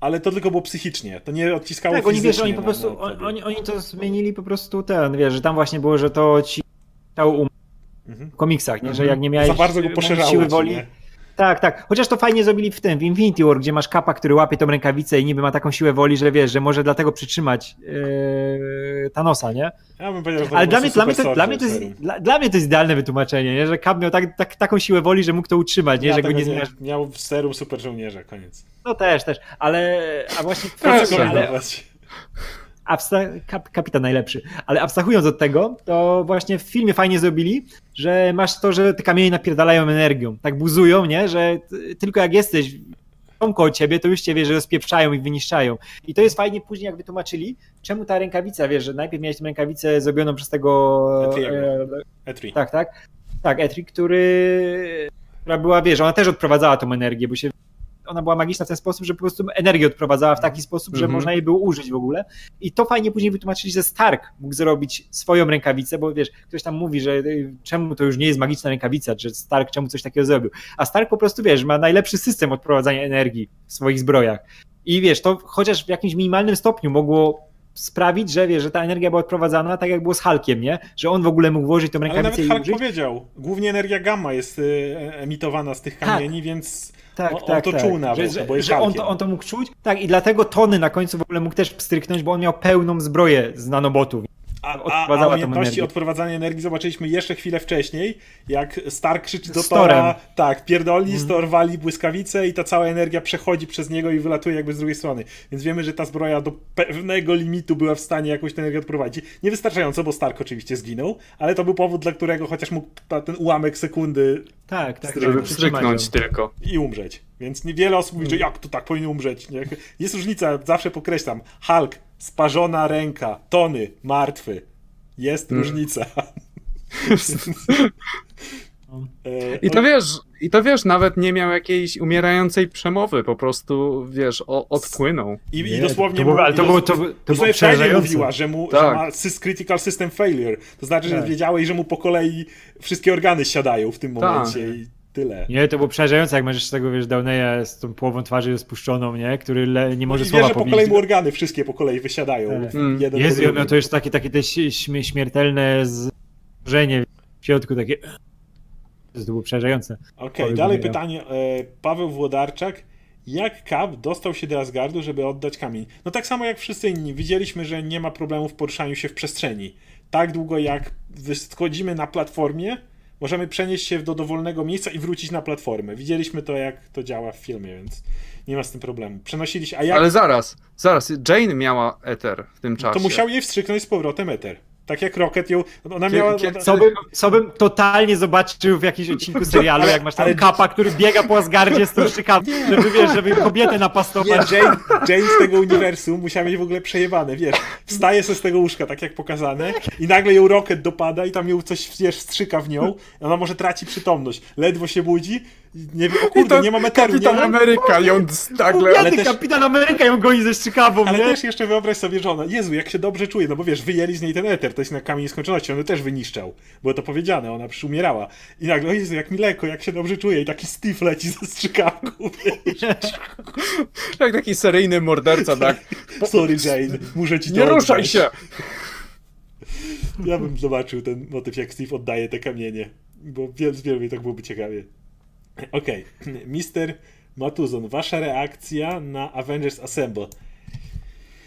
Speaker 2: Ale to tylko było psychicznie, to nie odciskało
Speaker 1: Tak, oni wiesz,
Speaker 2: fizycznie
Speaker 1: oni po prostu, on, oni, oni to zmienili po prostu ten, wiesz, że tam właśnie było, że to ci stał um
Speaker 2: Mhm.
Speaker 1: w komiksach, nie? że jak nie miałeś
Speaker 2: Za bardzo go
Speaker 1: siły woli.
Speaker 2: nie?
Speaker 1: Tak, tak. Chociaż to fajnie zrobili w tym, w Infinity War, gdzie masz kapa, który łapie tą rękawicę i niby ma taką siłę woli, że wiesz, że może dlatego przytrzymać yy, Thanosa, nie?
Speaker 2: Ja bym powiedział, że
Speaker 1: Ale dla mnie, dla, mnie to, dla, mnie to jest, dla, dla mnie to jest idealne wytłumaczenie, nie? że Cap miał tak, tak, taką siłę woli, że mógł to utrzymać, nie?
Speaker 2: Ja
Speaker 1: że go nie zmieniasz.
Speaker 2: Miał serum super żołnierza, koniec.
Speaker 1: No też, też, ale a właśnie
Speaker 3: Proszę.
Speaker 1: ale. Abstra- kap, kapitan najlepszy, ale abstrahując od tego, to właśnie w filmie fajnie zrobili, że masz to, że te kamienie napierdalają energią, tak buzują, nie, że t- tylko jak jesteś koło ciebie, to już cię, wiesz, że rozpieprzają i wyniszczają. I to jest fajnie później, jak wytłumaczyli, czemu ta rękawica, wiesz, że najpierw miałeś tę rękawicę zrobioną przez tego... E,
Speaker 2: Etri.
Speaker 1: tak, tak. Tak, Etri, który. która była, wiesz, ona też odprowadzała tą energię, bo się. Ona była magiczna w ten sposób, że po prostu energię odprowadzała w taki sposób, że
Speaker 3: Mhm.
Speaker 1: można jej było użyć w ogóle. I to fajnie później wytłumaczyli, że Stark mógł zrobić swoją rękawicę, bo wiesz, ktoś tam mówi, że y, czemu to już nie jest magiczna rękawica, że Stark czemu coś takiego zrobił. A Stark po prostu, wiesz, ma najlepszy system odprowadzania energii w swoich zbrojach. I wiesz, to chociaż w jakimś minimalnym stopniu mogło sprawić, że wiesz, że ta energia była odprowadzana tak jak było z Hulkiem, nie? Że on w ogóle mógł włożyć tą
Speaker 2: Ale
Speaker 1: rękawicę
Speaker 2: nawet
Speaker 1: i
Speaker 2: Hulk
Speaker 1: użyć.
Speaker 2: powiedział, głównie energia gamma jest y, emitowana z tych
Speaker 1: Tak.
Speaker 2: kamieni, więc
Speaker 1: Tak,
Speaker 2: on, on
Speaker 1: tak,
Speaker 2: to
Speaker 1: tak.
Speaker 2: czuł nawet,
Speaker 1: że,
Speaker 2: bo jest
Speaker 1: że on, to, on to mógł czuć. Tak, i dlatego Tony na końcu w ogóle mógł też pstryknąć, bo on miał pełną zbroję z nanobotów.
Speaker 2: A, a, umiejętności odprowadzania energii zobaczyliśmy jeszcze chwilę wcześniej, jak Stark krzyczy do. Tora, tak, pierdoli,
Speaker 1: Mhm.
Speaker 2: Thor wali błyskawice i ta cała energia przechodzi przez niego i wylatuje jakby z drugiej strony. Więc wiemy, że ta zbroja do pewnego limitu była w stanie jakąś tę energię odprowadzić. Niewystarczająco, bo Stark oczywiście zginął, ale to był powód, dla którego chociaż mógł ta, ten ułamek sekundy
Speaker 1: Tak, tak.
Speaker 2: Żeby
Speaker 1: ją.
Speaker 3: tylko.
Speaker 2: i umrzeć. Więc niewiele osób mówi, że jak to tak powinien umrzeć. Nie? Jest różnica, zawsze podkreślam. Hulk, sparzona ręka, Tony, martwy. Jest
Speaker 3: Mm.
Speaker 2: różnica.
Speaker 3: I to wiesz, i to wiesz, nawet nie miał jakiejś umierającej przemowy, po prostu, wiesz, o, odpłynął.
Speaker 2: I, i
Speaker 1: Nie,
Speaker 2: dosłownie
Speaker 1: to było, ale
Speaker 2: i
Speaker 1: to było, to, to
Speaker 2: to
Speaker 1: było
Speaker 2: sobie Freddy
Speaker 1: przerażające.
Speaker 2: mówiła, że mu
Speaker 3: Tak.
Speaker 2: że ma sys- critical system failure. To znaczy, że
Speaker 1: Tak.
Speaker 2: wiedziałeś, że mu po kolei wszystkie organy siadają w tym
Speaker 3: Tak.
Speaker 2: momencie i tyle.
Speaker 1: Nie, to było przerażające, jak masz jeszcze tego, wiesz, Downeya z tą połową twarzy rozpuszczony, nie? Który le, nie może
Speaker 2: I wiesz,
Speaker 1: słowa
Speaker 2: że po kolei mu organy wszystkie po kolei wysiadają.
Speaker 1: Tak.
Speaker 3: Mm.
Speaker 2: Jeden drugim.
Speaker 1: miał to jeszcze takie, takie te śmie- śmiertelne zżenie w środku, takie... To było przerażające.
Speaker 2: Okej,
Speaker 1: Oj,
Speaker 2: dalej
Speaker 1: mówię.
Speaker 2: pytanie. E, Paweł Włodarczak. Jak Cap dostał się do Asgardu, żeby oddać kamień? No tak samo jak wszyscy inni. Widzieliśmy, że nie ma problemu w poruszaniu się w przestrzeni. Tak długo jak schodzimy na platformie, możemy przenieść się do dowolnego miejsca i wrócić na platformę. Widzieliśmy to, jak to działa w filmie, więc nie ma z tym problemu. Przenosili się, a jak
Speaker 3: Ale zaraz, zaraz, Jane miała Ether w tym czasie.
Speaker 2: to musiał jej wstrzyknąć z powrotem Ether. Tak jak Rocket ją. Ona miała.
Speaker 1: Co bym, co bym totalnie zobaczył w jakimś odcinku serialu, jak masz tam
Speaker 2: ale-
Speaker 1: kapa, który biega po Asgardzie z tą szczykawką, żeby, wiesz, żeby kobietę
Speaker 2: Nie,
Speaker 1: napastować.
Speaker 2: Jane, Jane z tego uniwersum musiała mieć w ogóle przejebane, wiesz, wstaje ze z tego łóżka, tak jak pokazane, i nagle ją Rocket dopada i tam ją coś, wiesz, strzyka w nią, ona może traci przytomność, ledwo się budzi, nie wie, o kurde,
Speaker 3: to
Speaker 2: nie ma meteru, nie
Speaker 3: Kapitan
Speaker 2: ma...
Speaker 3: Ameryka ją nagle...
Speaker 2: Ale też-
Speaker 1: kapitan Ameryka ją goni ze szczykawą,
Speaker 2: Ale
Speaker 1: nie?
Speaker 2: też jeszcze wyobraź sobie, że ona, Jezu, jak się dobrze czuje, no bo wiesz, wyjęli z niej ten eter, to jest na kamień skończoności, on też wyniszczał, było to powiedziane, ona przecież umierała. I nagle, o Jezu, jak mi lekko, jak się dobrze czuje, i taki Steve leci ze strzykawką.
Speaker 3: Jak taki seryjny morderca, tak?
Speaker 2: Sorry Jane, muszę ci to
Speaker 3: Nie ruszaj
Speaker 2: oddać.
Speaker 3: się!
Speaker 2: Ja bym zobaczył ten motyw, jak Steve oddaje te kamienie, bo wielu, wielu mi tak byłoby ciekawie. Okej, Mister Matuzon, wasza reakcja na Avengers Assemble.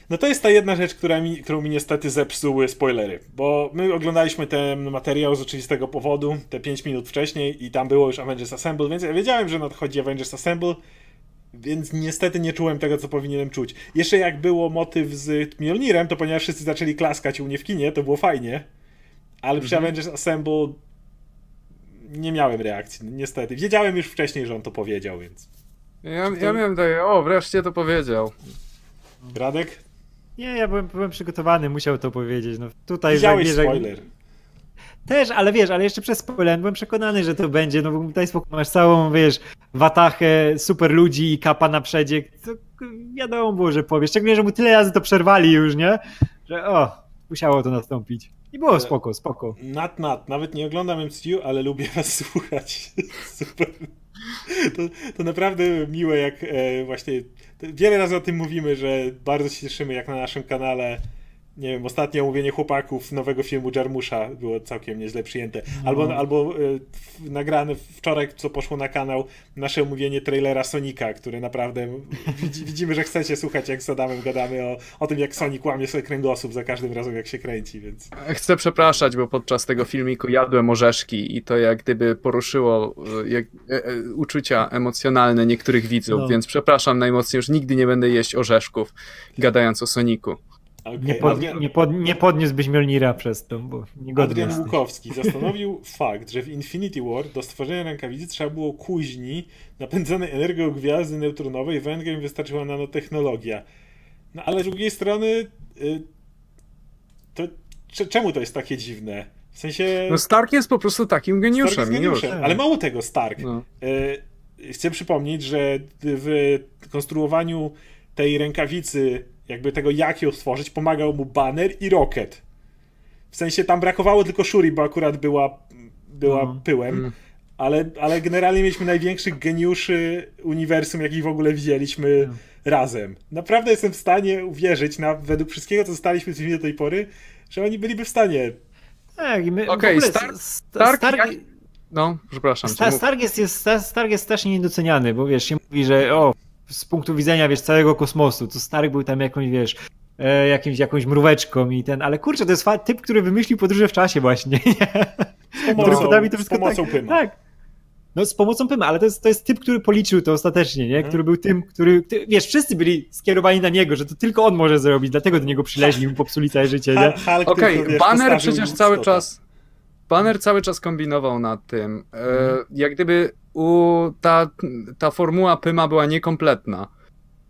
Speaker 2: No to jest ta jedna rzecz, która mi, którą mi niestety zepsuły spoilery, bo my oglądaliśmy ten materiał z oczywistego powodu, te 5 minut wcześniej i tam było już Avengers Assemble, więc ja wiedziałem, że nadchodzi Avengers Assemble, więc niestety nie czułem tego, co powinienem czuć. Jeszcze jak było motyw z Mjolnirem, to ponieważ wszyscy zaczęli klaskać u mnie w kinie, to było fajnie, ale przy Avengers Assemble nie miałem reakcji, niestety. Wiedziałem już wcześniej, że on to powiedział, więc...
Speaker 3: Ja, ja miałem takie, o, wreszcie to powiedział.
Speaker 2: Radek?
Speaker 1: Nie, ja byłem, byłem przygotowany, musiał to powiedzieć. No, tutaj
Speaker 2: Widziałeś
Speaker 1: jak-
Speaker 2: spoiler.
Speaker 1: Też, ale wiesz, ale jeszcze przez spoiler byłem przekonany, że to będzie, no bo daj spokój, masz całą, wiesz, watachę super ludzi i kapa na przedzie, to wiadomo było, że powiesz, szczególnie, że mu tyle razy to przerwali już, nie? Że o, musiało to nastąpić. I było spoko, spoko.
Speaker 2: Nat, nat. Nawet nie oglądam MCU, ale lubię was słuchać. Super. To, to naprawdę miłe, jak e, właśnie. Wiele razy o tym mówimy, że bardzo się cieszymy, jak na naszym kanale. Nie wiem, ostatnie omówienie chłopaków nowego filmu Jarmusza było całkiem nieźle przyjęte. Albo, albo e, w- nagrane wczoraj, co poszło na kanał, nasze omówienie trailera Sonika, które naprawdę widzi, widzimy, że chcecie słuchać, jak z Adamem gadamy o, o tym, jak Sonic łamie sobie kręgosłup za każdym razem, jak się kręci, więc.
Speaker 3: Chcę przepraszać, bo podczas tego filmiku jadłem orzeszki i to jak gdyby poruszyło e, jak, e, e, uczucia emocjonalne niektórych widzów,
Speaker 1: No.
Speaker 3: więc przepraszam najmocniej, już nigdy nie będę jeść orzeszków, gadając o Soniku.
Speaker 2: Okay.
Speaker 1: Nie, pod,
Speaker 2: Adrian,
Speaker 1: nie, pod, nie podniósłbyś Mjolnira przez to, bo niegodny
Speaker 2: Adrian
Speaker 1: jesteś.
Speaker 2: Łukowski zastanowił fakt, że w Infinity War do stworzenia rękawicy trzeba było kuźni napędzanej energią gwiazdy neutronowej, w Endgame wystarczyła nanotechnologia. No ale z drugiej strony y, to cze- czemu to jest takie dziwne? W sensie...
Speaker 3: No Stark jest po prostu takim geniuszem.
Speaker 2: Stark jest geniuszem, ale mało tego, Stark.
Speaker 3: No.
Speaker 2: Y, Chcę przypomnieć, że w konstruowaniu tej rękawicy, jakby tego jak ją stworzyć, pomagał mu Banner i Rocket. W sensie tam brakowało tylko Shuri, bo akurat była, była
Speaker 1: No.
Speaker 2: pyłem,
Speaker 3: Mm.
Speaker 2: ale, ale generalnie mieliśmy największych geniuszy uniwersum, jakich w ogóle widzieliśmy razem. Naprawdę jestem w stanie uwierzyć, na, według wszystkiego, co zostaliśmy z nimi do tej pory, że oni byliby w stanie.
Speaker 1: Tak, i my,
Speaker 3: Okej,
Speaker 1: w ogóle
Speaker 3: Stark- No, przepraszam.
Speaker 1: Sta-
Speaker 3: cię mów.
Speaker 1: Stark, jest, jest, Stark jest strasznie niedoceniany, bo wiesz, się mówi, że o, z punktu widzenia, wiesz, całego kosmosu, to Stark był tam jakąś, wiesz, e, jakimś, jakąś mróweczką i ten, ale kurczę, to jest typ, który wymyślił podróże w czasie właśnie, nie?
Speaker 2: Z pomocą, z pomocą
Speaker 1: tak,
Speaker 2: Pyma.
Speaker 1: Tak. No z pomocą Pyma, ale to jest, to jest typ, który policzył to ostatecznie, nie?
Speaker 2: Mhm.
Speaker 1: Który był tym, który, ty, wiesz, wszyscy byli skierowani na niego, że to tylko on może zrobić, dlatego do niego przyleźli mu popsuli całe życie, nie?
Speaker 3: Okej,
Speaker 2: wiesz,
Speaker 3: Banner przecież cały czas. Banner cały czas kombinował nad tym. E,
Speaker 2: Mhm.
Speaker 3: jak gdyby u, ta, ta formuła Pyma była niekompletna.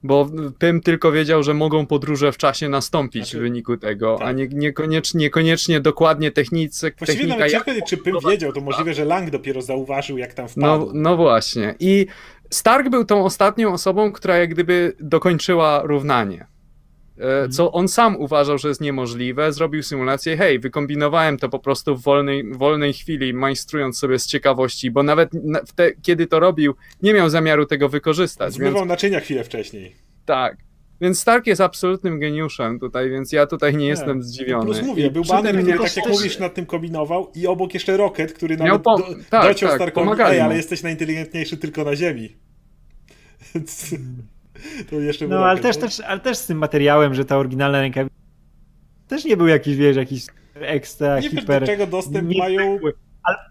Speaker 3: Bo Pym tylko wiedział, że mogą podróże w czasie nastąpić
Speaker 2: Znaczy,
Speaker 3: w wyniku tego, a
Speaker 2: tak.
Speaker 3: nie, niekoniecznie, niekoniecznie dokładnie technice,
Speaker 2: Właściwie
Speaker 3: technika.
Speaker 2: nawet
Speaker 3: jak
Speaker 2: czy Pym wiedział, to możliwe, że Lang dopiero zauważył, jak tam
Speaker 3: No,
Speaker 2: wpadł.
Speaker 3: no właśnie. I Stark był tą ostatnią osobą, która jak gdyby dokończyła równanie. E, Co on sam uważał, że jest niemożliwe, zrobił symulację. Hej, wykombinowałem to po prostu w wolnej, wolnej chwili, majstrując sobie z ciekawości, bo nawet te, kiedy to robił, nie miał zamiaru tego wykorzystać. Więc
Speaker 2: Zmywał naczynia chwilę wcześniej.
Speaker 3: tak. Więc Stark jest absolutnym geniuszem tutaj, więc ja tutaj nie jestem zdziwiony.
Speaker 2: Plus mówię, był
Speaker 3: tym
Speaker 2: który
Speaker 3: nie-
Speaker 2: tak jak mówisz nad tym kombinował i obok jeszcze Rocket, który nawet
Speaker 3: po-
Speaker 2: do,
Speaker 3: tak,
Speaker 2: dociął
Speaker 3: tak,
Speaker 2: Starkowi, ej, ale jesteś najinteligentniejszy tylko na ziemi. To jeszcze
Speaker 1: No, ale też, też, ale też z tym materiałem, że ta oryginalna rękawica też nie był jakiś, wiesz, jakiś ekstra,
Speaker 2: Nie
Speaker 1: hiper...
Speaker 2: do czego dostęp
Speaker 1: nie
Speaker 2: mają
Speaker 1: zwykły.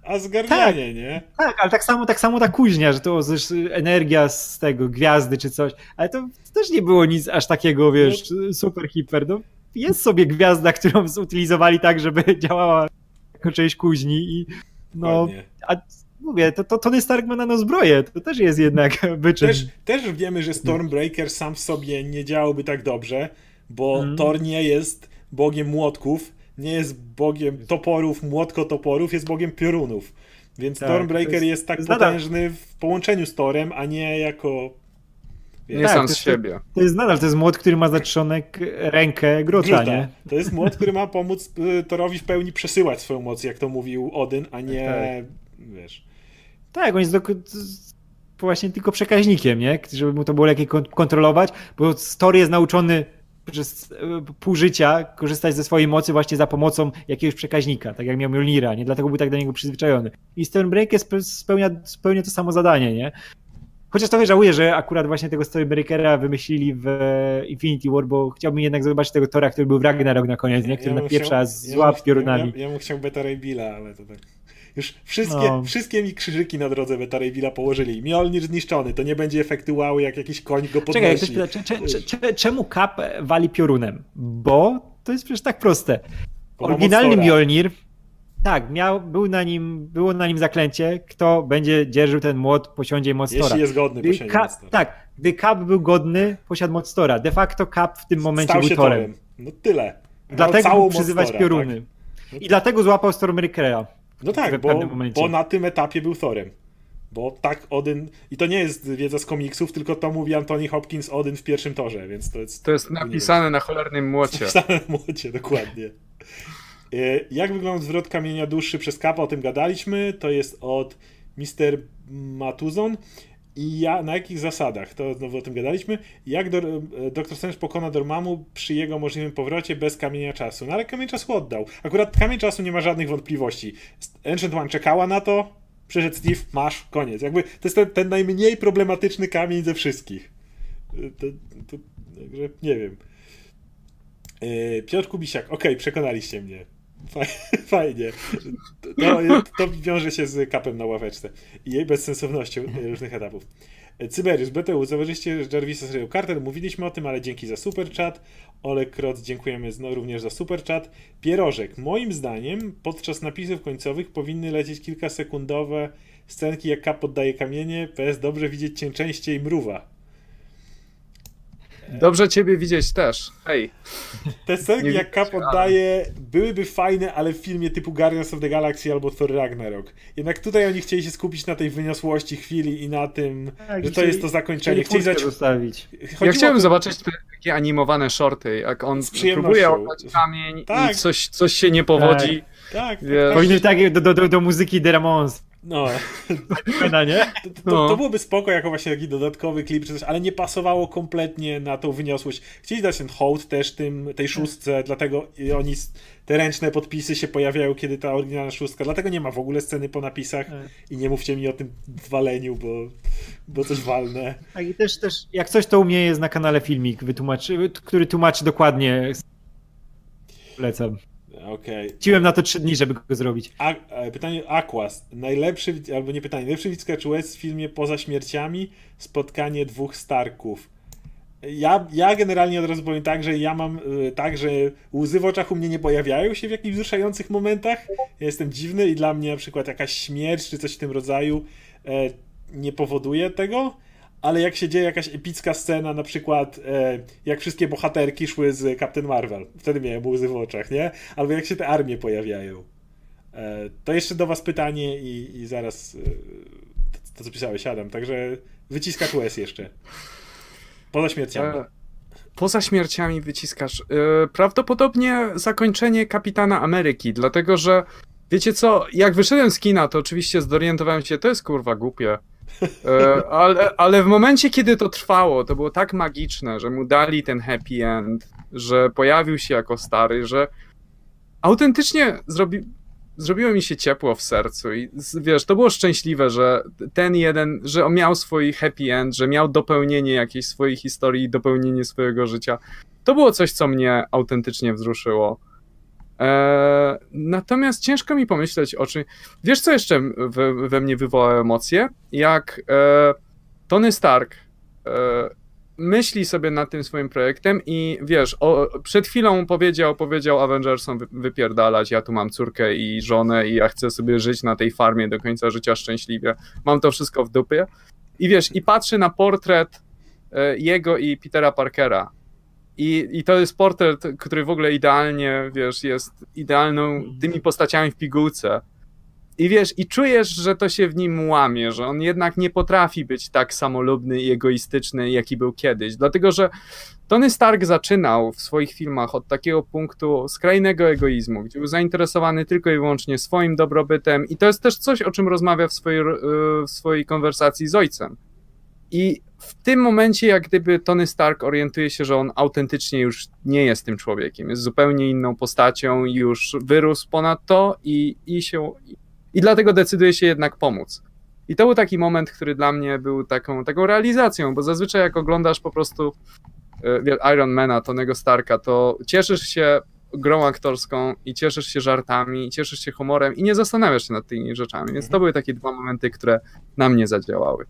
Speaker 2: Asgardianie, nie?
Speaker 1: Tak, ale tak samo, tak samo ta kuźnia, że to też energia z tego, gwiazdy czy coś, ale to też nie było nic aż takiego, wiesz, super hiper, no jest sobie gwiazda, którą zutylizowali tak, żeby działała jako część kuźni i no, a mówię, to, to Tony Stark ma nanozbroję, to też jest jednak wyczyn.
Speaker 2: Też, też wiemy, że Stormbreaker sam w sobie nie działałby tak dobrze, bo
Speaker 1: Mhm.
Speaker 2: Thor nie jest bogiem młotków, nie jest bogiem toporów, młotkotoporów, jest bogiem piorunów. Więc
Speaker 1: Tak,
Speaker 2: Stormbreaker
Speaker 1: to jest-
Speaker 2: jest, tak
Speaker 1: jest nadal-
Speaker 2: potężny w połączeniu z Torem, a nie jako...
Speaker 3: Nie
Speaker 1: Tak,
Speaker 3: sam
Speaker 1: to
Speaker 3: z
Speaker 1: jest-
Speaker 3: siebie.
Speaker 1: To jest nadal, to jest młot, który ma za trzonek rękę grota,
Speaker 2: Gruta.
Speaker 1: nie?
Speaker 2: To jest młot, który ma pomóc y, Torowi w pełni przesyłać swoją moc, jak to mówił Odyn, a nie... Wiesz...
Speaker 1: Tak, on jest do, właśnie tylko przekaźnikiem, nie? Żeby mu to było lepiej kon- kontrolować, bo Story jest nauczony przez e, pół życia korzystać ze swojej mocy właśnie za pomocą jakiegoś przekaźnika, tak jak miał Mjolnira, nie? Dlatego był tak do niego przyzwyczajony. I Stormbreaker spe- spełnia, spełnia to samo zadanie, nie? Chociaż trochę żałuję, że akurat właśnie tego Stormbreakera wymyślili w e, Infinity War, bo chciałbym jednak zobaczyć tego Tora, który był w Ragnarok na koniec, nie? Który
Speaker 2: bym
Speaker 1: napieprza z
Speaker 2: ja bym-
Speaker 1: piorunami.
Speaker 2: Ja, ja bym chciał Beta Ray Billa, ale to tak... Już wszystkie,
Speaker 1: No.
Speaker 2: wszystkie mi krzyżyki na drodze Beta położyli. Mjolnir zniszczony, to nie będzie efektu wow, jak jakiś koń go podnosi.
Speaker 1: Czekaj, ktoś pyta, cze, cze, cze, cze, czemu Cap wali piorunem? Bo to jest przecież tak proste.
Speaker 2: Bo
Speaker 1: Oryginalny. Mjolnir, tak, miał, był na nim, było na nim zaklęcie, kto będzie dzierżył ten młot, posiądzie moc Tora.
Speaker 2: Jeśli jest godny Thora.
Speaker 1: tak, gdy Cap był godny, posiadł moc Tora. De facto Cap w tym momencie
Speaker 2: Stał
Speaker 1: był Torem.
Speaker 2: Torem. No tyle. Miał
Speaker 1: Dlatego mógł przyzywać
Speaker 2: Thora,
Speaker 1: pioruny.
Speaker 2: tak?
Speaker 1: I dlatego złapał Stormbreakera.
Speaker 2: No tak, bo, bo na tym etapie był Thorem. Bo tak Odyn... I to nie jest wiedza z komiksów, tylko to mówi Anthony Hopkins Odyn w pierwszym torze, więc to jest...
Speaker 3: To jest napisane na cholernym młocie.
Speaker 2: W samym młocie, dokładnie. E, Jak wygląda zwrot kamienia duszy przez kapa? O tym gadaliśmy. To jest od Mr. Matuzon. I ja, na jakich zasadach? To znowu o tym gadaliśmy. Jak do, e, Dr. Strange pokona Dormammu przy jego możliwym powrocie bez kamienia czasu? No ale kamień czasu oddał. Akurat kamień czasu nie ma żadnych wątpliwości. Ancient One czekała na to, przyszedł Steve, masz, koniec. Jakby to jest ten, ten najmniej problematyczny kamień ze wszystkich. E, To, to, także nie wiem. E, Piotr Kubisiak, okej, przekonaliście mnie. Fajnie. To, to wiąże się z kapem na ławeczce i jej bezsensownością różnych etapów. Cyberius, BTU, zauważyliście, że Jarvisa zrobił Carter, mówiliśmy o tym, ale dzięki za super chat. Ole Krot, dziękujemy znowu również za super chat. Pierożek, moim zdaniem podczas napisów końcowych powinny lecieć kilkasekundowe scenki jak Kap poddaje kamienie, PS dobrze widzieć cię częściej mruwa.
Speaker 3: Dobrze ciebie widzieć też. Hej.
Speaker 2: Te scenki, jak Cap oddaje, byłyby fajne, ale w filmie typu Guardians of the Galaxy albo Thor Ragnarok. Jednak tutaj oni chcieli się skupić na tej wyniosłości chwili i na tym, tak, że to jest to zakończenie.
Speaker 1: Chcieli zać... zostawić.
Speaker 3: Ja chciałem to... zobaczyć te takie animowane shorty, jak on próbuje oddać kamień tak. i coś, coś się nie powodzi.
Speaker 2: Tak. tak,
Speaker 1: tak. Powinny tak do, do, do muzyki The Ramones.
Speaker 2: No.
Speaker 1: nie?
Speaker 2: To, to, no. to, byłoby spoko jako właśnie taki dodatkowy klip czy coś, ale nie pasowało kompletnie na tą wyniosłość. Chcieli dać ten hołd też tym, tej szóstce, dlatego oni, te ręczne podpisy się pojawiają, kiedy ta oryginalna szóstka, dlatego nie ma w ogóle sceny po napisach i nie mówcie mi o tym waleniu, bo, bo coś walne.
Speaker 1: Tak i też, też jak coś to u mnie jest na kanale filmik, który tłumaczy dokładnie Polecam.
Speaker 2: Okej. Okay.
Speaker 1: Ciłem na to trzy dni, żeby go zrobić.
Speaker 2: A, e, pytanie Aquas. Najlepszy, albo nie pytanie, najlepszy widz West w filmie Poza śmierciami spotkanie dwóch Starków. Ja, ja generalnie od razu powiem tak, że ja mam y, tak, że łzy w oczach u mnie nie pojawiają się w jakichś wzruszających momentach. Ja jestem dziwny i dla mnie na przykład jakaś śmierć czy coś w tym rodzaju e, nie powoduje tego ale jak się dzieje jakaś epicka scena, na przykład e, jak wszystkie bohaterki szły z Captain Marvel, wtedy miałem łzy w oczach, nie? Albo jak się te armie pojawiają. E, to jeszcze do was pytanie i, i zaraz e, to, to, co pisałeś, Adam, także wyciskać łez jeszcze. Poza śmierciami. E,
Speaker 3: poza śmierciami wyciskasz. E, prawdopodobnie zakończenie Kapitana Ameryki, dlatego że wiecie co, jak wyszedłem z kina, to oczywiście zorientowałem się, to jest kurwa głupie. E, ale, ale w momencie, kiedy to trwało, to było tak magiczne, że mu dali ten happy end, że pojawił się jako stary, że autentycznie zrobi, zrobiło mi się ciepło w sercu i wiesz, to było szczęśliwe, że ten jeden, że on miał swój happy end, że miał dopełnienie jakiejś swojej historii, dopełnienie swojego życia. To było coś, co mnie autentycznie wzruszyło. E, natomiast ciężko mi pomyśleć o czym. Wiesz, co jeszcze we, we mnie wywoła emocje? Jak e, Tony Stark e, myśli sobie nad tym swoim projektem i wiesz, o, przed chwilą powiedział, powiedział Avengersom wypierdalać, ja tu mam córkę i żonę i ja chcę sobie żyć na tej farmie do końca życia szczęśliwie. Mam to wszystko w dupie. I wiesz, i patrzy na portret e, jego i Petera Parkera i, I to jest portret, który w ogóle idealnie, wiesz, jest idealną tymi postaciami w pigułce. I wiesz, i czujesz, że to się w nim łamie, że on jednak nie potrafi być tak samolubny i egoistyczny, jaki był kiedyś. Dlatego, że Tony Stark zaczynał w swoich filmach od takiego punktu skrajnego egoizmu, gdzie był zainteresowany tylko i wyłącznie swoim dobrobytem, i to jest też coś, o czym rozmawia w swojej, w swojej konwersacji z ojcem. I w tym momencie, jak gdyby Tony Stark orientuje się, że on autentycznie już nie jest tym człowiekiem, jest zupełnie inną postacią, już wyrósł ponad to i, i się. I dlatego decyduje się jednak pomóc. I to był taki moment, który dla mnie był taką, taką realizacją, bo zazwyczaj jak oglądasz po prostu e, Ironmana, Tonego Starka, to cieszysz się grą aktorską i cieszysz się żartami, i cieszysz się humorem i nie zastanawiasz się nad tymi rzeczami. Więc to mhm. były takie dwa momenty, które na mnie zadziałały.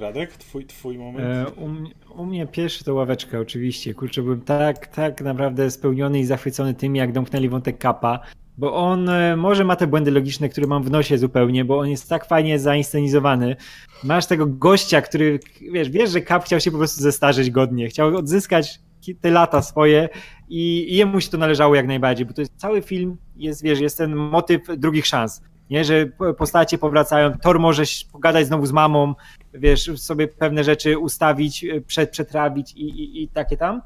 Speaker 2: Radek, twój, twój moment?
Speaker 1: E, u, mnie, u, mnie pierwszy to ławeczka oczywiście. Kurczę, byłem tak, tak naprawdę spełniony i zachwycony tym, jak domknęli wątek Kapa, bo on e, może ma te błędy logiczne, które mam w nosie zupełnie, bo on jest tak fajnie zainscenizowany. Masz tego gościa, który, wiesz, wiesz, że Kap chciał się po prostu zestarzeć godnie, chciał odzyskać te lata swoje i, i jemu się to należało jak najbardziej, bo to jest cały film, jest, wiesz, jest ten motyw drugich szans nie, że postacie powracają, Thor może pogadać znowu z mamą, wiesz, sobie pewne rzeczy ustawić, e, przed, przetrawić i, i, i takie tam.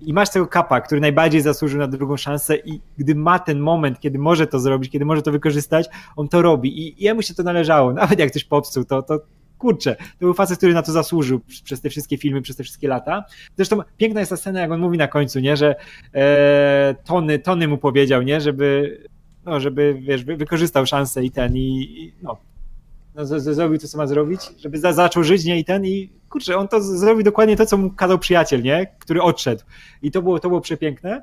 Speaker 1: I masz tego kapa, który najbardziej zasłużył na drugą szansę i gdy ma ten moment, kiedy może to zrobić, kiedy może to wykorzystać, on to robi i jemu się to należało. Nawet jak ktoś popsuł, to, to kurczę, to był facet, który na to zasłużył przez te wszystkie filmy, przez te wszystkie lata. Zresztą piękna jest ta scena, jak on mówi na końcu, nie, że e, Tony, Tony mu powiedział, nie, żeby no, żeby, wiesz, wykorzystał szansę i ten, i, no, no z, z, zrobił to, co ma zrobić, żeby za, zaczął żyć, nie, i ten, i kurczę, on to zrobił dokładnie to, co mu kazał przyjaciel, nie, który odszedł. I to było, to było przepiękne.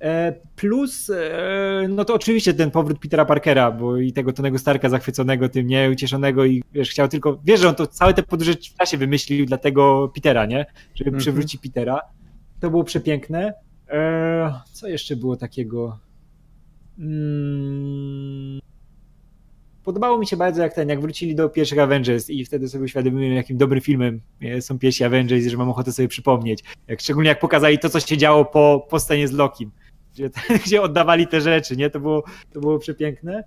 Speaker 1: E, Plus, e, no to oczywiście ten powrót Petera Parkera, bo i tego Tonego Starka zachwyconego tym, nie, ucieszonego i wiesz, chciał tylko, wiesz, że on to całe te podróże w czasie wymyślił dla tego Petera, nie, żeby
Speaker 3: Mhm.
Speaker 1: przywrócić Petera. To było przepiękne. E, Co jeszcze było takiego? Mm, Podobało mi się bardzo, jak ten, jak wrócili do pierwszych Avengers i wtedy sobie uświadomiłem, jakim dobrym filmem e, są pierwsi Avengers i że mam ochotę sobie przypomnieć. Jak, szczególnie jak pokazali to, co się działo po, po scenie z Lokim, gdzie, gdzie oddawali te rzeczy, nie? To było, to było przepiękne.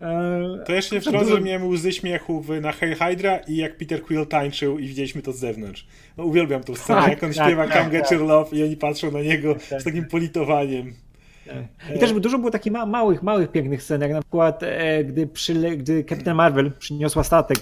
Speaker 1: E,
Speaker 2: To jeszcze nie
Speaker 1: Dużo-
Speaker 2: wtrącę, miałem łzy śmiechu na Hail Hydra i jak Peter Quill tańczył i widzieliśmy to z zewnątrz. No, uwielbiam tą scenę,
Speaker 1: Tak,
Speaker 2: jak on
Speaker 1: tak,
Speaker 2: śpiewa
Speaker 1: tak,
Speaker 2: Come Get
Speaker 1: tak.
Speaker 2: Your Love i oni patrzą na niego
Speaker 1: Tak.
Speaker 2: z takim politowaniem.
Speaker 1: I też dużo było takich ma, małych, małych, pięknych scen, jak na przykład e, gdy, gdy Captain Marvel przyniosła statek,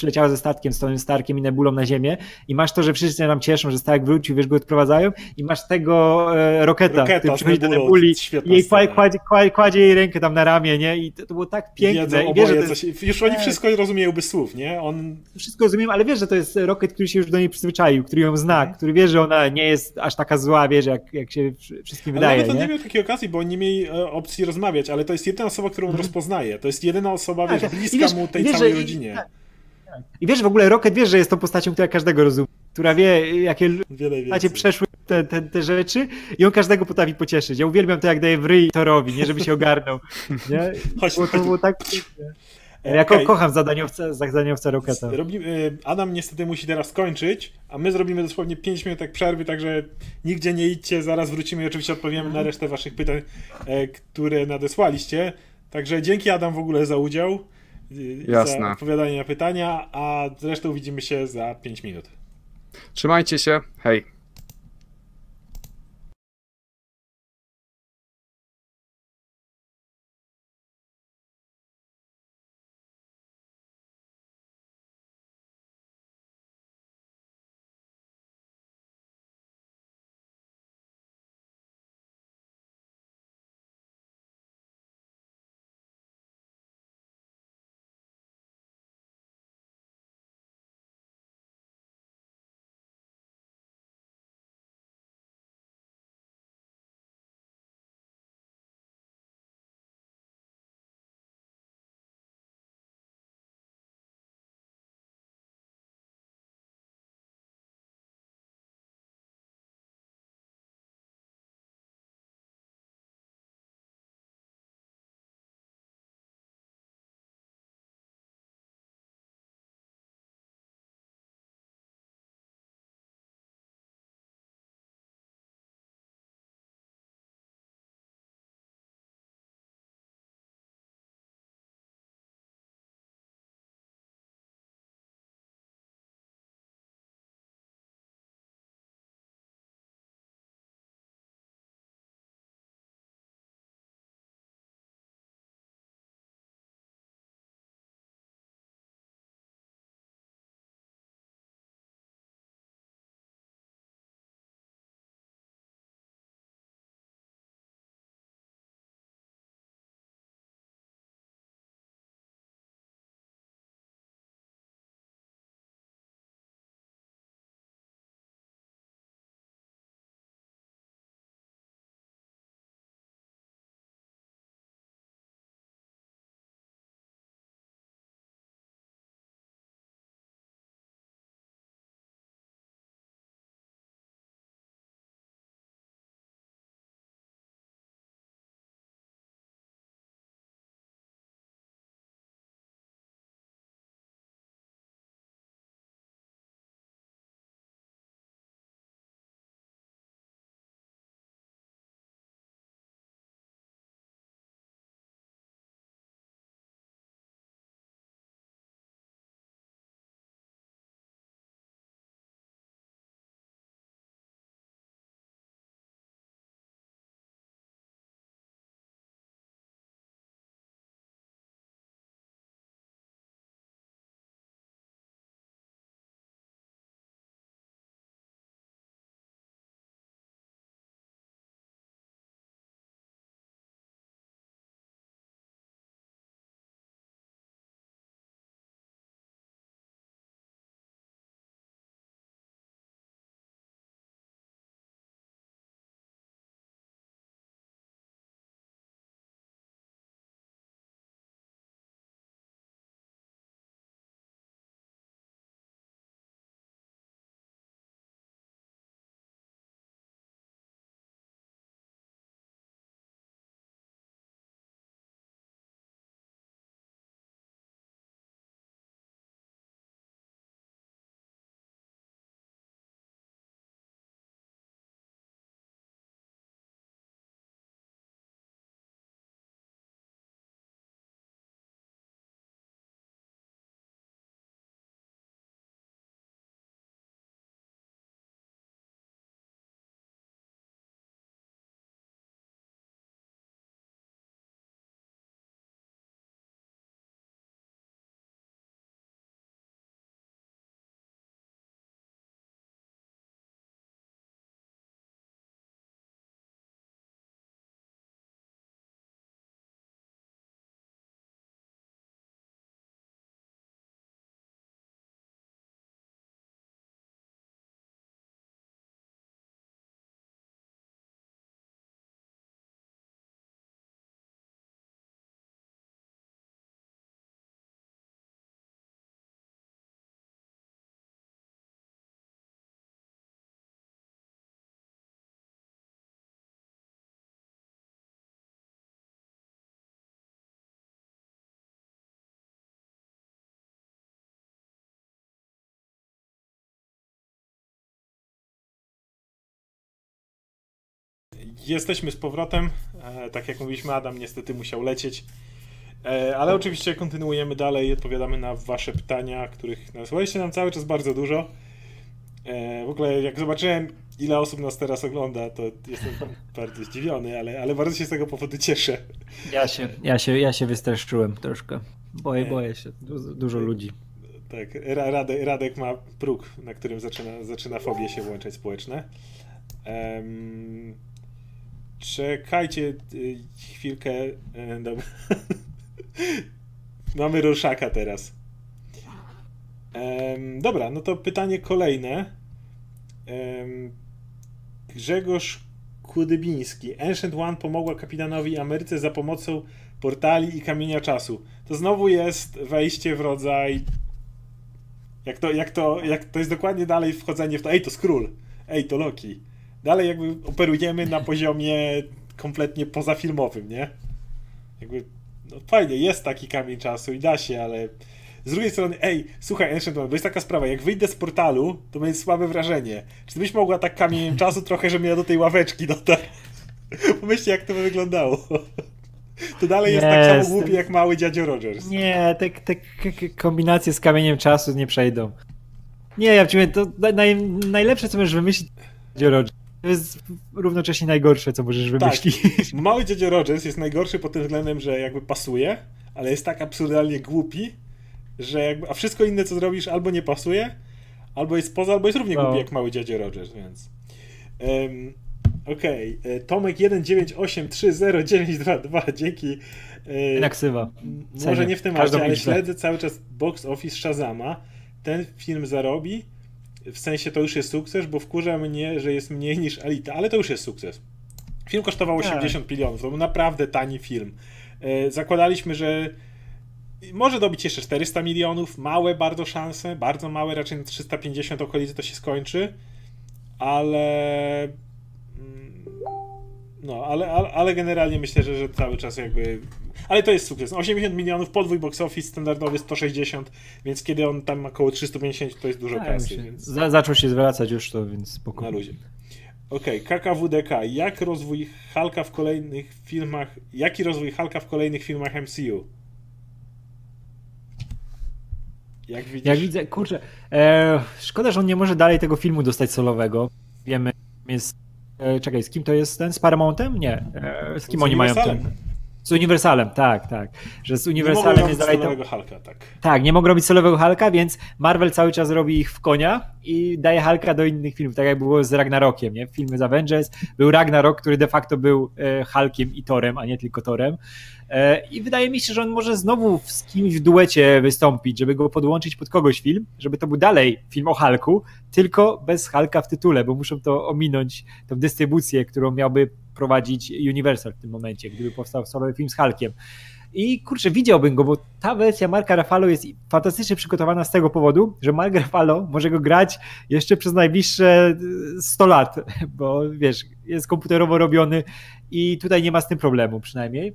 Speaker 1: przyleciała ze statkiem z Tony Starkiem i Nebulą na ziemię i masz to, że wszyscy się nam cieszą, że statek wrócił, wiesz, go odprowadzają i masz tego e, Roketa,
Speaker 2: Roketa
Speaker 1: który przychodzi do Nebuli i jej kładzie, kładzie, kładzie, kładzie jej rękę tam na ramię, nie? I to, to było tak piękne. I wiesz, że jest,
Speaker 2: się, już oni
Speaker 1: Tak.
Speaker 2: wszystko rozumieją bez słów, nie? On
Speaker 1: wszystko rozumiem, ale wiesz, że to jest Rocket, który się już do niej przyzwyczaił, który ją zna,
Speaker 2: Mhm.
Speaker 1: który wie, że ona nie jest aż taka zła, wiesz, jak, jak się wszystkim
Speaker 2: Ale
Speaker 1: wydaje,
Speaker 2: nawet on
Speaker 1: nie?
Speaker 2: nie miał takiej okazji, bo oni nie mieli e, opcji rozmawiać, ale to jest jedyna osoba, którą on rozpoznaje. To jest jedyna osoba, wiesz,
Speaker 1: Mhm. Tak,
Speaker 2: bliska
Speaker 1: wiesz-
Speaker 2: mu tej
Speaker 1: wiesz,
Speaker 2: całej
Speaker 1: że- i-
Speaker 2: rodzinie.
Speaker 1: tak. I wiesz, w ogóle Rocket wiesz, że jest tą postacią, która każdego rozumie, która wie, jakie Macie przeszły te, te, te rzeczy i on każdego potrafi pocieszyć. Ja uwielbiam to, jak daje w ryj Torowi, nie żeby się ogarnął. Nie?
Speaker 2: Chodź,
Speaker 1: Bo to było tak.
Speaker 2: E,
Speaker 1: Ja
Speaker 2: okej.
Speaker 1: kocham zadaniowca, zadaniowca Rocketa.
Speaker 2: Robimy, e, Adam niestety musi teraz skończyć, a my zrobimy dosłownie 5 minutek przerwy, także nigdzie nie idźcie, zaraz wrócimy i oczywiście odpowiemy na resztę waszych pytań, e, które nadesłaliście. Także dzięki Adam w ogóle za udział,
Speaker 3: Jasne.
Speaker 2: za odpowiadanie na pytania, a zresztą widzimy się za 5 minut.
Speaker 3: Trzymajcie się, hej.
Speaker 2: Jesteśmy z powrotem. E, tak jak mówiliśmy, Adam niestety musiał lecieć. E, ale oczywiście kontynuujemy dalej i odpowiadamy na Wasze pytania, których nasłaliście nam cały czas bardzo dużo. E, w ogóle, jak zobaczyłem, ile osób nas teraz ogląda, to jestem bardzo zdziwiony, ale, ale bardzo się z tego powodu cieszę.
Speaker 1: Ja się, ja się, ja się wystraszyłem troszkę. Boję, boję się. Du dużo ludzi.
Speaker 2: Tak, Radek, Radek ma próg, na którym zaczyna, zaczyna fobie się włączać społeczne. Um, czekajcie y, chwilkę. E, dobra. Mamy Roszaka teraz. Dobra, no to pytanie kolejne. Grzegorz Kudybiński. Ancient One pomogła kapitanowi Ameryce za pomocą portali i kamienia czasu. To znowu jest wejście w rodzaj. Jak to, jak to, jak to jest dokładnie dalej wchodzenie w to. Ej, to Skrull. Ej, to Loki. Dalej jakby operujemy na poziomie kompletnie pozafilmowym, nie? Jakby, no fajnie, jest taki kamień czasu i da się, ale z drugiej strony, ej, słuchaj, Ancient One, bo jest taka sprawa, jak wyjdę z portalu, to będzie słabe wrażenie. Czy ty byś mogła tak kamieniem czasu trochę, żebym ja do tej ławeczki dotarł? Pomyślcie, jak to by wyglądało. To dalej jest tak samo głupi jak mały dziadzio Rogers.
Speaker 1: Nie, te, te kombinacje z kamieniem czasu nie przejdą. Nie, ja to naj, najlepsze, co możesz wymyślić, dziadzio Rogers. To jest równocześnie najgorsze, co możesz tak. wymyślić.
Speaker 2: Tak. Mały dziadzio Rogers jest najgorszy pod tym względem, że jakby pasuje, ale jest tak absurdalnie głupi, że jakby, a wszystko inne, co zrobisz, albo nie pasuje, albo jest poza, albo jest równie no. głupi jak mały dziadzio Rogers, więc... Um, Okej, okay. E, Tomek 198309922, dzięki.
Speaker 1: E, Naksywa.
Speaker 2: Może nie w temacie, ale śledzę cały czas box office Shazama. Ten film zarobi, w sensie to już jest sukces, bo wkurza mnie, że jest mniej niż Alita, ale to już jest sukces. Film kosztował 80 tak. milionów, to był naprawdę tani film. E, zakładaliśmy, że może dobić jeszcze 400 milionów, małe bardzo szanse, bardzo małe, raczej na 350 okolicy to się skończy, ale no, ale, ale, ale, generalnie myślę, że, że cały czas jakby. Ale to jest sukces. 80 milionów, podwój box office, standardowy 160, więc kiedy on tam ma około 350, to jest dużo tak, kasy. Więc...
Speaker 1: Za, zaczął się zwracać już to, więc spokojnie.
Speaker 2: Na luzie. Okej, okay, KKWDK. Jak rozwój Halka w kolejnych filmach. Jaki rozwój Halka w kolejnych filmach MCU?
Speaker 1: Jak? Jak widzę, kurczę. E, szkoda, że on nie może dalej tego filmu dostać solowego. Wiemy, jest E, czekaj, z kim to jest ten? Z Paramountem? Nie. E, z kim z oni mają ten? Z Uniwersalem, tak, tak. Że z Uniwersalem
Speaker 2: jest dalej. solowego Hulka, tak.
Speaker 1: Tak, nie mogą robić solowego Hulka, więc Marvel cały czas robi ich w konia i daje Hulka do innych filmów, tak jak było z Ragnarokiem, nie? Filmy z Avengers. Był Ragnarok, który de facto był e, Hulkiem i Torem, a nie tylko Torem. E, I wydaje mi się, że on może znowu z kimś w duecie wystąpić, żeby go podłączyć pod kogoś film, żeby to był dalej film o Hulku, tylko bez Hulka w tytule, bo muszą to ominąć, tą dystrybucję, którą miałby prowadzić Universal w tym momencie, gdyby powstał solowy film z Hulkiem. I kurczę, widziałbym go, bo ta wersja Marka Rafalo jest fantastycznie przygotowana z tego powodu, że Mark Rafalo może go grać jeszcze przez najbliższe 100 lat, bo wiesz, jest komputerowo robiony i tutaj nie ma z tym problemu przynajmniej.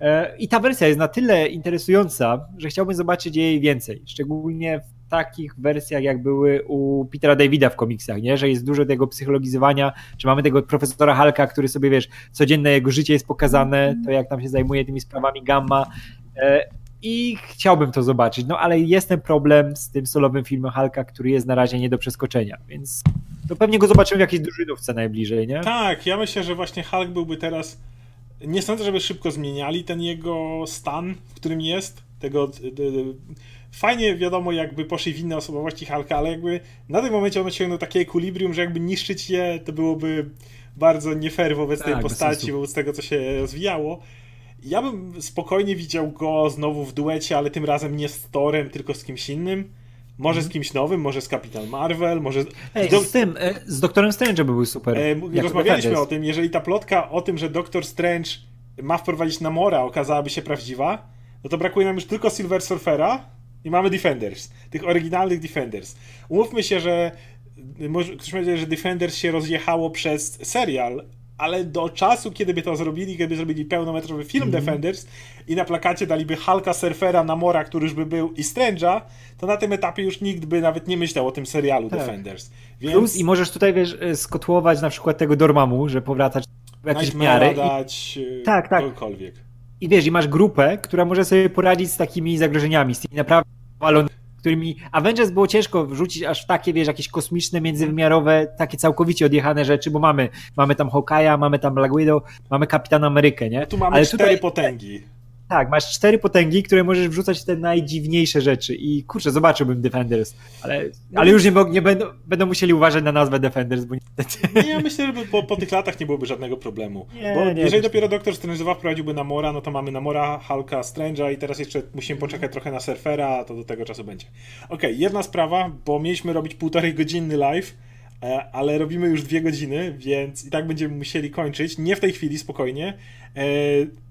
Speaker 1: E, I ta wersja jest na tyle interesująca, że chciałbym zobaczyć jej więcej, szczególnie takich wersjach, jak były u Petera Davida w komiksach, nie? że jest dużo tego psychologizowania, że mamy tego profesora Halka, który sobie, wiesz, codzienne jego życie jest pokazane, to jak tam się zajmuje tymi sprawami Gamma e, i chciałbym to zobaczyć, no ale jest ten problem z tym solowym filmem Halka, który jest na razie nie do przeskoczenia, więc to pewnie go zobaczymy w jakiejś drużynówce najbliżej, nie?
Speaker 2: Tak, ja myślę, że właśnie Hulk byłby teraz nie sądzę, żeby szybko zmieniali ten jego stan, w którym jest. Tego. Fajnie wiadomo, jakby poszli w inne osobowości Halka, ale jakby na tym momencie on osiągnął takie ekwilibrium, że jakby niszczyć je, to byłoby bardzo nie fair wobec tak, tej postaci, wobec tego, co się rozwijało. Ja bym spokojnie widział go znowu w duecie, ale tym razem nie z Torem, tylko z kimś innym. Może z mhm. kimś nowym, może z Kapitan Marvel, może.
Speaker 1: Ej, z, do... z tym, e, z Doktorem Strange by był super. E,
Speaker 2: rozmawialiśmy o tym, jeżeli ta plotka o tym, że Doktor Strange ma wprowadzić Namora, okazałaby się prawdziwa, no to brakuje nam już tylko Silver Surfera i mamy Defenders. Tych oryginalnych Defenders. Umówmy się, że ktoś powiedział, że Defenders się rozjechało przez serial, ale do czasu, kiedy by to zrobili, kiedy by zrobili pełnometrowy film mm -hmm. Defenders i na plakacie daliby Hulka, Surfera, Namora, który już by był i Strange'a, to na tym etapie już nikt by nawet nie myślał o tym serialu tak. Defenders.
Speaker 1: Więc... Plus i możesz tutaj, wiesz, skotłować na przykład tego Dormammu, że powracać jakieś
Speaker 2: Nightmare'a
Speaker 1: miary. I,
Speaker 2: dać, y,
Speaker 1: Tak, tak. I wiesz, i masz grupę, która może sobie poradzić z takimi zagrożeniami, z tymi naprawdę walonymi, którymi Avengers było ciężko wrzucić aż w takie, wiesz, jakieś kosmiczne, międzywymiarowe, takie całkowicie odjechane rzeczy, bo mamy, mamy tam Hawkeye'a, mamy tam Black Widow, mamy Kapitan Amerykę, nie?
Speaker 2: Tu mamy
Speaker 1: Ale
Speaker 2: cztery
Speaker 1: tutaj-
Speaker 2: potęgi.
Speaker 1: Tak, masz cztery potęgi, które możesz wrzucać te najdziwniejsze rzeczy. I kurczę, zobaczyłbym Defenders, ale, ale już nie, nie będą, będą musieli uważać na nazwę Defenders, bo niestety...
Speaker 2: Nie, ja myślę, że po, po tych latach nie byłoby żadnego problemu.
Speaker 1: Nie,
Speaker 2: Bo
Speaker 1: nie,
Speaker 2: jeżeli dopiero Doktor Strange 2 wprowadziłby Namora, no to mamy Namora, Hulka, Strange'a i teraz jeszcze musimy poczekać trochę na Surfera, to do tego czasu będzie. Okej, jedna sprawa, bo mieliśmy robić półtorej godzinny live, ale robimy już dwie godziny, więc i tak będziemy musieli kończyć. Nie w tej chwili, spokojnie. E,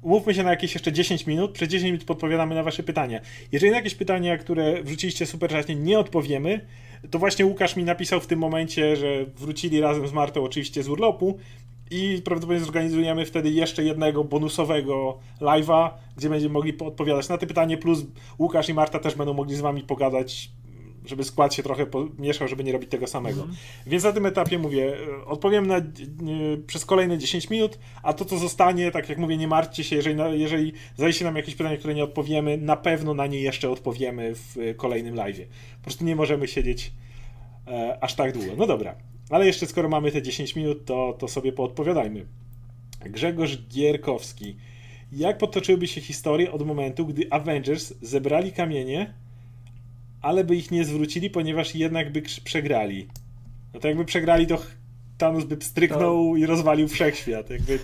Speaker 2: Umówmy się na jakieś jeszcze 10 minut. Przez 10 minut podpowiadamy na Wasze pytania. Jeżeli na jakieś pytania, które wrzuciliście super czaśnie, nie odpowiemy, to właśnie Łukasz mi napisał w tym momencie, że wrócili razem z Martą oczywiście z urlopu i prawdopodobnie zorganizujemy wtedy jeszcze jednego bonusowego live'a, gdzie będziemy mogli odpowiadać na te pytanie, plus Łukasz i Marta też będą mogli z wami pogadać, żeby skład się trochę mieszał, żeby nie robić tego samego.
Speaker 1: Mhm.
Speaker 2: Więc na tym etapie mówię, e, odpowiem na, e, przez kolejne 10 minut, a to co zostanie, tak jak mówię, nie martwcie się, jeżeli, jeżeli zajdzie nam jakieś pytanie, które nie odpowiemy, na pewno na nie jeszcze odpowiemy w e, kolejnym live'ie. Po prostu nie możemy siedzieć e, aż tak długo. No dobra, ale jeszcze skoro mamy te 10 minut, to, to sobie poodpowiadajmy. Grzegorz Gierkowski. Jak potoczyłyby się historie od momentu, gdy Avengers zebrali kamienie, ale by ich nie zwrócili, ponieważ jednak by przegrali? No to jakby przegrali, to Thanos by stryknął i rozwalił wszechświat. Jakby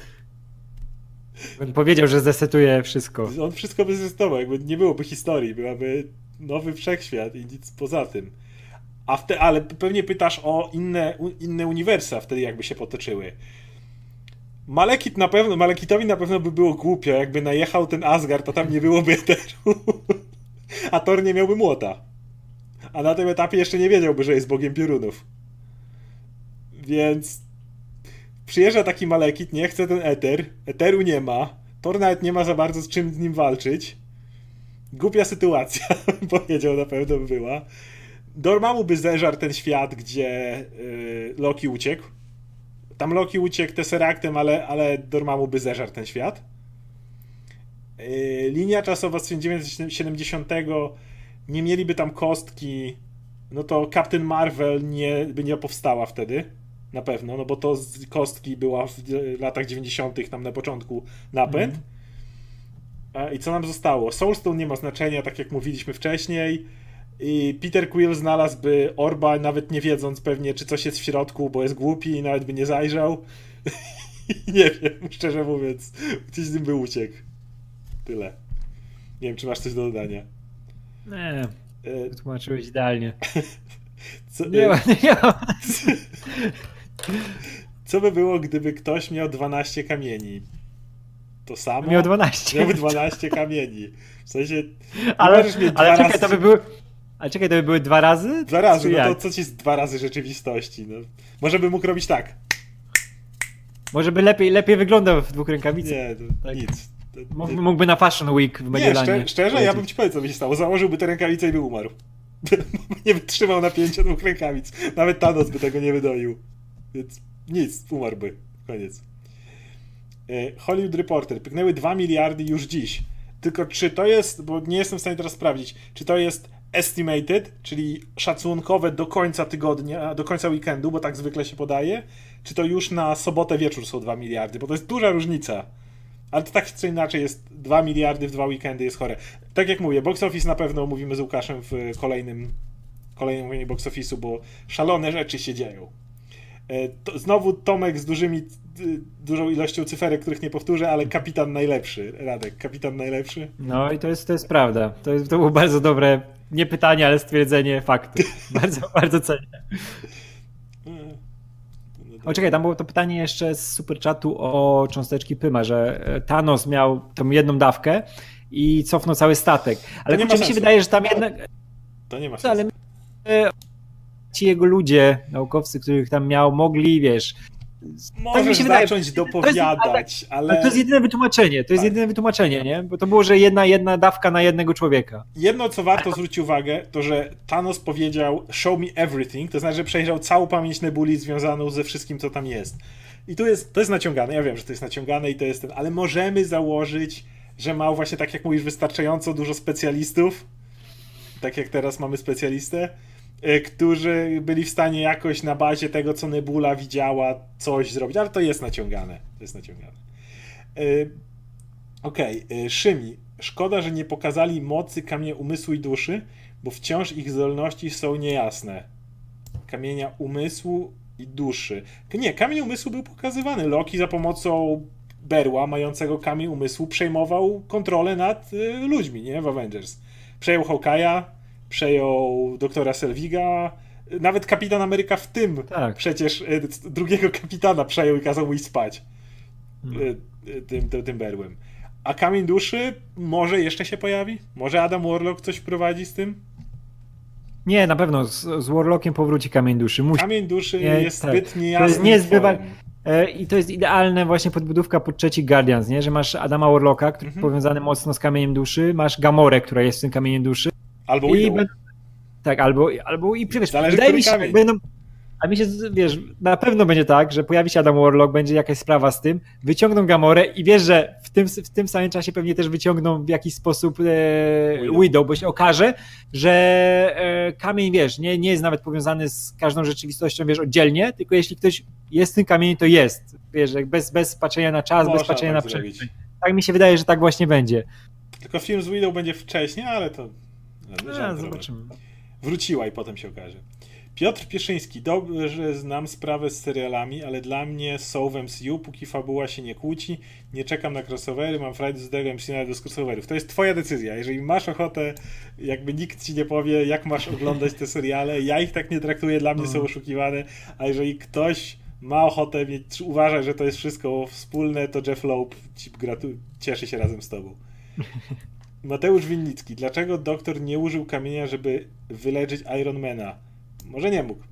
Speaker 1: Bym powiedział, że zesetuje wszystko.
Speaker 2: on wszystko by zrestował, jakby nie byłoby historii, byłaby nowy wszechświat i nic poza tym. A wte, ale pewnie pytasz o inne, inne uniwersa wtedy jakby się potoczyły. Malekit na pewno, Malekitowi na pewno by było głupio, jakby najechał ten Asgard, to tam nie byłoby Eteru. A Thor nie miałby młota. A na tym etapie jeszcze nie wiedziałby, że jest bogiem piorunów. Więc przyjeżdża taki Malekit, nie chce ten Eter, Eteru nie ma, Thor nawet nie ma za bardzo z czym z nim walczyć. Głupia sytuacja, powiedział na pewno by była. Dormammu by zeżarł ten świat, gdzie y, Loki uciekł. Tam Loki uciekł Tesseractem, ale, ale Dormammu by zeżarł ten świat. Y, linia czasowa z 1970 nie mieliby tam kostki, no to Captain Marvel nie, by nie powstała wtedy. Na pewno, no bo to z kostki była w y, latach 90. tam na początku napęd. A, I co nam zostało? Soulstone nie ma znaczenia, tak jak mówiliśmy wcześniej. I Peter Quill znalazłby Orba, nawet nie wiedząc pewnie, czy coś jest w środku, bo jest głupi i nawet by nie zajrzał. nie wiem, szczerze mówiąc. Gdzieś z nim by uciekł. Tyle. Nie wiem, czy masz coś do dodania.
Speaker 1: Nie,
Speaker 2: E,
Speaker 1: tłumaczyłeś idealnie.
Speaker 2: Co,
Speaker 1: Nie ma, nie ma.
Speaker 2: co by było, gdyby ktoś miał 12 kamieni? To samo?
Speaker 1: Miał 12.
Speaker 2: Miałby 12 kamieni. W sensie.
Speaker 1: Ale, ale czekaj,
Speaker 2: razy-
Speaker 1: to by były. Ale czekaj, to by były dwa razy?
Speaker 2: Dwa razy, no to co ci jest dwa razy rzeczywistości? No. Może by mógł robić tak.
Speaker 1: Może by lepiej, lepiej wyglądał w dwóch rękawicach.
Speaker 2: Nie, to
Speaker 1: Tak.
Speaker 2: nic.
Speaker 1: Mógłby, na Fashion Week w
Speaker 2: nie,
Speaker 1: Mediolanie.
Speaker 2: szczerze, szczerze, ja bym ci powiedział, co by się stało. Założyłby te rękawice i by umarł. nie wytrzymał napięcia dwóch rękawic. Nawet Thanos by tego nie wydoił. Więc nic, umarłby. Koniec. E, Hollywood Reporter. Pyknęły 2 miliardy już dziś. Tylko czy to jest, bo nie jestem w stanie teraz sprawdzić, czy to jest estimated, czyli szacunkowe do końca tygodnia, do końca weekendu, bo tak zwykle się podaje, czy to już na sobotę wieczór są 2 miliardy, bo to jest duża różnica. Ale to tak czy inaczej jest 2 miliardy w dwa weekendy jest chore. Tak jak mówię, box office na pewno mówimy z Łukaszem w kolejnym kolejnym mówieniu box office'u, bo szalone rzeczy się dzieją. E, To, znowu Tomek z dużymi, dużą ilością cyferek, których nie powtórzę, ale kapitan najlepszy. Radek, kapitan najlepszy.
Speaker 1: No i to jest, to jest prawda. To, jest, to było bardzo dobre, nie pytanie, ale stwierdzenie faktu. Bardzo, bardzo cenię. O czekaj, tam było to pytanie jeszcze z super czatu o cząsteczki Pyma, że e, Thanos miał tą jedną dawkę i cofnął cały statek. Ale
Speaker 2: nie ma
Speaker 1: kurczę, mi się wydaje, że tam jednak
Speaker 2: To nie ma
Speaker 1: ale
Speaker 2: sensu.
Speaker 1: e, ci jego ludzie, naukowcy, których tam miał, mogli, wiesz.
Speaker 2: Możesz
Speaker 1: mi się wydaje.
Speaker 2: zacząć
Speaker 1: To jest-
Speaker 2: dopowiadać,
Speaker 1: Ale
Speaker 2: ale
Speaker 1: to jest jedyne wytłumaczenie, to jest
Speaker 2: Tak.
Speaker 1: jedyne wytłumaczenie, nie? Bo to było, że jedna, jedna dawka na jednego człowieka.
Speaker 2: jedno, co warto zwrócić uwagę, to że Thanos powiedział show me everything, to znaczy, że przejrzał całą pamięć Nebuli związaną ze wszystkim, co tam jest. I tu jest, to jest naciągane, ja wiem, że to jest naciągane i to jest ten, ale możemy założyć, że ma właśnie tak jak mówisz, wystarczająco dużo specjalistów, tak jak teraz mamy specjalistę, którzy byli w stanie jakoś na bazie tego, co Nebula widziała, coś zrobić, ale to jest naciągane. To jest naciągane. Y, okej, okay. Szymi. Szkoda, że nie pokazali mocy kamienia umysłu i duszy, bo wciąż ich zdolności są niejasne. Kamienia umysłu i duszy. Nie, kamień umysłu był pokazywany. Loki za pomocą berła mającego kamień umysłu przejmował kontrolę nad y, ludźmi, nie? W Avengers. Przejął Hawkeye'a, przejął doktora Selviga, nawet kapitan Ameryka w tym tak. przecież y, drugiego kapitana przejął i kazał mu iść spać. Hmm. Y, tym, tym, tym berłem. A kamień duszy może jeszcze się pojawi? Może Adam Warlock coś wprowadzi z tym?
Speaker 1: Nie, na pewno z, z Warlockiem powróci kamień duszy.
Speaker 2: Musi... Kamień duszy nie, jest tak. zbyt niejasny. To jest niezbywa...
Speaker 1: E, I to jest idealne właśnie podbudówka pod trzeci Guardians, nie? że masz Adama Warlocka, który mhm. powiązany mocno z kamieniem duszy, masz Gamorę, która jest w tym kamieniem duszy.
Speaker 2: Albo i
Speaker 1: ben... Tak, albo, albo i wiesz, Zależy, wydaje mi się, będą, a mi się, wiesz, na pewno będzie tak, że pojawi się Adam Warlock, będzie jakaś sprawa z tym, wyciągną Gamorę i wiesz, że w tym, w tym samym czasie pewnie też wyciągną w jakiś sposób e, Widow. Widow, bo się okaże, że e, kamień, wiesz, nie, nie jest nawet powiązany z każdą rzeczywistością, wiesz, oddzielnie, tylko jeśli ktoś jest w tym kamieniu, to jest, wiesz, bez, bez patrzenia na czas, Można bez patrzenia tak na przestrzeń. Tak mi się wydaje, że tak właśnie będzie.
Speaker 2: Tylko film z Widow będzie wcześniej, ale to...
Speaker 1: No, zobaczymy.
Speaker 2: Wróciła i potem się okaże. Piotr Pieszyński, dobrze znam sprawę z serialami, ale dla mnie są w MCU, póki fabuła się nie kłóci, nie czekam na crossovery, mam frajdę z tego MCU nawet do crossoverów. To jest twoja decyzja. Jeżeli masz ochotę, jakby nikt ci nie powie, jak masz oglądać te seriale, ja ich tak nie traktuję, dla mnie są mhm. oszukiwane, a jeżeli ktoś ma ochotę mieć, uważa, że to jest wszystko wspólne, to Jeff Loeb ci gratu- cieszy się razem z tobą. Mateusz Winnicki, dlaczego doktor nie użył kamienia, żeby wyleczyć Ironmana? Może nie mógł.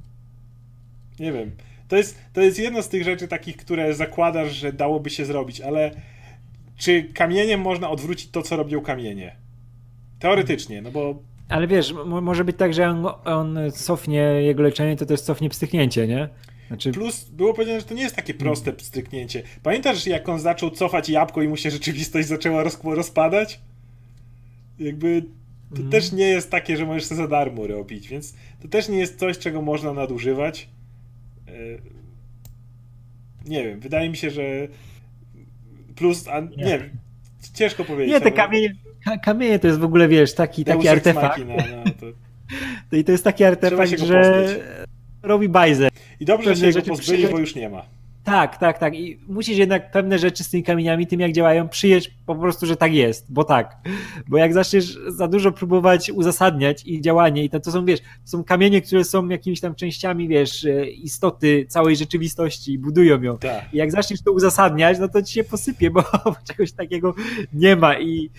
Speaker 2: Nie wiem. To jest, to jest jedna z tych rzeczy takich, które zakładasz, że dałoby się zrobić, ale czy kamieniem można odwrócić to, co robią kamienie? Teoretycznie, no bo...
Speaker 1: Ale wiesz, może być tak, że on, on cofnie jego leczenie, to też cofnie pstryknięcie, nie?
Speaker 2: Znaczy... Plus było powiedziane, że to nie jest takie proste pstryknięcie. Pamiętasz, jak on zaczął cofać jabłko i mu się rzeczywistość zaczęła roz, rozpadać? Jakby to mm. też nie jest takie, że możesz sobie za darmo robić, więc to też nie jest coś, czego można nadużywać. E, nie wiem, wydaje mi się, że plus, a nie, nie ciężko powiedzieć.
Speaker 1: Nie, te kamienie, kamienie to jest w ogóle, wiesz, taki, taki artefakt. No, to... I to jest taki artefakt, że robi bajzer.
Speaker 2: I dobrze, że się go pozbyli, bo już nie ma.
Speaker 1: Tak, tak, tak. I musisz jednak pewne rzeczy z tymi kamieniami, tym jak działają, przyjąć po prostu, że tak jest, bo tak. Bo jak zaczniesz za dużo próbować uzasadniać ich działanie i to, to są, wiesz, to są kamienie, które są jakimiś tam częściami, wiesz, e, istoty całej rzeczywistości i budują ją. Tak. I jak zaczniesz to uzasadniać, no to ci się posypie, bo czegoś takiego nie ma i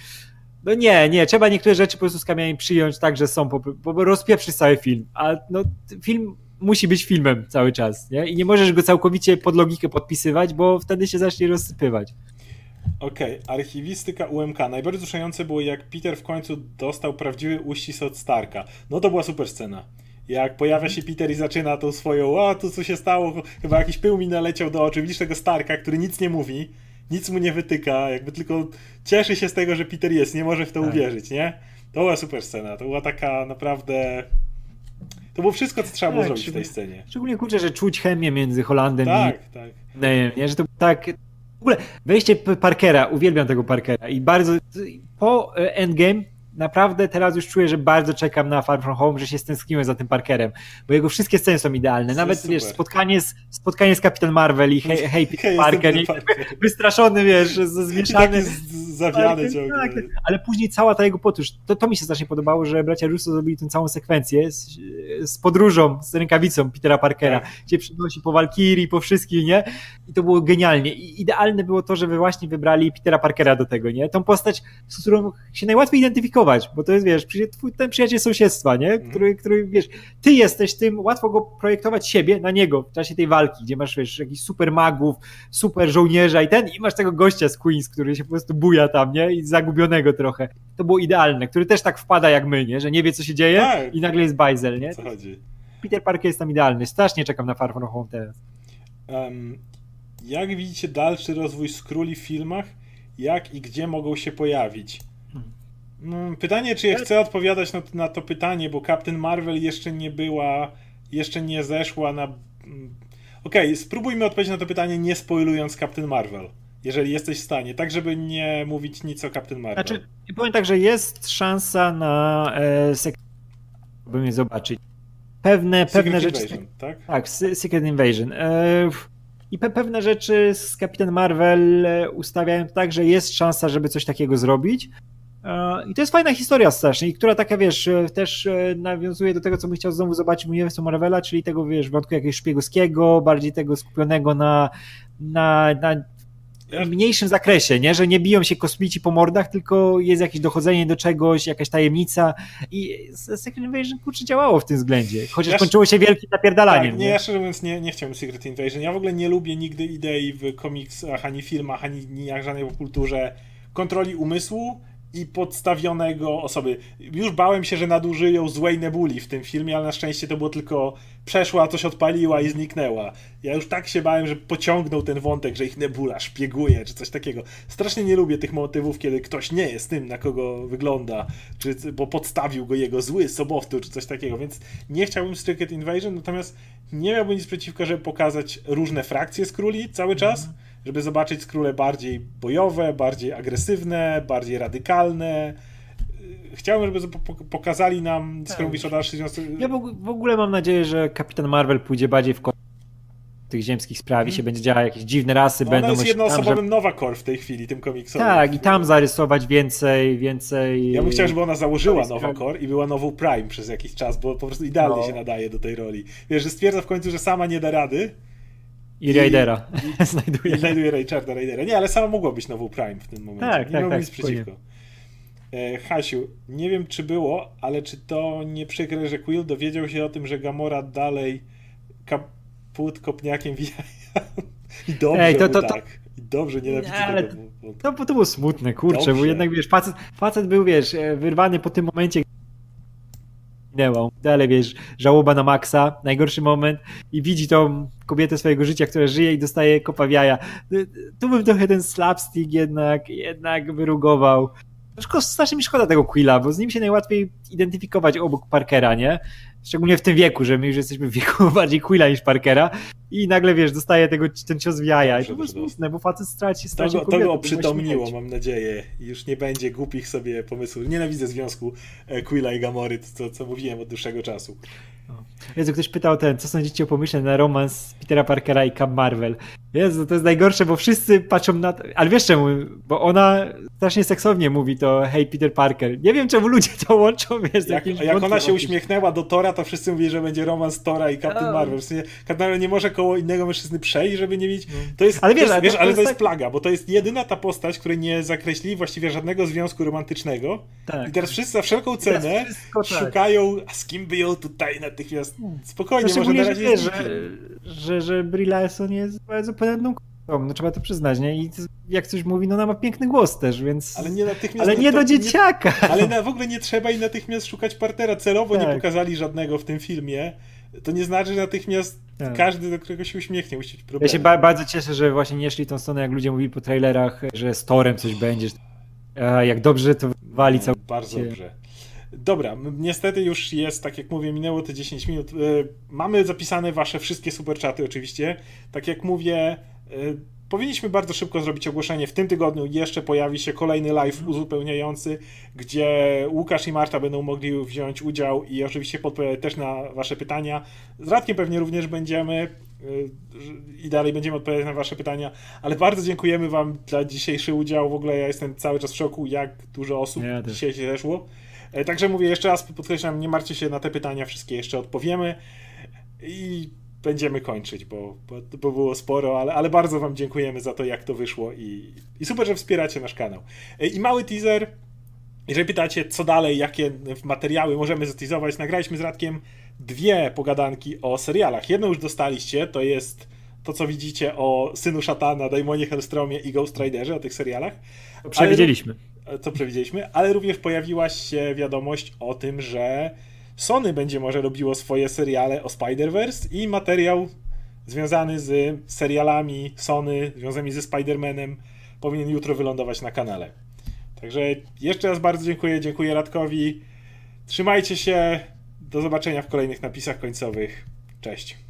Speaker 1: no nie, nie, trzeba niektóre rzeczy po prostu z kamieniami przyjąć tak, że są, bo, bo rozpieprzy cały film. A no, film musi być filmem cały czas, nie? I nie możesz go całkowicie pod logikę podpisywać, bo wtedy się zacznie rozsypywać.
Speaker 2: Okej, okay. archiwistyka UMK. Najbardziej wzruszające było, jak Peter w końcu dostał prawdziwy uścisk od Starka. No to była super scena. Jak pojawia się Peter i zaczyna tą swoją, o, tu co się stało, chyba jakiś pył mi naleciał do oczu. Widzisz tego Starka, który nic nie mówi, nic mu nie wytyka, jakby tylko cieszy się z tego, że Peter jest, nie może w to tak. uwierzyć, nie? To była super scena, to była taka naprawdę to było wszystko, co trzeba było tak, zrobić w tej scenie.
Speaker 1: Szczególnie kurczę, że czuć chemię między Holandem
Speaker 2: tak, i... Tak,
Speaker 1: tak. Nie, że to tak... W ogóle wejście Parkera, uwielbiam tego Parkera i bardzo... Po e, Endgame naprawdę teraz już czuję, że bardzo czekam na Far From Home, że się stęskniłem za tym Parkerem, bo jego wszystkie sceny są idealne. Nawet, wiesz, spotkanie z, spotkanie z Kapitan Marvel i Hej, hey, hey, Parker, i wystraszony, wiesz, zmieszany.
Speaker 2: zawiany tak, ciągle. Tak,
Speaker 1: ale później cała ta jego podróż, to, to mi się strasznie podobało, że bracia Russo zrobili tę całą sekwencję z, z podróżą, z rękawicą Petera Parkera, tak. gdzie przynosi po Valkyrie, po wszystkim, nie? I to było genialnie. I idealne było to, że wy właśnie wybrali Petera Parkera do tego, nie? Tą postać, z którą się najłatwiej identyfikować, bo to jest, wiesz, twój, ten przyjaciel sąsiedztwa, nie? Mhm. Który, który, wiesz, ty jesteś tym, łatwo go projektować siebie na niego w czasie tej walki, gdzie masz, wiesz, jakichś super magów, super żołnierza i ten, i masz tego gościa z Queens, który się po prostu buja tam, nie? I zagubionego trochę. To było idealne, który też tak wpada jak my, nie? Że nie wie, co się dzieje tak. i nagle jest bajzel, nie?
Speaker 2: Co chodzi?
Speaker 1: Peter Parker jest tam idealny. Strasznie czekam na Far From Home teraz.
Speaker 2: Um, Jak widzicie dalszy rozwój Skróli w filmach? Jak i gdzie mogą się pojawić? No, pytanie, czy ja chcę odpowiadać na, na to pytanie, bo Captain Marvel jeszcze nie była, jeszcze nie zeszła na... mm, Okej, spróbujmy odpowiedzieć na to pytanie nie spoilując Captain Marvel, jeżeli jesteś w stanie, tak żeby nie mówić nic o Captain Marvel.
Speaker 1: Znaczy, powiem tak, że jest szansa na e, sek- by mnie zobaczyć. Pewne,
Speaker 2: Secret
Speaker 1: pewne rzeczy.
Speaker 2: Invasion, tak?
Speaker 1: Tak, Se- Secret Invasion. E, I pe- pewne rzeczy z Kapitan Marvel e, ustawiają tak, że jest szansa, żeby coś takiego zrobić. E, I to jest fajna historia strasznie, i która taka, wiesz, e, też e, nawiązuje do tego, co bym chciał znowu zobaczyć w uniwersum Marvela, czyli tego, wiesz, wątku jakiegoś szpiegowskiego, bardziej tego skupionego na, na, na mniejszym zakresie, nie? Że nie biją się kosmici po mordach, tylko jest jakieś dochodzenie do czegoś, jakaś tajemnica i Secret Invasion kurczę działało w tym względzie, chociaż
Speaker 2: Ja-
Speaker 1: kończyło się wielkim napierdalaniem.
Speaker 2: Tak, nie, ja szczerze mówiąc nie, nie chciałem Secret Invasion. Ja w ogóle nie lubię nigdy idei w komiksach, ani filmach, ani ni jak żadnej popkulturze kontroli umysłu i podstawionego osoby. Już bałem się, że nadużyją złej nebuli w tym filmie, ale na szczęście to było tylko przeszła, coś odpaliła i zniknęła. Ja już tak się bałem, że pociągnął ten wątek, że ich nebula szpieguje, czy coś takiego. Strasznie nie lubię tych motywów, kiedy ktoś nie jest tym, na kogo wygląda, czy, bo podstawił go jego zły sobowtór, czy coś takiego, więc nie chciałbym Secret Invasion, natomiast nie miałbym nic przeciwko, żeby pokazać różne frakcje z króli cały czas, żeby zobaczyć skróle bardziej bojowe, bardziej agresywne, bardziej radykalne. Yy, Chciałbym, żeby po- po- pokazali nam, skoro
Speaker 1: Tak.
Speaker 2: mówisz o dalszych związkach...
Speaker 1: Ja w, og- w ogóle mam nadzieję, że Kapitan Marvel pójdzie bardziej w tych ziemskich spraw i się będzie działo jakieś dziwne rasy,
Speaker 2: no ona
Speaker 1: będą
Speaker 2: jest
Speaker 1: myśleć tam,
Speaker 2: jednoosobowym
Speaker 1: że...
Speaker 2: Nowa Core w tej chwili, tym komiksowym.
Speaker 1: Tak, i tam zarysować więcej, więcej...
Speaker 2: Ja bym chciał, żeby ona założyła
Speaker 1: jest
Speaker 2: Nowa Core i była nową Prime przez jakiś czas, bo po prostu idealnie
Speaker 1: No.
Speaker 2: się nadaje do tej roli. Wiesz, że stwierdza w końcu, że sama nie da rady
Speaker 1: I Raidera
Speaker 2: i
Speaker 1: znajduje.
Speaker 2: znajduje Richarda Raidera. Nie, ale sama mogła być nową Prime w tym momencie.
Speaker 1: Tak,
Speaker 2: nie
Speaker 1: tak,
Speaker 2: mam
Speaker 1: tak,
Speaker 2: nic przeciwko. E, Hasiu, nie wiem czy było, ale czy to nie przykre, że Quill dowiedział się o tym, że Gamora dalej kaput kopniakiem wija. I dobrze
Speaker 1: Ej, to- to- to-
Speaker 2: tak. I dobrze,
Speaker 1: Nie, ale
Speaker 2: tego.
Speaker 1: No bo to było smutne, kurczę,
Speaker 2: Dobrze.
Speaker 1: bo jednak wiesz, facet, facet był, wiesz, e, wyrwany po tym momencie minęło. Dalej, wiesz, żałoba na maksa, najgorszy moment i widzi tą kobietę swojego życia, która żyje i dostaje kopa w jaja. Y, Tu bym trochę ten slapstick jednak, jednak wyrugował. Szko- Strasznie mi szkoda tego Quilla, bo z nim się najłatwiej identyfikować obok Parkera, nie? Szczególnie w tym wieku, że my już jesteśmy w wieku bardziej Quilla niż Parkera i nagle, wiesz, dostaje tego, ten cios w jaja. I to było smutne, bo facet straci, straci
Speaker 2: go, to
Speaker 1: kobietę,
Speaker 2: go
Speaker 1: to
Speaker 2: oprzytomniło,
Speaker 1: musi mieć.
Speaker 2: mam nadzieję. I Już nie będzie głupich sobie pomysłów. Nienawidzę związku e, Quilla i Gamory, to co, co mówiłem od dłuższego czasu.
Speaker 1: Jezu, ktoś pytał ten, co sądzicie o pomyśle na romans Petera Parkera i Cap Marvel? Jezu, to jest najgorsze, bo wszyscy patrzą na to, ale wiesz czemu, bo ona strasznie seksownie mówi to hej Peter Parker. Nie wiem czemu ludzie to łączą, wiesz,
Speaker 2: Jak,
Speaker 1: jakimś
Speaker 2: jak ona się uśmiechnęła do Tora, to wszyscy mówili, że będzie romans Tora i Captain
Speaker 1: A.
Speaker 2: Marvel. W sensie, Captain Marvel nie może koło innego mężczyzny przejść, żeby nie mieć... To jest,
Speaker 1: Ale wiesz,
Speaker 2: to
Speaker 1: ale
Speaker 2: jest,
Speaker 1: to-
Speaker 2: wiesz, ale
Speaker 1: to
Speaker 2: to
Speaker 1: jest
Speaker 2: jest
Speaker 1: tak-
Speaker 2: plaga, bo to jest jedyna ta postać, której nie zakreślili właściwie żadnego związku romantycznego.
Speaker 1: Tak.
Speaker 2: I teraz wszyscy za wszelką cenę
Speaker 1: wszystko tak.
Speaker 2: szukają, a z kim by ją tutaj natychmiast... Spokojnie,
Speaker 1: No,
Speaker 2: może na razie
Speaker 1: że, że, że Brie Larson jest bardzo ponadną no trzeba to przyznać, nie? I jak coś mówi, no ona ma piękny głos też, więc...
Speaker 2: Ale nie natychmiast...
Speaker 1: ale nie
Speaker 2: to-
Speaker 1: do dzieciaka!
Speaker 2: Ale na, w ogóle nie trzeba i natychmiast szukać partnera. Celowo nie
Speaker 1: Tak.
Speaker 2: pokazali żadnego w tym filmie. To nie znaczy, że natychmiast
Speaker 1: Tak.
Speaker 2: każdy, do którego się uśmiechnie, musi być
Speaker 1: Ja
Speaker 2: problem.
Speaker 1: się ba- bardzo cieszę, że właśnie nie szli tą stronę, jak ludzie mówili po trailerach, że z Torem coś będzie. Jak dobrze to wali cały
Speaker 2: Bardzo
Speaker 1: się-
Speaker 2: dobrze. Dobra, niestety już jest, tak jak mówię, minęło te 10 minut. E, Mamy zapisane wasze wszystkie superczaty oczywiście. Tak jak mówię, e, powinniśmy bardzo szybko zrobić ogłoszenie. W tym tygodniu jeszcze pojawi się kolejny live uzupełniający, gdzie Łukasz i Marta będą mogli wziąć udział i oczywiście podpowiadać też na wasze pytania. Z Radkiem pewnie również będziemy e, i dalej będziemy odpowiadać na wasze pytania, ale bardzo dziękujemy wam za dzisiejszy udział. W ogóle ja jestem cały czas w szoku, jak dużo osób
Speaker 1: Ja
Speaker 2: dzisiaj się zeszło. E, Także mówię jeszcze raz, podkreślam, nie martwcie się na te pytania, wszystkie jeszcze odpowiemy i będziemy kończyć, bo, bo, bo było sporo, ale, ale bardzo Wam dziękujemy za to, jak to wyszło i, i super, że wspieracie nasz kanał. E, I mały teaser, jeżeli pytacie, co dalej, jakie materiały możemy zateasować, nagraliśmy z Radkiem dwie pogadanki o serialach. Jedną już dostaliście, to jest to, co widzicie o Synu Szatana, Daimonie Hellstromie i Ghost Riderze, o tych serialach.
Speaker 1: Przewidzieliśmy.
Speaker 2: Ale- co przewidzieliśmy, ale również pojawiła się wiadomość o tym, że Sony będzie może robiło swoje seriale o Spider-Verse i materiał związany z serialami Sony, związany ze Spider-Manem, powinien jutro wylądować na kanale. Także jeszcze raz bardzo dziękuję, dziękuję Radkowi. Trzymajcie się, do zobaczenia w kolejnych napisach końcowych. Cześć.